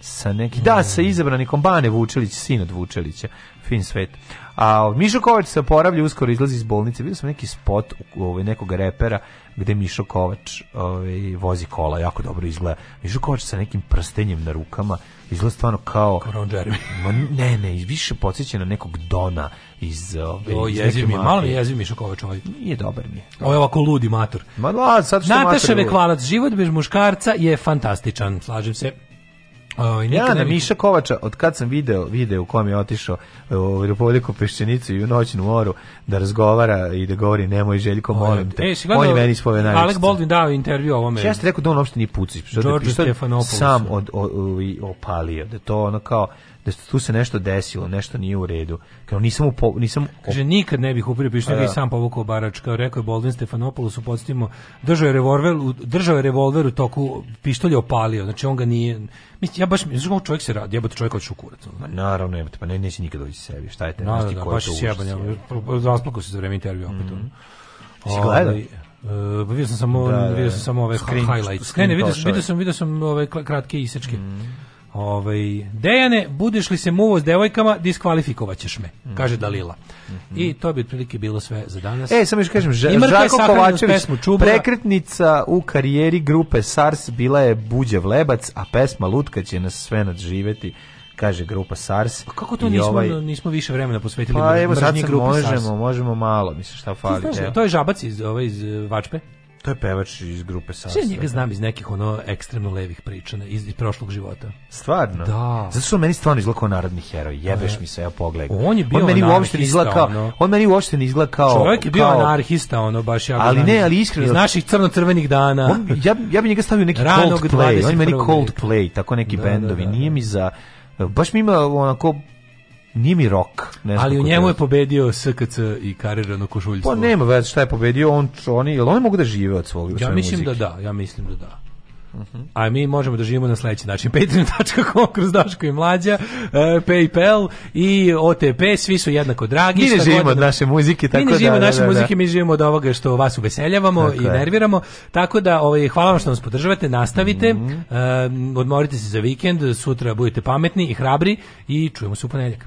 Sa neki, da, sa izabranikom Bane Vučelić, sin od Vučelića, fin svet. A Mišo Kovač se oporavlja, uskoro izlazi iz bolnice. Vidio sam neki spot u, ovaj, nekog repera gde Mišo Kovač ovaj, vozi kola, jako dobro izgleda. Mišo Kovač sa nekim prstenjem na rukama, izgleda stvarno kao...
Ron Jeremy.
Ma ne, ne, više podsjeća na nekog Dona iz... Ovaj,
O, jeziv mi, malo mi
mafije.
je jeziv Mišo Kovač ovaj.
Nije dobar mi.
Ovo je ovako ludi mator.
Ma da, sad što
Nataša Rekvalac, život bez muškarca je fantastičan, slažem se. O,
Ja na Miša Kovača, od kad sam video, video u kom je otišao e, u Republiku Peščenicu i u noćnu moru da razgovara i da govori nemoj Željko, molim te.
E,
on je meni spomenač.
Alec Baldwin dao intervju o ovome.
Ja sam rekao da on uopšte nije pucić, da
George
pištolj
Stephanopoulosu.
sam od, o, o, opalio, da to ono kao da tu se nešto desilo, nešto nije u redu. Kao nisam upo, nisam
Kaže, nikad ne bih upirio pištolj
A,
i
da.
sam povukao barač, kao rekao je Baldwin Stefanopoulos, podsjetimo, držao je revolver, u- držao je revolver u toku, pištolj je opalio, znači on ga nije, mislim, ja baš, kako čovjek se radi, jebote čovjek hoće u kurac.
Ma naravno, jebote, pa ne, neće nikad doći sebi. Šta je te?
Da,
znaš
da, da,
je
baš
to
je
užas,
sjeban,
jebote.
ja, rasplakao se za vreme intervjua opet.
Si gledao?
Ovaj, e, vidio sam samo
Da, da,
vidio
da.
sam samo ove
Screen-
highlights.
screen
Ne, ne, vidio, vidio sam vidio sam ove kratke isečke. Ovaj Dejane, budeš li se muvo s devojkama, diskvalifikovaćeš me, kaže Dalila. I to bi otprilike bilo sve za danas.
E, samo još kažem,
je
Žarko Kovačević, prekretnica u karijeri grupe SARS bila je Buđev Lebac, a pesma Lutka će nas sve nadživeti, kaže grupa SARS.
Kako to nismo,
ovaj-
nismo više vremena posvetili
Pa evo sad
grupi
možemo,
SARS?
možemo malo, mislim šta
Ti
fali.
znaš, to je žabac iz, ovaj, iz eh, Vačpe.
To je pevač iz grupe SARS.
Sve njega znam iz nekih ono ekstremno levih priča iz, iz prošlog života.
Stvarno?
Da.
Zato što meni stvarno izgleda kao narodni heroj. Jebeš mi se, ja pogledaj.
On je bio
on meni uopšte izgleda
ono.
on meni uopšte ne izgleda kao
Čovjek je bio
kao-
anarhista, ono baš ja
Ali ne, ali iskreno-
Iz naših crno-crvenih dana.
On, ja, ja bi njega stavio neki
Ranog
Coldplay, on je meni
21.
Coldplay, tako neki
Da,
bendovi,
da, da.
nije mi za, baš mi ima onako Nije mi rok.
Ali u njemu je pobedio SKC i karirano košuljstvo.
Pa nema veze šta je pobedio, on, oni, jel oni mogu da žive od svog
Ja mislim
muzike?
da da, ja mislim da da. A mi možemo da živimo na sledeći način. Patreon.com kroz Daško i Mlađa, e, Paypal i OTP, svi su jednako dragi.
Mi ne
šta
živimo od
nam-
naše muzike, tako
Mi ne
da,
živimo od
da,
naše
da, da.
muzike, mi živimo od ovoga što vas uveseljavamo
Tako
i
je.
nerviramo. Tako da ovaj, hvala vam što nas podržavate, nastavite,
Mhm.
e, odmorite se za vikend, sutra budete pametni i hrabri i čujemo se u ponedjeljak.